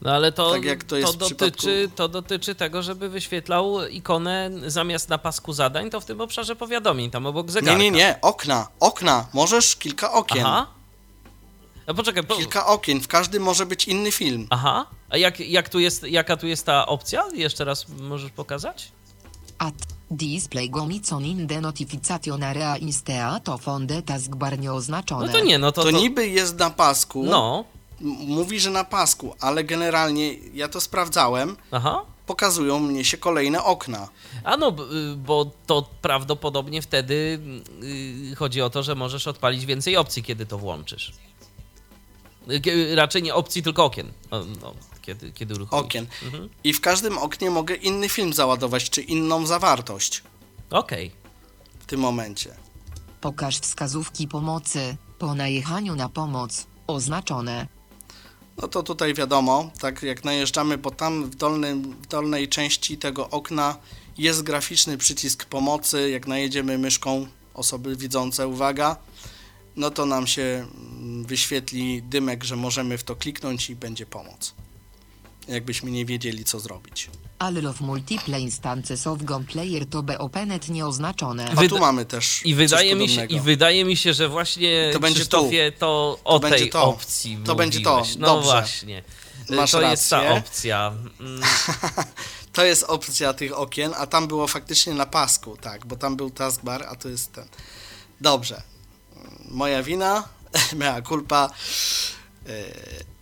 No ale to, Tak jak to jest w dotyczy, przypadku- to dotyczy tego, żeby wyświetlał ikonę zamiast na pasku zadań, to w tym obszarze powiadomień, tam obok Nie, zegarka. nie, nie, okna, okna. Możesz kilka okien. Aha. No poczekaj, po... Kilka okien, w każdym może być inny film. Aha. A jak, jak tu jest, jaka tu jest ta opcja? Jeszcze raz możesz pokazać? Add display gomicon in the notification area instea to fonde taskbar nieoznaczone. No to nie, no to... To to... niby jest na pasku. No, Mówi, że na pasku, ale generalnie ja to sprawdzałem. aha. Pokazują mnie się kolejne okna. A no, y, bo to prawdopodobnie wtedy y, chodzi o to, że możesz odpalić więcej opcji, kiedy to włączysz. Raczej nie opcji, tylko okien. No, kiedy, kiedy uruchomisz. Okien. Mhm. I w każdym oknie mogę inny film załadować, czy inną zawartość Okej. w tym momencie. Pokaż wskazówki pomocy. Po najechaniu na pomoc. Oznaczone. No to tutaj wiadomo, tak jak najeżdżamy, bo tam w, dolnym, w dolnej części tego okna jest graficzny przycisk pomocy. Jak najedziemy myszką, osoby widzące, uwaga, no to nam się mm, wyświetli dymek, że możemy w to kliknąć i będzie pomoc. Jakbyśmy nie wiedzieli, co zrobić. All of multiple instances of Gon Player to be opened nieoznaczone. A tu mamy też I wydaje, coś mi się. I wydaje mi się, że właśnie To będzie Krzysztofie, to o To będzie tej to. opcji To będzie to. mówiłeś. No Dobrze. właśnie. Masz to jest ta rację. opcja. Mm, To jest opcja tych okien, a tam było faktycznie na pasku, tak, bo tam był taskbar, a tu jest ten. Dobrze. Moja wina, mea culpa.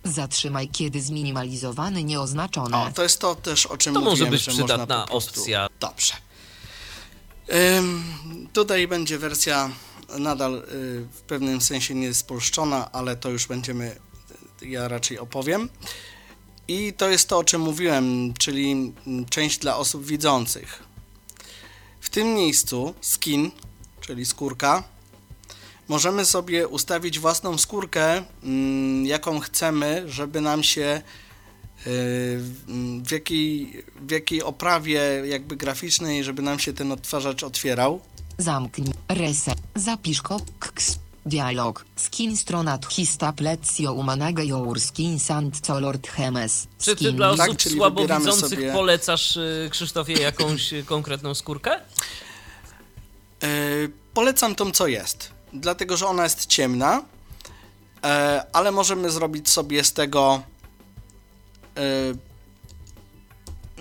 Zatrzymaj kiedy zminimalizowany nieoznaczone. O, to jest to też, o czym To może mówiłem, być że można przydatna opcja. Dobrze. Ym, tutaj będzie wersja nadal y, w pewnym sensie niespolszczona, ale to już będziemy, ja raczej opowiem. I to jest to, o czym mówiłem, czyli część dla osób widzących. W tym miejscu skin, czyli skórka, możemy sobie ustawić własną skórkę, mm, jaką chcemy, żeby nam się yy, w jakiej, w jakiej oprawie jakby graficznej, żeby nam się ten odtwarzacz otwierał. Zamknij. Reset. Zapisz koks. Dialog. Skin strona tchista plecio umanage your skin sand colord hemes. Czy ty Skin dla Tak, osób czyli słabowidzących wybieramy sobie- polecasz, y, Krzysztofie, jakąś y, konkretną skórkę? Yy, polecam tą, co jest, dlatego że ona jest ciemna, e, ale możemy zrobić sobie z tego. e,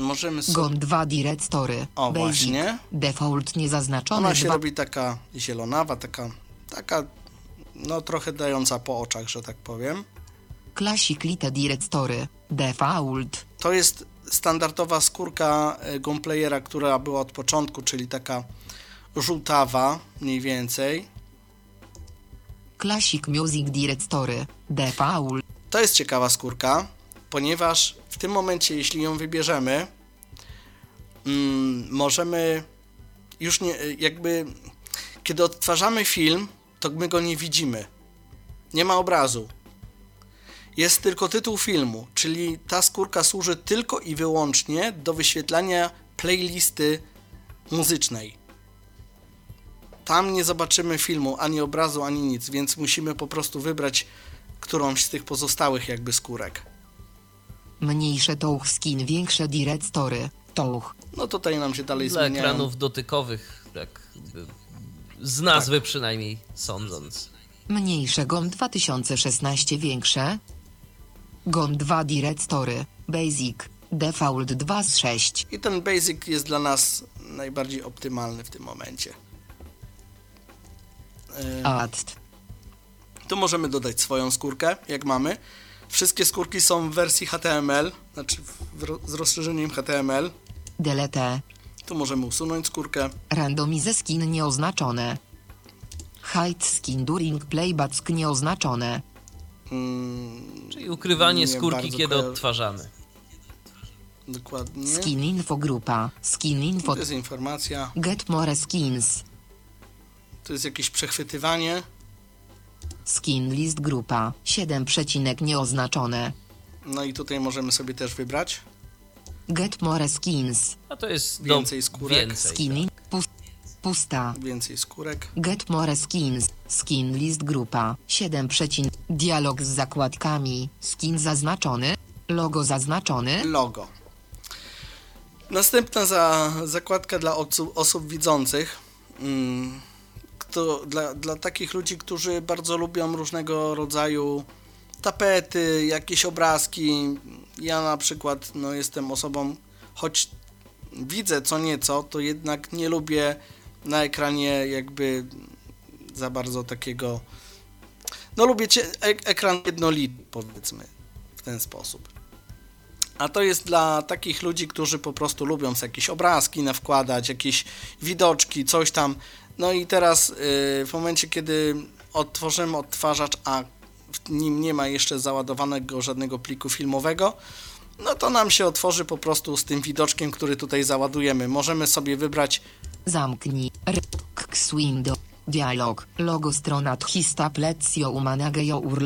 możemy sobie. GOM 2 Direct Story. O, Basic. właśnie. Default niezaznaczony Ona się 2. robi taka zielonawa, taka, taka, no trochę dająca po oczach, że tak powiem. Classic Lite Direct Story. Default. To jest standardowa skórka e, Gunplayera, która była od początku, czyli taka żółtawa mniej więcej. Classic Music Direct Story. Default. To jest ciekawa skórka, ponieważ w tym momencie, jeśli ją wybierzemy, mm, możemy już nie, jakby, kiedy odtwarzamy film, to my go nie widzimy. Nie ma obrazu. Jest tylko tytuł filmu, czyli ta skórka służy tylko i wyłącznie do wyświetlania playlisty muzycznej. Tam nie zobaczymy filmu, ani obrazu, ani nic, więc musimy po prostu wybrać którąś z tych pozostałych jakby skórek. Mniejsze touch skin, większe Direct Story. Touch. No tutaj nam się dalej Dla zmieniają. ekranów dotykowych, tak z nazwy przynajmniej sądząc. Mniejsze GOM 2016 większe. GOM 2 Direct Story. Basic. Default 2 z 6. I ten basic jest dla nas najbardziej optymalny w tym momencie. E, Add. Tu możemy dodać swoją skórkę, jak mamy. Wszystkie skórki są w wersji HTML, znaczy w, z rozszerzeniem HTML. Delete. Tu możemy usunąć skórkę. Randomize skin nieoznaczone. Hide skin during playback nieoznaczone. Mm, Czyli ukrywanie Nie skórki, kiedy koja- odtwarzamy. dokładnie. Skin info grupa. Skin info. To jest informacja. Get more skins. To jest jakieś przechwytywanie. Skin list grupa. 7 przecinek nieoznaczone. No i tutaj możemy sobie też wybrać. Get more skins. A to jest Więcej skórek. więcej. Skin pus, pusta. Więcej skórek. Get more skins. Skin list grupa. 7 przecin. Dialog z zakładkami. Skin zaznaczony. Logo zaznaczony. logo. Następna za, zakładka dla osób, osób widzących. Mm, kto, dla, dla takich ludzi, którzy bardzo lubią różnego rodzaju tapety, jakieś obrazki. Ja na przykład no, jestem osobą, choć widzę co nieco, to jednak nie lubię na ekranie jakby za bardzo takiego. No lubię cie, ek, ekran jednolity, powiedzmy w ten sposób. A to jest dla takich ludzi, którzy po prostu lubią jakieś obrazki nawkładać, jakieś widoczki, coś tam. No i teraz yy, w momencie, kiedy odtworzymy odtwarzacz, a w nim nie ma jeszcze załadowanego żadnego pliku filmowego, no to nam się otworzy po prostu z tym widoczkiem, który tutaj załadujemy. Możemy sobie wybrać Zamknij. X window. Dialog. Logo strona tchista plecio umanagejo ur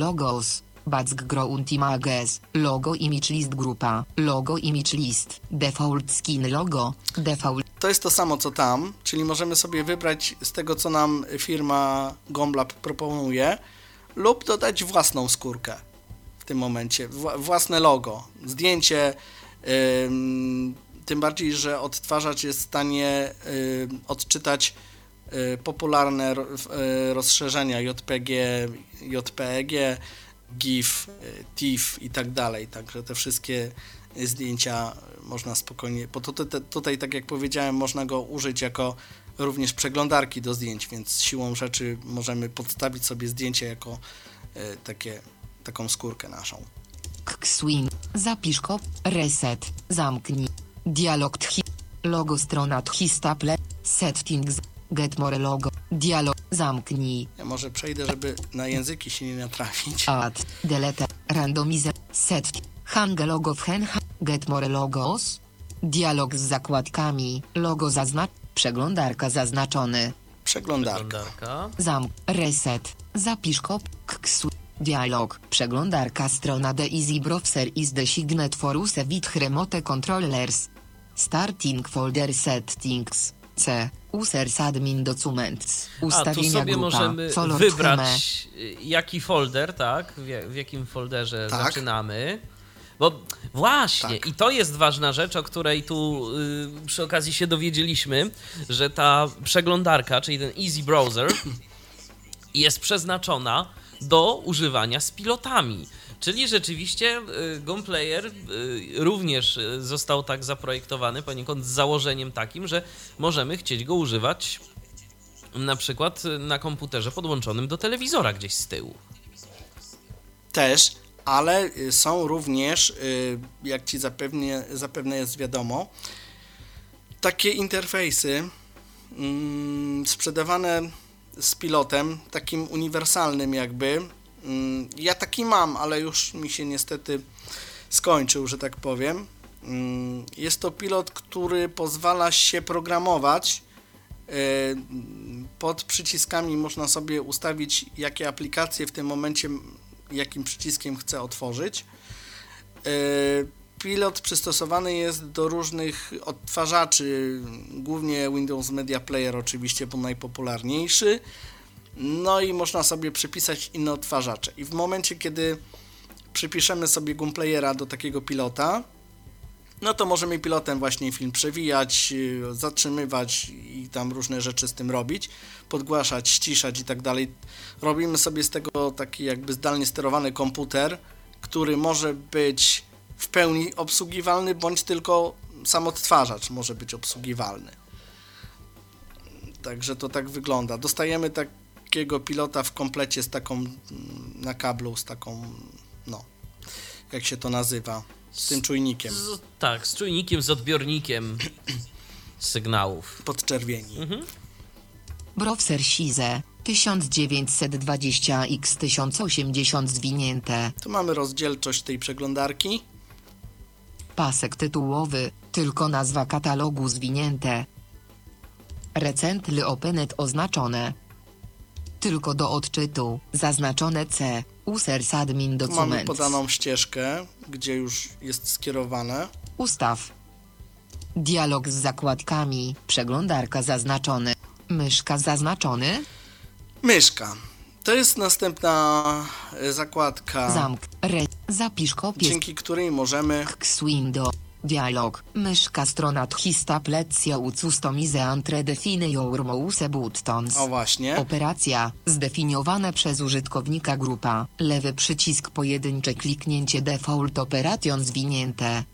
ground images. Logo image list grupa. Logo image list. Default skin logo. Default. To jest to samo co tam, czyli możemy sobie wybrać z tego, co nam firma Gomblab proponuje, lub dodać własną skórkę w tym momencie, wła- własne logo, zdjęcie. ym, tym bardziej, że odtwarzacz jest w stanie ym, odczytać y, popularne y, rozszerzenia JPG, JPEG, GIF, y, TIFF i tak dalej. Także te wszystkie zdjęcia można spokojnie, bo tutaj, tutaj, tak jak powiedziałem, można go użyć jako również przeglądarki do zdjęć, więc siłą rzeczy możemy podstawić sobie zdjęcie jako y, takie, taką skórkę naszą. Swing. Zapisz kop. Reset. Zamknij. Dialog tchi. Logo strona tchista ple. Settings. Get more logo. Dialog. Zamknij. Ja może przejdę, żeby na języki się nie natrafić. Add. Delete. Randomize. Set. Hang logo w hen. Get more logos. Dialog z zakładkami. Logo zaznacz. Przeglądarka zaznaczony. Przeglądarka. Przeglądarka. Zamk. Reset. Zapisz kop. Ksu. Dialog. Przeglądarka strona The Easy Browser is designated for use with remote controllers. Starting folder settings. C. Users admin documents. A, tu Ustawienia sobie grupa. możemy wybrać y, jaki folder, tak? W, w jakim folderze Tak. zaczynamy. Bo właśnie, Tak. i to jest ważna rzecz, o której tu y, przy okazji się dowiedzieliśmy, że ta przeglądarka, czyli ten Easy Browser, jest przeznaczona do używania z pilotami. Czyli rzeczywiście y, Gunplayer y, również y, został tak zaprojektowany poniekąd z założeniem takim, że możemy chcieć go używać na przykład na komputerze podłączonym do telewizora gdzieś z tyłu. Też, ale są również, jak ci zapewne, zapewne jest wiadomo, takie interfejsy mm, sprzedawane z pilotem, takim uniwersalnym jakby. Mm, Ja taki mam, ale już mi się niestety skończył, że tak powiem. Mm, Jest to pilot, który pozwala się programować. Y, Pod przyciskami można sobie ustawić, jakie aplikacje w tym momencie jakim przyciskiem chcę otworzyć. Yy, Pilot przystosowany jest do różnych odtwarzaczy, głównie Windows Media Player oczywiście, bo najpopularniejszy. No i można sobie przypisać inne odtwarzacze. I w momencie, kiedy przypiszemy sobie Gunplayera do takiego pilota, no to możemy pilotem właśnie film przewijać, yy, zatrzymywać i tam różne rzeczy z tym robić, podgłaszać, ściszać i tak dalej. Robimy sobie z tego taki jakby zdalnie sterowany komputer, który może być w pełni obsługiwalny, bądź tylko sam odtwarzacz może być obsługiwalny. Także to tak wygląda. Dostajemy takiego pilota w komplecie z taką na kablu, z taką, no, jak się to nazywa, z tym czujnikiem Z, tak, z czujnikiem, z odbiornikiem sygnałów. podczerwieni. Browser Size 1920x 1080 zwinięte. Tu mamy rozdzielczość tej przeglądarki. Pasek tytułowy, tylko nazwa katalogu zwinięte. Recently openet oznaczone. Tylko do odczytu, zaznaczone C. Users admin Tu mamy podaną ścieżkę, gdzie już jest skierowane. Ustaw. Dialog z zakładkami, przeglądarka zaznaczony. Myszka zaznaczony, Myszka. To jest następna e, zakładka, zamk, re, zapisz kopię dzięki której możemy z window. Dialog. Myszka strona tchista plecja ucustomize entre define your mouse buttons. O właśnie. Operacja. Zdefiniowane przez użytkownika grupa. Lewy przycisk pojedyncze kliknięcie default operation zwinięte.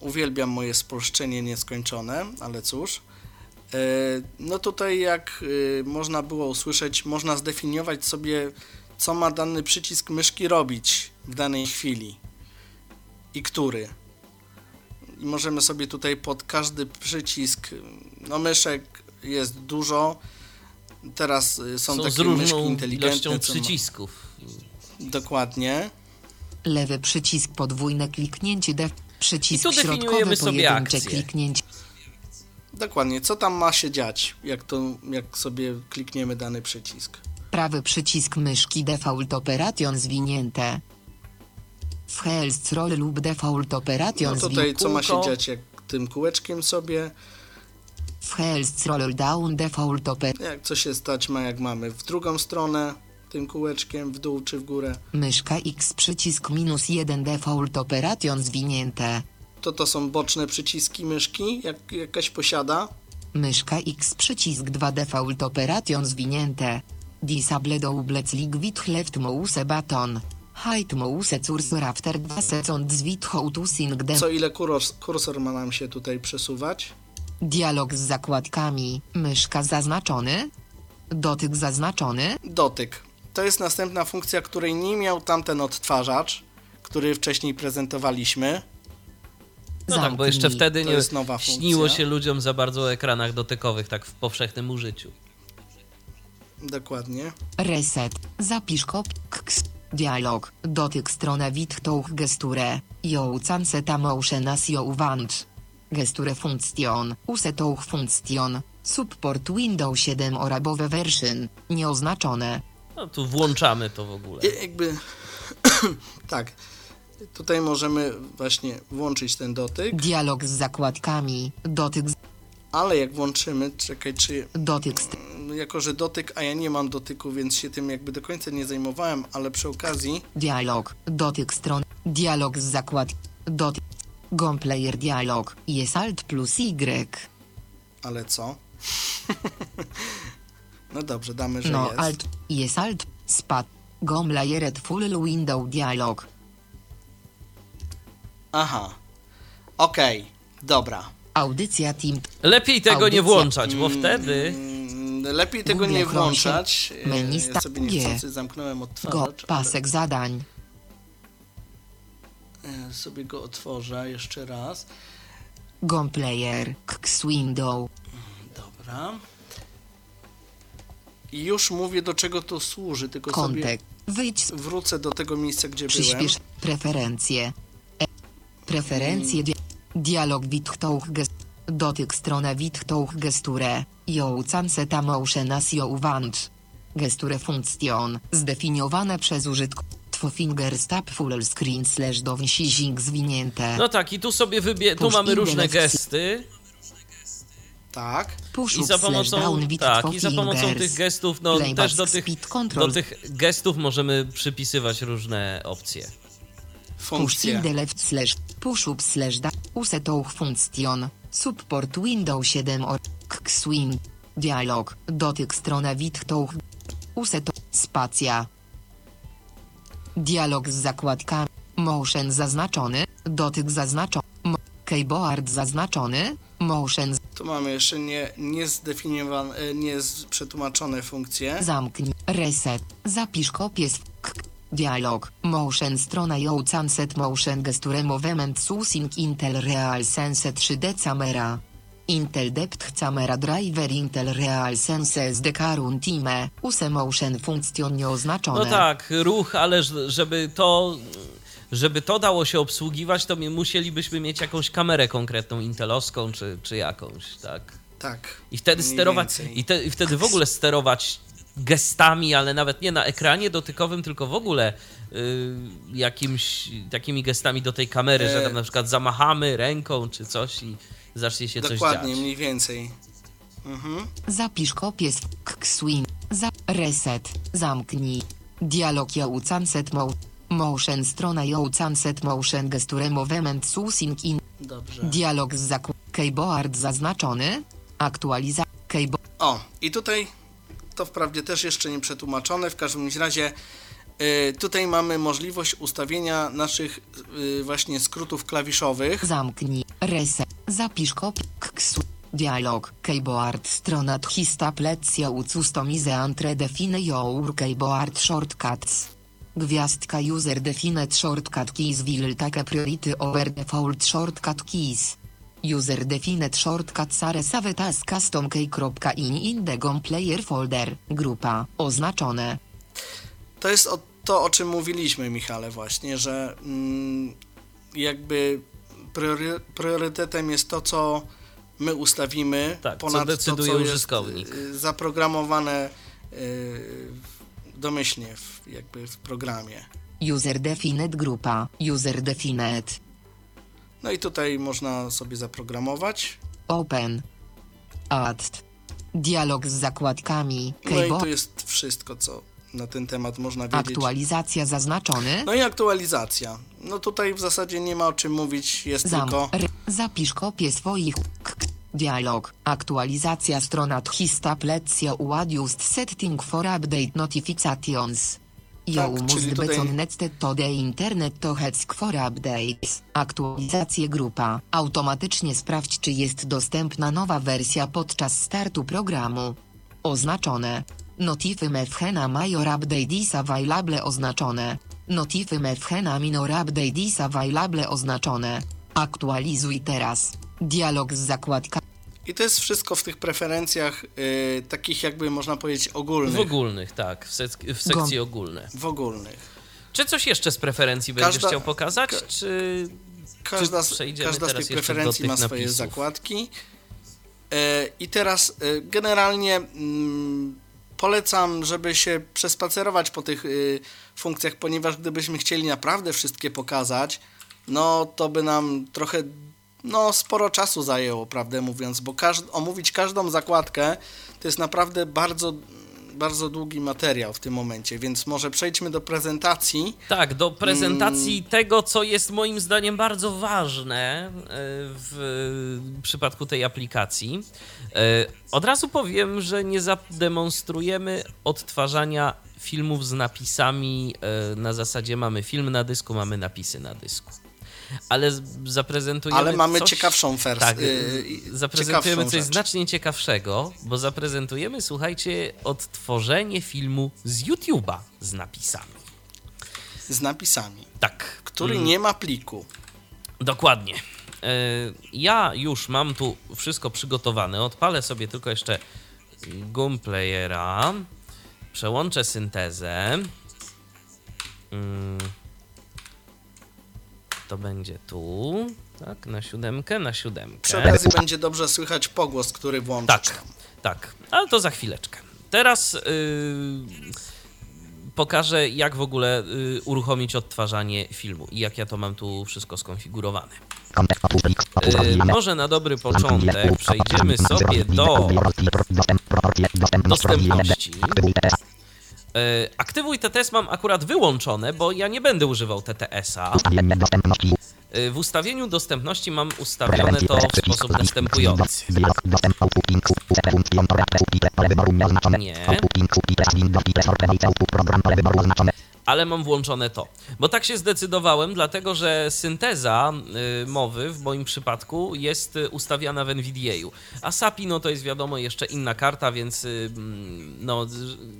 Uwielbiam moje spolszczenie nieskończone, ale cóż. E, No tutaj jak e, można było usłyszeć, można zdefiniować sobie, co ma dany przycisk myszki robić w danej chwili i który. I możemy sobie tutaj pod każdy przycisk, no myszek jest dużo. Teraz e, są, Są, takie myszki inteligentne. co ma- przycisków. Dokładnie. Lewy przycisk podwójne kliknięcie def. Przycisk I tu środkowy pojedyncze akcje. kliknięcie. Dokładnie, co tam ma się dziać, jak, to, jak sobie klikniemy dany przycisk. Prawy przycisk myszki default operation zwinięte. W roll lub default operation No tutaj co ma się dziać, jak tym kółeczkiem sobie, W roll down default operation. jak co się stać ma jak mamy w drugą stronę, tym kółeczkiem w dół czy w górę, Myszka X przycisk minus 1 default operation zwinięte. to to są boczne przyciski myszki, jak jakaś posiada. Myszka X przycisk 2 default operation zwinięte. Disable double click with left mouse button. Height mouse cursor after 2 seconds with how to sync them. Co ile kuros, kursor ma nam się tutaj przesuwać. Dialog z zakładkami. Myszka zaznaczony. Dotyk zaznaczony. Dotyk. To jest następna funkcja, której nie miał tamten odtwarzacz, który wcześniej prezentowaliśmy. No tak, bo jeszcze Zamknij. wtedy To nie jest nowa śniło się ludziom za bardzo o ekranach dotykowych, tak w powszechnym użyciu. Dokładnie. Reset. Zapisz kop. Dialog. Dotyk stronę wit touch gesturę. Ją canceta motion as you want. Gesture function. Use touch function. Support Windows 7 orabowe version. Nieoznaczone. No tu włączamy to w ogóle. I jakby tak. Tutaj możemy właśnie włączyć ten dotyk, Dialog z zakładkami. Dotyk z... ale jak włączymy, czekaj, czy Dotyk z... jako że dotyk, a ja nie mam dotyku, więc się tym jakby do końca nie zajmowałem, ale przy okazji Dialog. Dotyk stron. Dialog z zakład. Dotyk. GOM player dialog. Jest alt plus Y. Ale co? no dobrze, damy, że No jest. alt. Jest alt. Spad. GOM layered full window dialog. Aha. Okej, dobra. Audycja team. Lepiej tego nie Audycja. włączać, bo wtedy... Mm, Lepiej tego Google nie włączać. menu Ja sobie G. niechcący zamknąłem Go. odtwarzacz, Pasek zadań. ale e, sobie go otworzę jeszcze raz. GOM player. X window. Dobra. I już mówię, do czego to służy, tylko sobie Kontek. Wyjdź z wrócę do tego miejsca, gdzie byłem. Przyspiesz preferencje. E. Preferencje dia dialog Wittouch gest dotyk strona Wittouch gesture. Yo canceta motion as yo want. Gesture function zdefiniowane przez użytkownika. Two finger stop full screen slash downsizing zwinięte. No tak, i tu sobie wybie... Tu mamy różne gesty Tak. I up za pomocą, tak, i za pomocą tych gestów, no też do tych, do tych gestów możemy przypisywać różne opcje. Push in the left slash push up slash da usetouch function support Windows 7 or Xwing. Dialog. Dotyk strona Wittouch useto spacja. Dialog z zakładkami. Motion zaznaczony. Dotyk zaznaczony. Keyboard zaznaczony. Motion Tu mamy jeszcze nie, niezdefiniowane, e, nie przetłumaczone funkcje. zamknij. Reset. Zapisz kopię z Dialog, motion strona yo sunset motion gesture movement susing Intel Real Sense 3D camera. Intel Depth Camera Driver Intel Real Sense SD Current Time, use motion function nieoznaczone. No tak, ruch, ale żeby to, żeby to dało się obsługiwać, to mi- musielibyśmy mieć jakąś kamerę konkretną, intelowską czy, czy jakąś, tak. Tak. I wtedy sterować, i, te, i wtedy w ogóle sterować gestami, ale nawet nie na ekranie dotykowym, tylko w ogóle y, jakimś takimi gestami do tej kamery, że E. tam na przykład zamachamy ręką czy coś i zacznie się Dokładnie, coś dziać. mniej więcej. Mhm. Zapisz kopię z Xwing. Za reset. Zamknij. Dialog yo sunset mo motion strona yo sunset motion gesture movement susing in Dobrze. Dialog z zakł... Keyboard zaznaczony. Aktualiza... Keyboard... O, i tutaj to wprawdzie też jeszcze nie przetłumaczone, w każdym razie y, tutaj mamy możliwość ustawienia naszych y, właśnie skrótów klawiszowych. Zamknij. Reset. Zapisz kopię. Ksu. Dialog. Keyboard. Strona tchista plecja ucustomize entre define your keyboard shortcuts. Gwiazdka user defined shortcut keys will take priority over default shortcut keys. User defined shortcuts are saved as custom key.in in the GOM player folder. Grupa. Oznaczone. To jest o, to, o czym mówiliśmy, Michale, właśnie, że mm, jakby priory, priorytetem jest to, co my ustawimy, Tak, co ponad decyduje to, co użytkownik. jest y, zaprogramowane y, domyślnie w, jakby w programie. User defined grupa. User defined. No i tutaj można sobie zaprogramować. Open. Add. Dialog z zakładkami. No i tu jest wszystko, co na ten temat można wiedzieć. Aktualizacja zaznaczony. No i aktualizacja. No tutaj w zasadzie nie ma o czym mówić, jest Zam. tylko... Zapisz kopię swoich. Dialog. Aktualizacja strona tchista plecja uadjust setting for update notifications. You Tak, must czyli be tutaj- to the internet to heck for updates. Aktualizacje grupa. Automatycznie sprawdź czy jest dostępna nowa wersja podczas startu programu. Oznaczone. Notify mefhena major update is available oznaczone. Notify mefhena minor update is available oznaczone. Aktualizuj teraz. Dialog z zakładka. I to jest wszystko w tych preferencjach y, takich jakby można powiedzieć ogólnych. W ogólnych, tak, w, sek- w sekcji ogólne. W ogólnych. Czy coś jeszcze z preferencji będziesz Każda- chciał pokazać, ka- czy Każda, z- przejdziemy każda z tych preferencji tych ma swoje napisów? zakładki. E, I teraz e, generalnie mm, polecam, żeby się przespacerować po tych y, funkcjach, ponieważ gdybyśmy chcieli naprawdę wszystkie pokazać, no to by nam trochę, no sporo czasu zajęło, prawdę mówiąc, bo omówić każdą zakładkę to jest naprawdę bardzo, bardzo długi materiał w tym momencie, więc może przejdźmy do prezentacji. Tak, do prezentacji Mm. tego, co jest moim zdaniem bardzo ważne e, w przypadku tej aplikacji. E, Od razu powiem, że nie zademonstrujemy odtwarzania filmów z napisami e, na zasadzie mamy film na dysku, mamy napisy na dysku. Ale zaprezentujemy Ale mamy coś... ciekawszą wersję. Tak, y, zaprezentujemy ciekawszą coś rzecz. znacznie ciekawszego, bo zaprezentujemy, słuchajcie, odtworzenie filmu z YouTube'a z napisami. z napisami, Tak. który mm, nie ma pliku. Dokładnie. E, Ja już mam tu wszystko przygotowane. Odpalę sobie tylko jeszcze Gum Playera. Przełączę syntezę. Mm. To będzie tu. Tak, na siódemkę, na siódemkę. Przy okazji będzie dobrze słychać pogłos, który włączasz. Tak, tak, ale to za chwileczkę. Teraz yy, pokażę, jak w ogóle yy, uruchomić odtwarzanie filmu i jak ja to mam tu wszystko skonfigurowane. Yy, może na dobry początek przejdziemy sobie do dostępności. Aktywuj TTS. Yy, Aktywuj TTS mam akurat wyłączone, bo ja nie będę używał TTS-a. Dostępności. Yy, W ustawieniu dostępności mam ustawione to w sposób następujący. Nie. Ale mam włączone to. Bo tak się zdecydowałem, dlatego że synteza y, mowy w moim przypadku jest y, ustawiana w NVDA-u. A SAPI, no to jest wiadomo jeszcze inna karta, więc y, mm, no,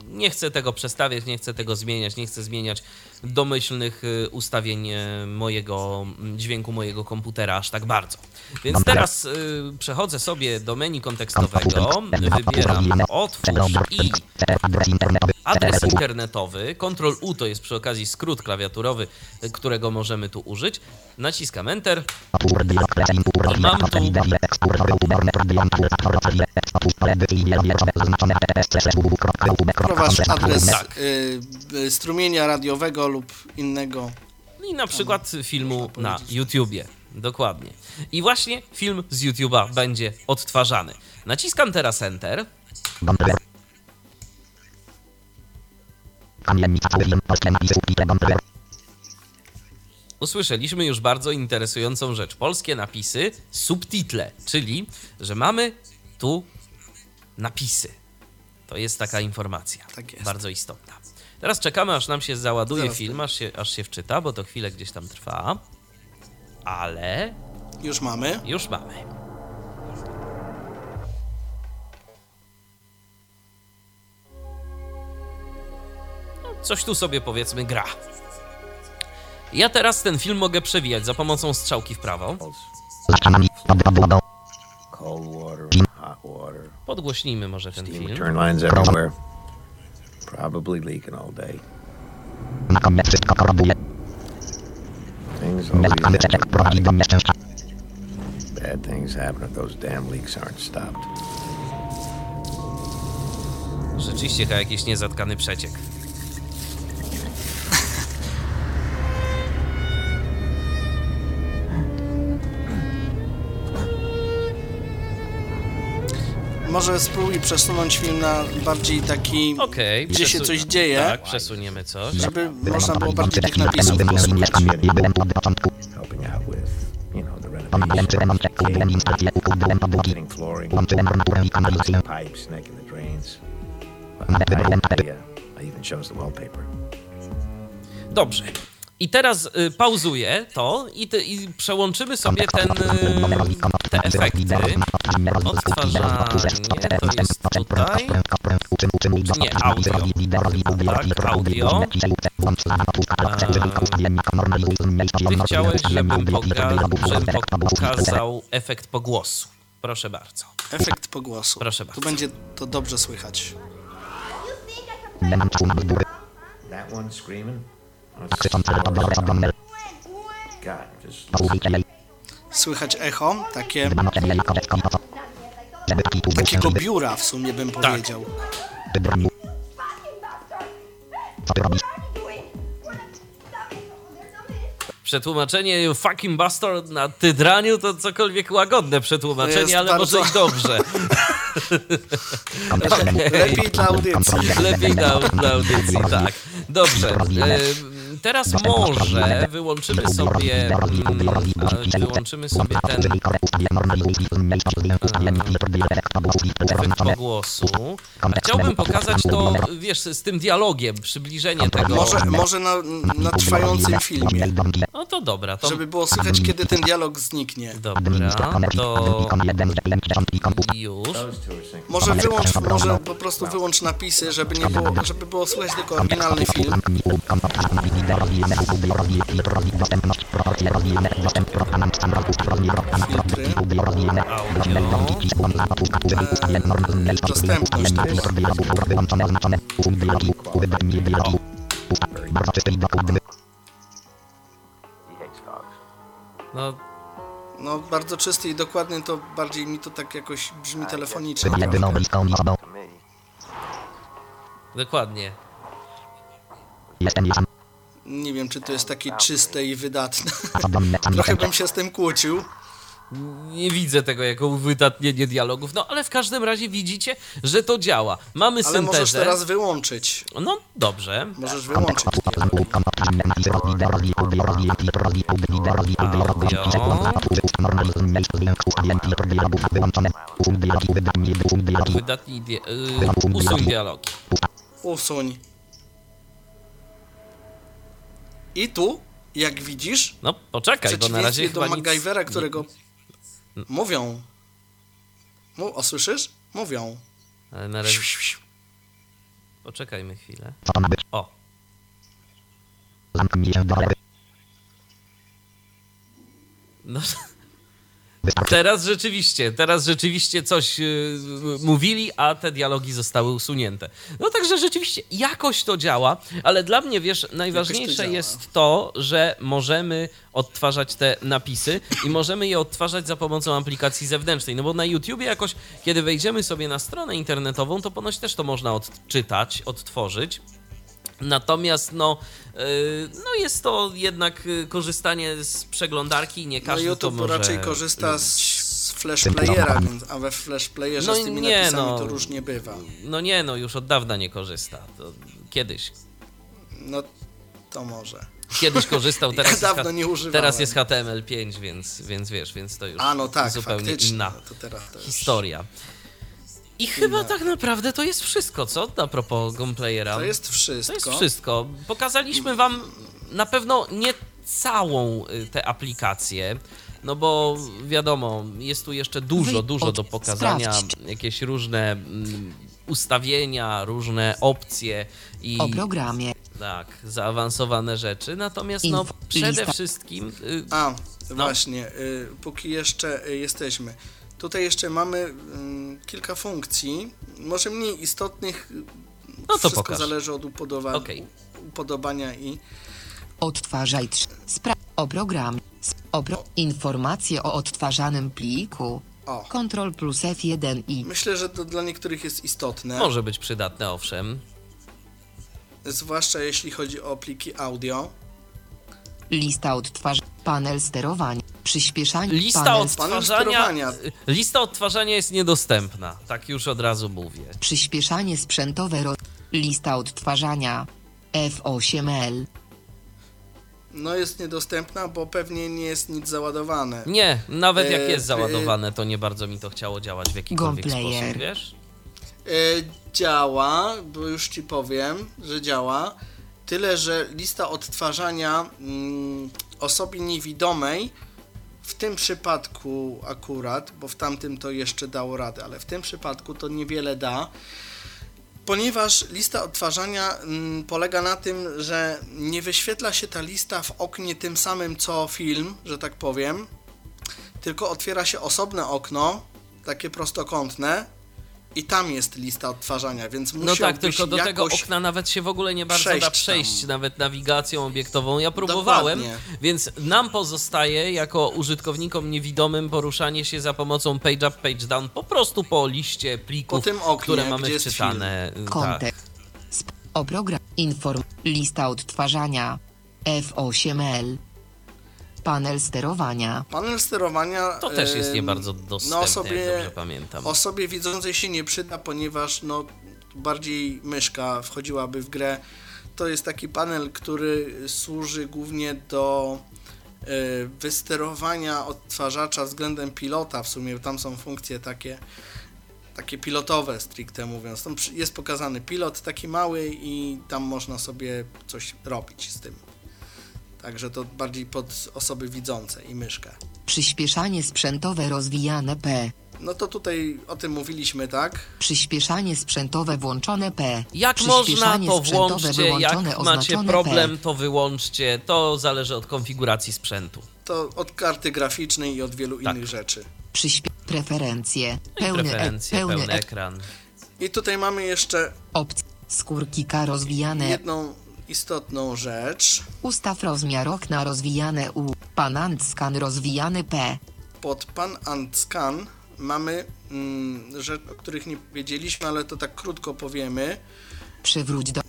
nie chcę tego przestawiać, nie chcę tego zmieniać, nie chcę zmieniać domyślnych ustawień mojego mm, dźwięku mojego komputera aż tak bardzo. Więc teraz przechodzę sobie do menu kontekstowego, wybieram otwórz i Adres internetowy. Adres internetowy, Ctrl U to jest przy okazji skrót klawiaturowy, y, którego możemy tu użyć. Naciskam Enter. Mam tu-. Wprowadź adres Tak. y, y, strumienia radiowego lub innego. I na przykład filmu na. YouTubie. Dokładnie. I właśnie film z YouTube'a będzie odtwarzany. Naciskam teraz Enter. Usłyszeliśmy już bardzo interesującą rzecz. Polskie napisy, subtitle, czyli że mamy tu napisy. To jest taka informacja. Tak jest. Bardzo istotna. Teraz czekamy, aż nam się załaduje Zaraz film, aż się, aż się wczyta, bo to chwilę gdzieś tam trwa. Ale Już mamy. już mamy. Coś tu sobie powiedzmy gra. Ja teraz ten film mogę przewijać za pomocą strzałki w prawo. Podgłośnijmy może ten film. Probably leaking all day. Wszystko korobuje. Prowadzi do nieszczęścia. bad things happen if those damn leaks aren't stopped. Rzeczywiście chyba jakiś niezatkany przeciek. Może spróbuj przesunąć film na bardziej taki, Okej. Gdzie się przesu- coś dzieje. Tak, przesuniemy coś. żeby można było bardziej tych Na napisów posłuchać. Dobrze. I teraz y, pauzuję to i, te, i przełączymy sobie ten, y, te efekty. Odtwarzanie. Tak, żebym, poka- żebym pokazał efekt pogłosu. Proszę bardzo. Efekt pogłosu. Proszę Tu bardzo. będzie to dobrze słychać. That one screaming? Słychać echo, takie, takiego biura w sumie bym powiedział. Ty robisz? Przetłumaczenie fucking bastard na tydraniu to cokolwiek łagodne przetłumaczenie, ale bardzo- może i dobrze. Lepiej dla audycji. Lepiej dla, dla audycji, tak. Dobrze. E, teraz może wyłączymy sobie mm, wyłączymy sobie ten efekt pogłosu. A chciałbym pokazać to, wiesz, z tym dialogiem, przybliżenie tego. Może, może na, na trwającym filmie, No to dobra, to żeby było słychać, kiedy ten dialog zniknie. dobra, to już. Może wyłącz, może po prostu wyłącz napisy, żeby nie było, żeby było słychać tylko oryginalny film. Bardzo czysty i hates dogs. No, No bardzo czysty i dokładny, to bardziej mi to tak jakoś brzmi telefonicznie. Dokładnie. Jestem ja sam. Nie wiem, czy to jest takie czyste i wydatne. Trochę bym się z tym kłócił. Nie widzę tego jako uwydatnienie dialogów, no ale w każdym razie widzicie, że to działa. Mamy Ale możesz syntezę. teraz wyłączyć. No dobrze. Możesz wyłączyć. Wydatnij di- y, usuń dialogi. Usuń. I tu, jak widzisz, No poczekaj, bo na razie do chyba nic... MacGyvera, którego mówią. Mu, o, słyszysz? Mówią. Ale na razie... Poczekajmy chwilę. Co to ma być? O, no... Teraz rzeczywiście, teraz rzeczywiście coś y, mówili, a te dialogi zostały usunięte. No także rzeczywiście jakoś to działa, ale dla mnie, wiesz, najważniejsze działa. jest to, że możemy odtwarzać te napisy i możemy je odtwarzać za pomocą aplikacji zewnętrznej. No bo na YouTubie jakoś, kiedy wejdziemy sobie na stronę internetową, to ponoć też to można odczytać, odtworzyć. Natomiast no, yy, no jest to jednak y, korzystanie z przeglądarki, nie No każdy to YouTube może raczej korzysta z, Flash Playera, więc, a we Flash Playerze No z tymi nie, napisami no. to różnie bywa. No nie, no już od dawna nie korzysta. To kiedyś. No to może. Kiedyś korzystał, teraz, jest, dawno nie używałem. teraz jest HTML5, więc, więc wiesz, więc to już A no tak, zupełnie faktycznie. inna No to teraz to już... I chyba tak naprawdę to jest wszystko, co? A propos Gunplayera. To jest To wszystko. jest wszystko. Pokazaliśmy wam na pewno nie całą y, tę aplikację, no bo wiadomo, jest tu jeszcze dużo, Wy- dużo do pokazania, jakieś różne mm, ustawienia, różne opcje i O programie. tak, zaawansowane rzeczy. Natomiast no przede wszystkim y, A, No. właśnie, y, póki jeszcze jesteśmy. Tutaj jeszcze mamy y, kilka funkcji, może mniej istotnych. No to Wszystko pokaż. zależy od upodoba- Okej. upodobania i Odtwarzaj 3. Spra- o programie. Sp- o pro- informacje o odtwarzanym pliku. o. Ctrl plus F1 i Myślę, że to dla niektórych jest istotne, może być przydatne, owszem. zwłaszcza jeśli chodzi o pliki audio. Lista odtwarz. Panel sterowania. Przyspieszanie. Lista panel, odtwarzania, sterowania. lista odtwarzania jest niedostępna, tak już od razu mówię. Przyspieszanie sprzętowe. Ro- lista odtwarzania. F8L. No jest niedostępna, bo pewnie nie jest nic załadowane. Nie, nawet jak E, jest e, załadowane, to nie bardzo mi to chciało działać w jakikolwiek Gunplayer. sposób, wiesz? E, działa, bo już ci powiem, że działa. Tyle, że lista odtwarzania mm, osobie niewidomej w tym przypadku akurat, bo w tamtym to jeszcze dało radę, ale w tym przypadku to niewiele da, ponieważ lista odtwarzania mm, polega na tym, że nie wyświetla się ta lista w oknie tym samym co film, że tak powiem, tylko otwiera się osobne okno, takie prostokątne i tam jest lista odtwarzania, więc No musiałbyś tak, tylko do tego okna nawet się w ogóle nie bardzo da przejść przejść, tam. nawet nawigacją obiektową. Ja próbowałem, Dokładnie. więc nam pozostaje jako użytkownikom niewidomym poruszanie się za pomocą page up, page down, po prostu po liście plików, Po tym oknie, które mamy wczytane. Tak. Kontekst. Sp- o program. Inform. Lista odtwarzania. F8L. Panel sterowania. Panel sterowania... To też jest nie bardzo dostępne, no osobie, jak dobrze pamiętam. Osobie widzącej się nie przyda, ponieważ no, bardziej myszka wchodziłaby w grę. To jest taki panel, który służy głównie do e, wysterowania odtwarzacza względem pilota. W sumie tam są funkcje takie, takie pilotowe, stricte mówiąc. Tam jest pokazany pilot taki mały i tam można sobie coś robić z tym. Także to bardziej pod osoby widzące i myszkę. Przyspieszanie sprzętowe rozwijane P. No to tutaj o tym mówiliśmy, tak? Przyspieszanie sprzętowe włączone P. Jak można, to włączcie, jak macie problem, P. to wyłączcie, to zależy od konfiguracji sprzętu. To od karty graficznej i od wielu Tak. innych rzeczy. Przyspie... Preferencje. I Pełny, preferencje, e, pełny, pełny e, ekran. I tutaj mamy jeszcze opcje. Skórki K rozwijane. jedną istotną rzecz. Ustaw rozmiar okna rozwijane U. Panant scan rozwijany P. Pod Pan and Scan mamy mm, rzeczy, o których nie powiedzieliśmy, ale to tak krótko powiemy, Przywróć do e,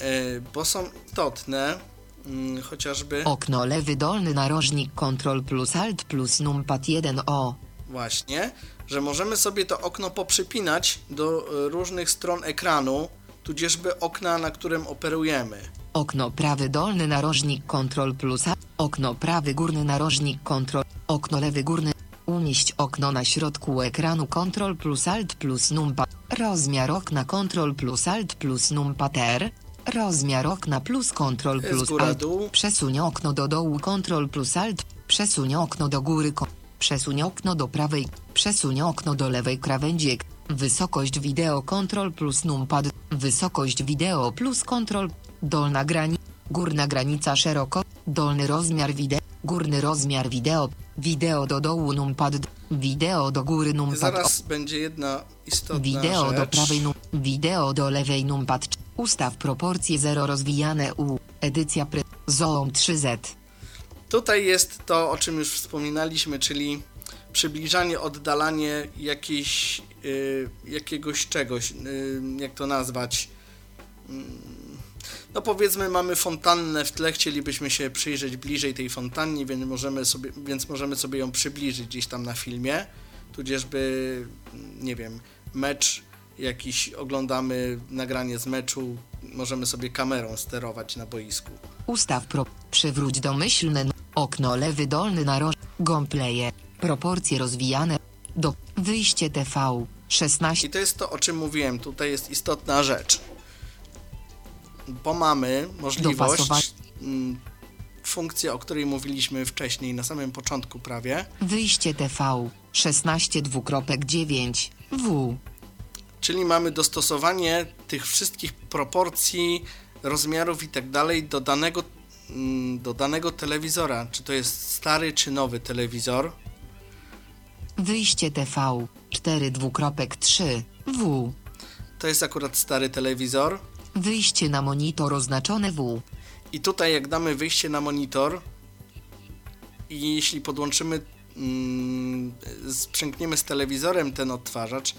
bo są istotne, mm, chociażby okno lewy dolny narożnik Ctrl plus Alt plus numpad 1 O. właśnie, że możemy sobie to okno poprzypinać do e, różnych stron ekranu, tudzieżby okna, na którym operujemy. Okno prawy dolny narożnik Ctrl plus A. Okno prawy górny narożnik Ctrl. Okno lewy górny. Umieść okno na środku ekranu Ctrl plus Alt plus numpad. Rozmiar okna Ctrl plus Alt plus numpad R. Rozmiar okna plus Ctrl plus góra, Alt. dół. Przesuń okno do dołu Ctrl plus Alt. Przesuń okno do góry. Przesuń okno do prawej. Przesuń okno do lewej krawędzi. ek- Wysokość wideo Ctrl plus numpad. Wysokość wideo plus Ctrl. Dolna granica. Górna granica szeroko. Dolny rozmiar wideo. Górny rozmiar wideo. Wideo do dołu numpad. Wideo do góry numpad. Zaraz będzie jedna istotna Wideo do prawej num. Wideo do lewej numpad. Ustaw proporcje 0 rozwijane U. Edycja pre. Zoom 3Z. Tutaj jest to, o czym już wspominaliśmy, czyli przybliżanie, oddalanie jakiejś, y, jakiegoś czegoś, y, jak to nazwać. Mm, No powiedzmy mamy fontannę w tle, chcielibyśmy się przyjrzeć bliżej tej fontannie, więc możemy sobie, więc możemy sobie ją przybliżyć gdzieś tam na filmie, tudzieżby, nie wiem, mecz jakiś oglądamy, nagranie z meczu, możemy sobie kamerą sterować na boisku. Ustaw pro. Przywróć domyślne. Okno lewy dolny naroż. Gomplayer. Proporcje rozwijane. Do. Wyjście TV. 16. I to jest to, o czym mówiłem. Tutaj jest istotna rzecz. Bo mamy możliwość, mm, funkcję, o której mówiliśmy wcześniej, na samym początku prawie, Wyjście TV. 16 dwukropek 9. W. czyli mamy dostosowanie tych wszystkich proporcji, rozmiarów i tak dalej do danego, mm, do danego telewizora. Czy to jest stary, czy nowy telewizor. Wyjście TV. 4 dwukropek 3. W. To jest akurat stary telewizor. Wyjście na monitor oznaczone W. I tutaj jak damy wyjście na monitor i jeśli podłączymy, mm, sprzęgniemy z telewizorem ten odtwarzacz,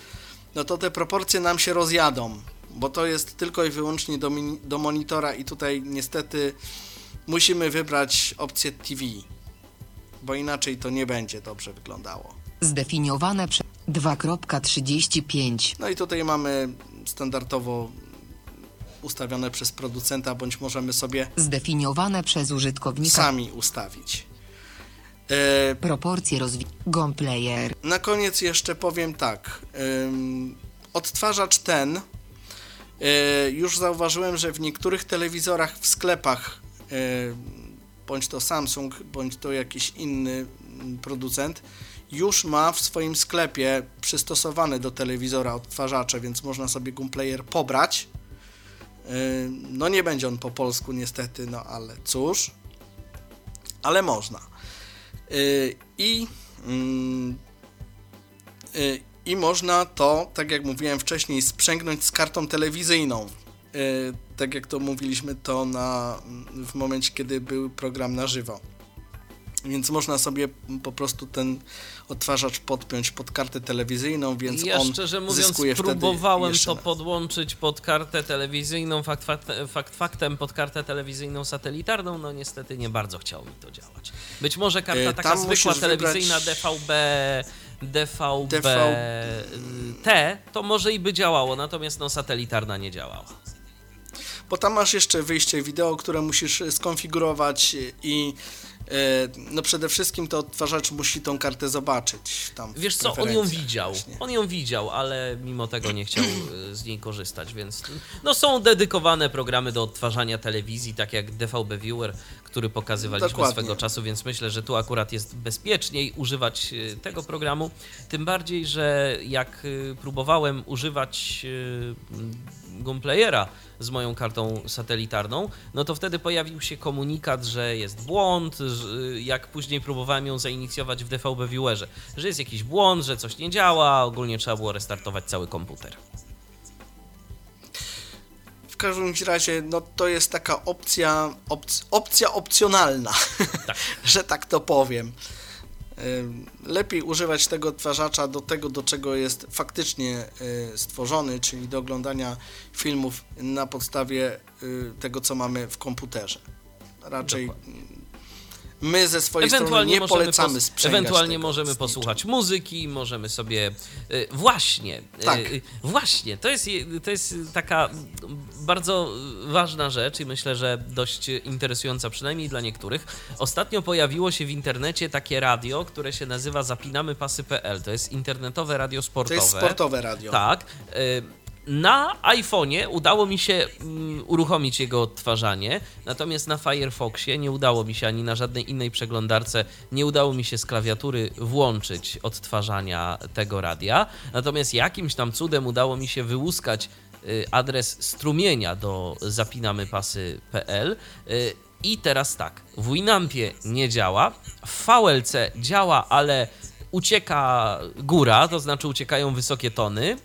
no to te proporcje nam się rozjadą, bo to jest tylko i wyłącznie do, do monitora i tutaj niestety musimy wybrać opcję TV, bo inaczej to nie będzie dobrze wyglądało. Zdefiniowane przez 2.35. No i tutaj mamy standardowo ustawione przez producenta, bądź możemy sobie Zdefiniowane przez użytkownika. sami ustawić. E, Proporcje rozwi... Gomplayer. Na koniec jeszcze powiem tak. Odtwarzacz ten y, już zauważyłem, że w niektórych telewizorach w sklepach, y, bądź to Samsung, bądź to jakiś inny mm, producent, już ma w swoim sklepie przystosowany do telewizora odtwarzacze, więc można sobie Gunplayer pobrać. Y, no nie będzie on po polsku niestety, no ale cóż. Ale można. Y, I mm, Y, i można to, tak jak mówiłem wcześniej, sprzęgnąć z kartą telewizyjną. Tak jak to mówiliśmy to na, w momencie, kiedy był program na żywo. Więc można sobie po prostu ten odtwarzacz podpiąć pod kartę telewizyjną, więc ja on szczerze mówiąc próbowałem to jeszcze... podłączyć pod kartę telewizyjną, fakt, fakt, fakt faktem pod kartę telewizyjną satelitarną, no niestety nie bardzo chciało mi to działać. Być może karta E, taka zwykła telewizyjna wybrać- DVB DVB DV... T to może i by działało, natomiast no satelitarna nie działała. Bo tam masz jeszcze wyjście wideo, które musisz skonfigurować i no przede wszystkim to odtwarzacz musi tą kartę zobaczyć. Tam Wiesz co, on ją widział. właśnie. On ją widział, ale mimo tego nie chciał y, z niej korzystać, więc no są dedykowane programy do odtwarzania telewizji, tak jak DVB Viewer, który pokazywaliśmy Dokładnie. swego czasu, więc myślę, że tu akurat jest bezpieczniej używać y, tego programu. Tym bardziej, że jak próbowałem używać Gunplayera z moją kartą satelitarną, no to wtedy pojawił się komunikat, że jest błąd, że jak później próbowałem ją zainicjować w DVB Viewerze, że jest jakiś błąd, że coś nie działa, ogólnie trzeba było restartować cały komputer. W każdym razie, no to jest taka opcja, opc, opcja opcjonalna, Tak. że tak to powiem. Lepiej używać tego odtwarzacza do tego, do czego jest faktycznie y, stworzony, czyli do oglądania filmów na podstawie y, tego, co mamy w komputerze. Raczej Dokładnie. My ze swojej strony nie polecamy sprzęgać ewentualnie tego możemy posłuchać muzyki, możemy sobie. y, Właśnie, y, Tak. właśnie, to jest, je- to jest taka bardzo ważna rzecz i myślę, że dość interesująca, przynajmniej dla niektórych. Ostatnio pojawiło się w internecie takie radio, które się nazywa zapinamypasy.pl. To jest internetowe radio To sportowe. jest sportowe radio. Tak. Na iPhone'ie udało mi się mm, uruchomić jego odtwarzanie, natomiast na Firefoxie nie udało mi się ani na żadnej innej przeglądarce nie udało mi się z klawiatury włączyć odtwarzania tego radia. Natomiast jakimś tam cudem udało mi się wyłuskać y, adres strumienia do zapinamypasy.pl y, i teraz tak, w Winampie nie działa, w VLC działa, ale ucieka góra, to znaczy uciekają wysokie tony,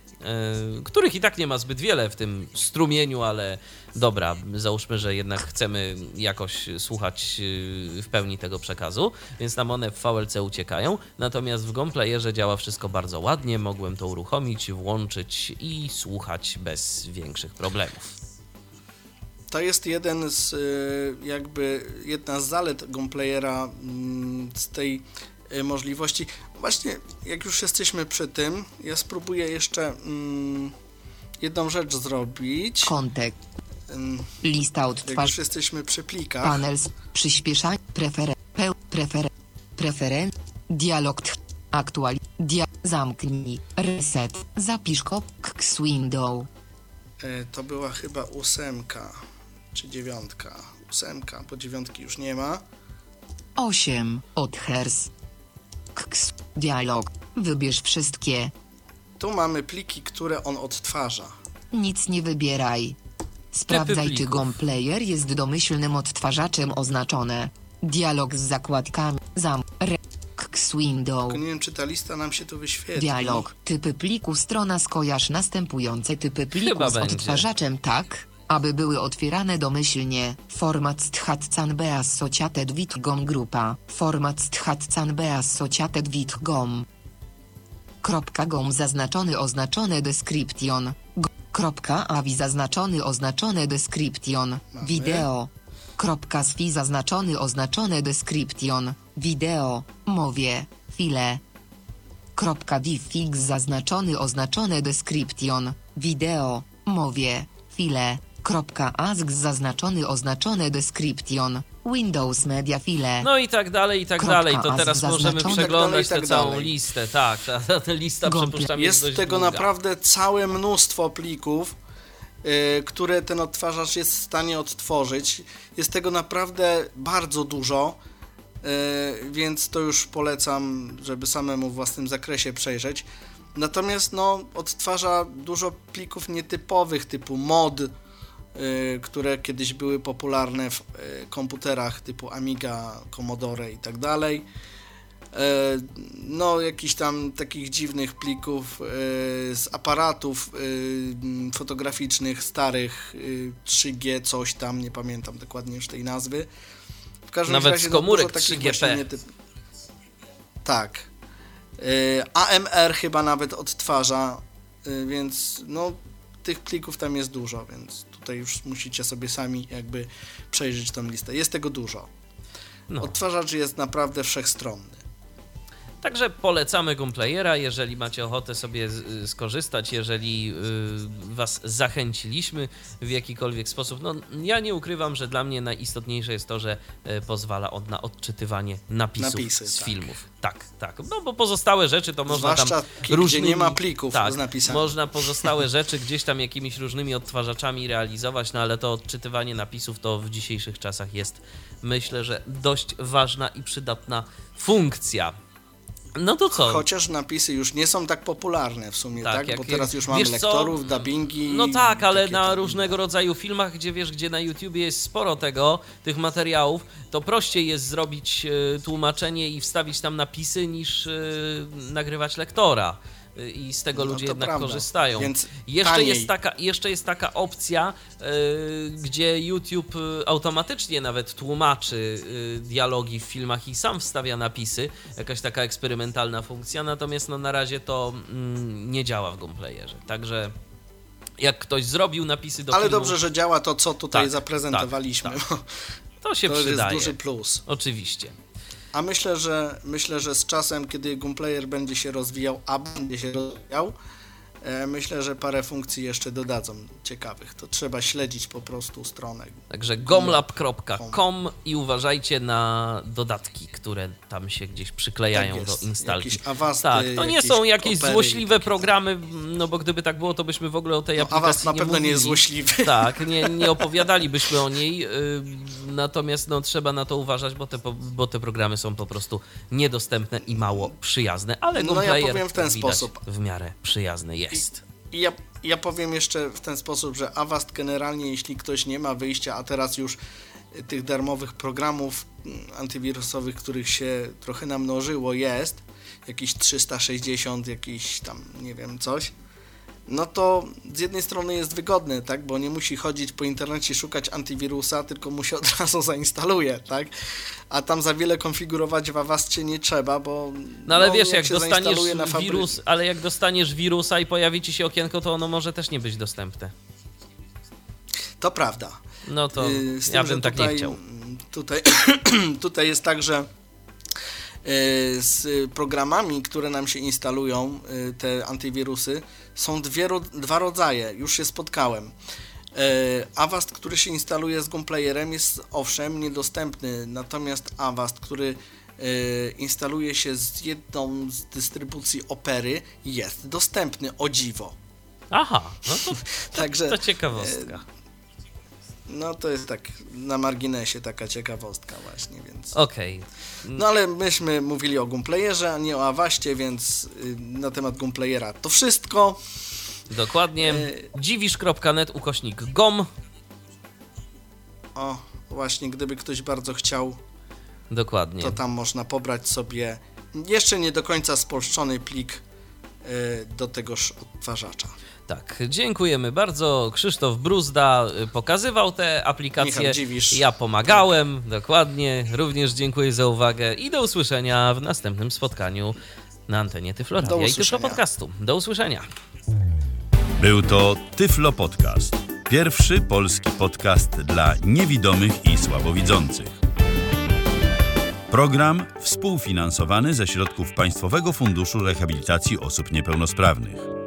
których i tak nie ma zbyt wiele w tym strumieniu, ale dobra, załóżmy, że jednak chcemy jakoś słuchać yy, w pełni tego przekazu, więc nam one w VLC uciekają, natomiast w Gonplayerze działa wszystko bardzo ładnie, mogłem to uruchomić, włączyć i słuchać bez większych problemów. To jest jeden z y, jakby jedna z zalet Gunplayera mm, z tej możliwości. Właśnie jak już jesteśmy przy tym, ja spróbuję jeszcze mm, jedną rzecz zrobić. Kontekst. Ym, Lista Jak odtwarzacza. już jesteśmy przy plikach, Panel. z- Przyspieszanie. Preferen. Preferen. Preferen. Dialog. Aktuali. Dia. Zamknij. Reset. Zapisz Cox Window. y, to była chyba ósemka czy dziewiątka. Ósemka, bo dziewiątki już nie ma. 8. Odhers. Dialog. Wybierz wszystkie. Tu mamy pliki, które on odtwarza. Nic nie wybieraj. Sprawdzaj, czy plików. GOM-player jest domyślnym odtwarzaczem oznaczone. Dialog z zakładkami. Zam. Re. Window. Tylko nie wiem, czy ta lista nam się tu wyświetli. Dialog. Typy pliku strona skojarz następujące typy pliku Chyba z będzie. odtwarzaczem tak, aby były otwierane domyślnie. Format sthatcan beas sociated with gom grupa. Format sthatcan beas sociated with gom. Kropka gom zaznaczony oznaczone description. G- Kropka avi zaznaczony oznaczone description. Wideo. Kropka sfi zaznaczony oznaczone description. Wideo. Mowie. File. Kropka diffix zaznaczony oznaczone description. Wideo. Mowie. File. Kropka ask zaznaczony oznaczone description. Windows Media File. No i tak dalej, i tak Kropka, dalej. To a teraz możemy zaznaczone- przeglądać Tak dalej, tę tak całą dalej. listę. Tak, ta, ta, ta lista Gomple- przypuszczam jest, Jest dość tego długa. naprawdę całe mnóstwo plików, y, które ten odtwarzacz jest w stanie odtworzyć. Jest tego naprawdę bardzo dużo, y, więc to już polecam, żeby samemu w własnym zakresie przejrzeć. Natomiast no, odtwarza dużo plików nietypowych typu mod, które kiedyś były popularne w y, komputerach typu Amiga, Commodore i tak dalej. e, no jakichś tam takich dziwnych plików z aparatów fotograficznych starych e, 3G coś tam, nie pamiętam dokładnie już tej nazwy. W każdym Nawet razie z no, komórek takich 3GP. właśnie nietyp... Tak. AMR chyba nawet odtwarza, więc no tych plików tam jest dużo, więc tutaj już musicie sobie sami jakby przejrzeć tą listę. Jest tego dużo. No. Odtwarzacz jest naprawdę wszechstronny. Także polecamy Gunplayera, jeżeli macie ochotę sobie y, skorzystać, jeżeli y, Was zachęciliśmy w jakikolwiek sposób. No, ja nie ukrywam, że dla mnie najistotniejsze jest to, że y, pozwala on na odczytywanie napisów Napisy, z tak. filmów. Tak, tak. No bo pozostałe rzeczy to można Zwłaszcza tam gdzie różnymi... nie ma plików tak, z napisami. Można pozostałe rzeczy gdzieś tam jakimiś różnymi odtwarzaczami realizować, no ale to odczytywanie napisów to w dzisiejszych czasach jest, myślę, że dość ważna i przydatna funkcja. No to co? Chociaż napisy już nie są tak popularne w sumie, Tak, tak? Bo teraz już mamy wiesz co? lektorów, dubbingi. No tak, ale na tam- różnego rodzaju filmach, gdzie wiesz, gdzie na YouTubie jest sporo tego, tych materiałów, to prościej jest zrobić e, tłumaczenie i wstawić tam napisy niż e, nagrywać lektora. E, I z tego No ludzie to jednak prawda. korzystają. Więc Jeszcze taniej. jest, taka, jeszcze jest taka opcja, e, gdzie YouTube e, automatycznie nawet tłumaczy e, dialogi w filmach i sam wstawia napisy. Jakaś taka eksperymentalna funkcja, natomiast no, na razie to mm, nie działa w Gunplayerze. Także jak ktoś zrobił napisy do Ale filmu, dobrze, że działa to, co tutaj Tak, zaprezentowaliśmy. tak, bo to się to już jest przydaje. duży plus. Oczywiście. A myślę, że myślę, że z czasem, kiedy Gunplayer będzie się rozwijał, a będzie się rozwijał, myślę, że parę funkcji jeszcze dodadzą ciekawych. To trzeba śledzić po prostu stronę. Także gomlab.com i uważajcie na dodatki, które tam się gdzieś przyklejają Tak do instalki. Jakieś awasty, tak, to nie są jakieś złośliwe programy, no bo gdyby tak było, to byśmy w ogóle o tej No, aplikacji Avast na nie pewno mówili. nie jest złośliwy. Tak, nie, nie opowiadalibyśmy o niej, yy, natomiast no, trzeba na to uważać, bo te, bo te programy są po prostu niedostępne i mało przyjazne, ale No, ja powiem w ten sposób. w miarę przyjazny jest. I ja, ja powiem jeszcze w ten sposób, że Avast generalnie, jeśli ktoś nie ma wyjścia, a teraz już tych darmowych programów antywirusowych, których się trochę namnożyło, jest jakieś 360, jakiś tam, nie wiem, coś, no to z jednej strony jest wygodny, tak, bo nie musi chodzić po internecie szukać antywirusa, tylko mu się od razu zainstaluje, tak, a tam za wiele konfigurować w Avastie nie trzeba, bo No ale no, wiesz, jak, się dostaniesz wirus, ale jak dostaniesz wirusa i pojawi ci się okienko, to ono może też nie być dostępne. To prawda. No to z tym, ja bym tak tutaj, nie chciał. Tutaj, tutaj jest tak, że z programami, które nam się instalują, yy, te antywirusy, są dwie, dwa rodzaje, już się spotkałem. Yy, Avast, który się instaluje z Gunplayerem jest owszem niedostępny, natomiast Avast, który instaluje się z jedną z dystrybucji Opery jest dostępny, o dziwo. Aha, no to, Także to ciekawostka. no to jest tak na marginesie taka ciekawostka właśnie, więc... Okej. No ale myśmy mówili o Gunplayerze, a nie o Awaście, więc y, na temat Gunplayera to wszystko. Dokładnie. E, dziwisz.net ukośnik gom. O, właśnie, gdyby ktoś bardzo chciał, Dokładnie. to tam można pobrać sobie jeszcze nie do końca spolszczony plik y, do tegoż odtwarzacza. Tak, dziękujemy bardzo. Krzysztof Bruzda y, pokazywał te aplikacje. Ja pomagałem, dokładnie. Również dziękuję za uwagę i do usłyszenia w następnym spotkaniu na antenie Tyfloradia Do i Tyflo. Podcastu. Do usłyszenia. Był to Tyflo Podcast. Pierwszy polski podcast dla niewidomych i słabowidzących. Program współfinansowany ze środków Państwowego Funduszu Rehabilitacji Osób Niepełnosprawnych.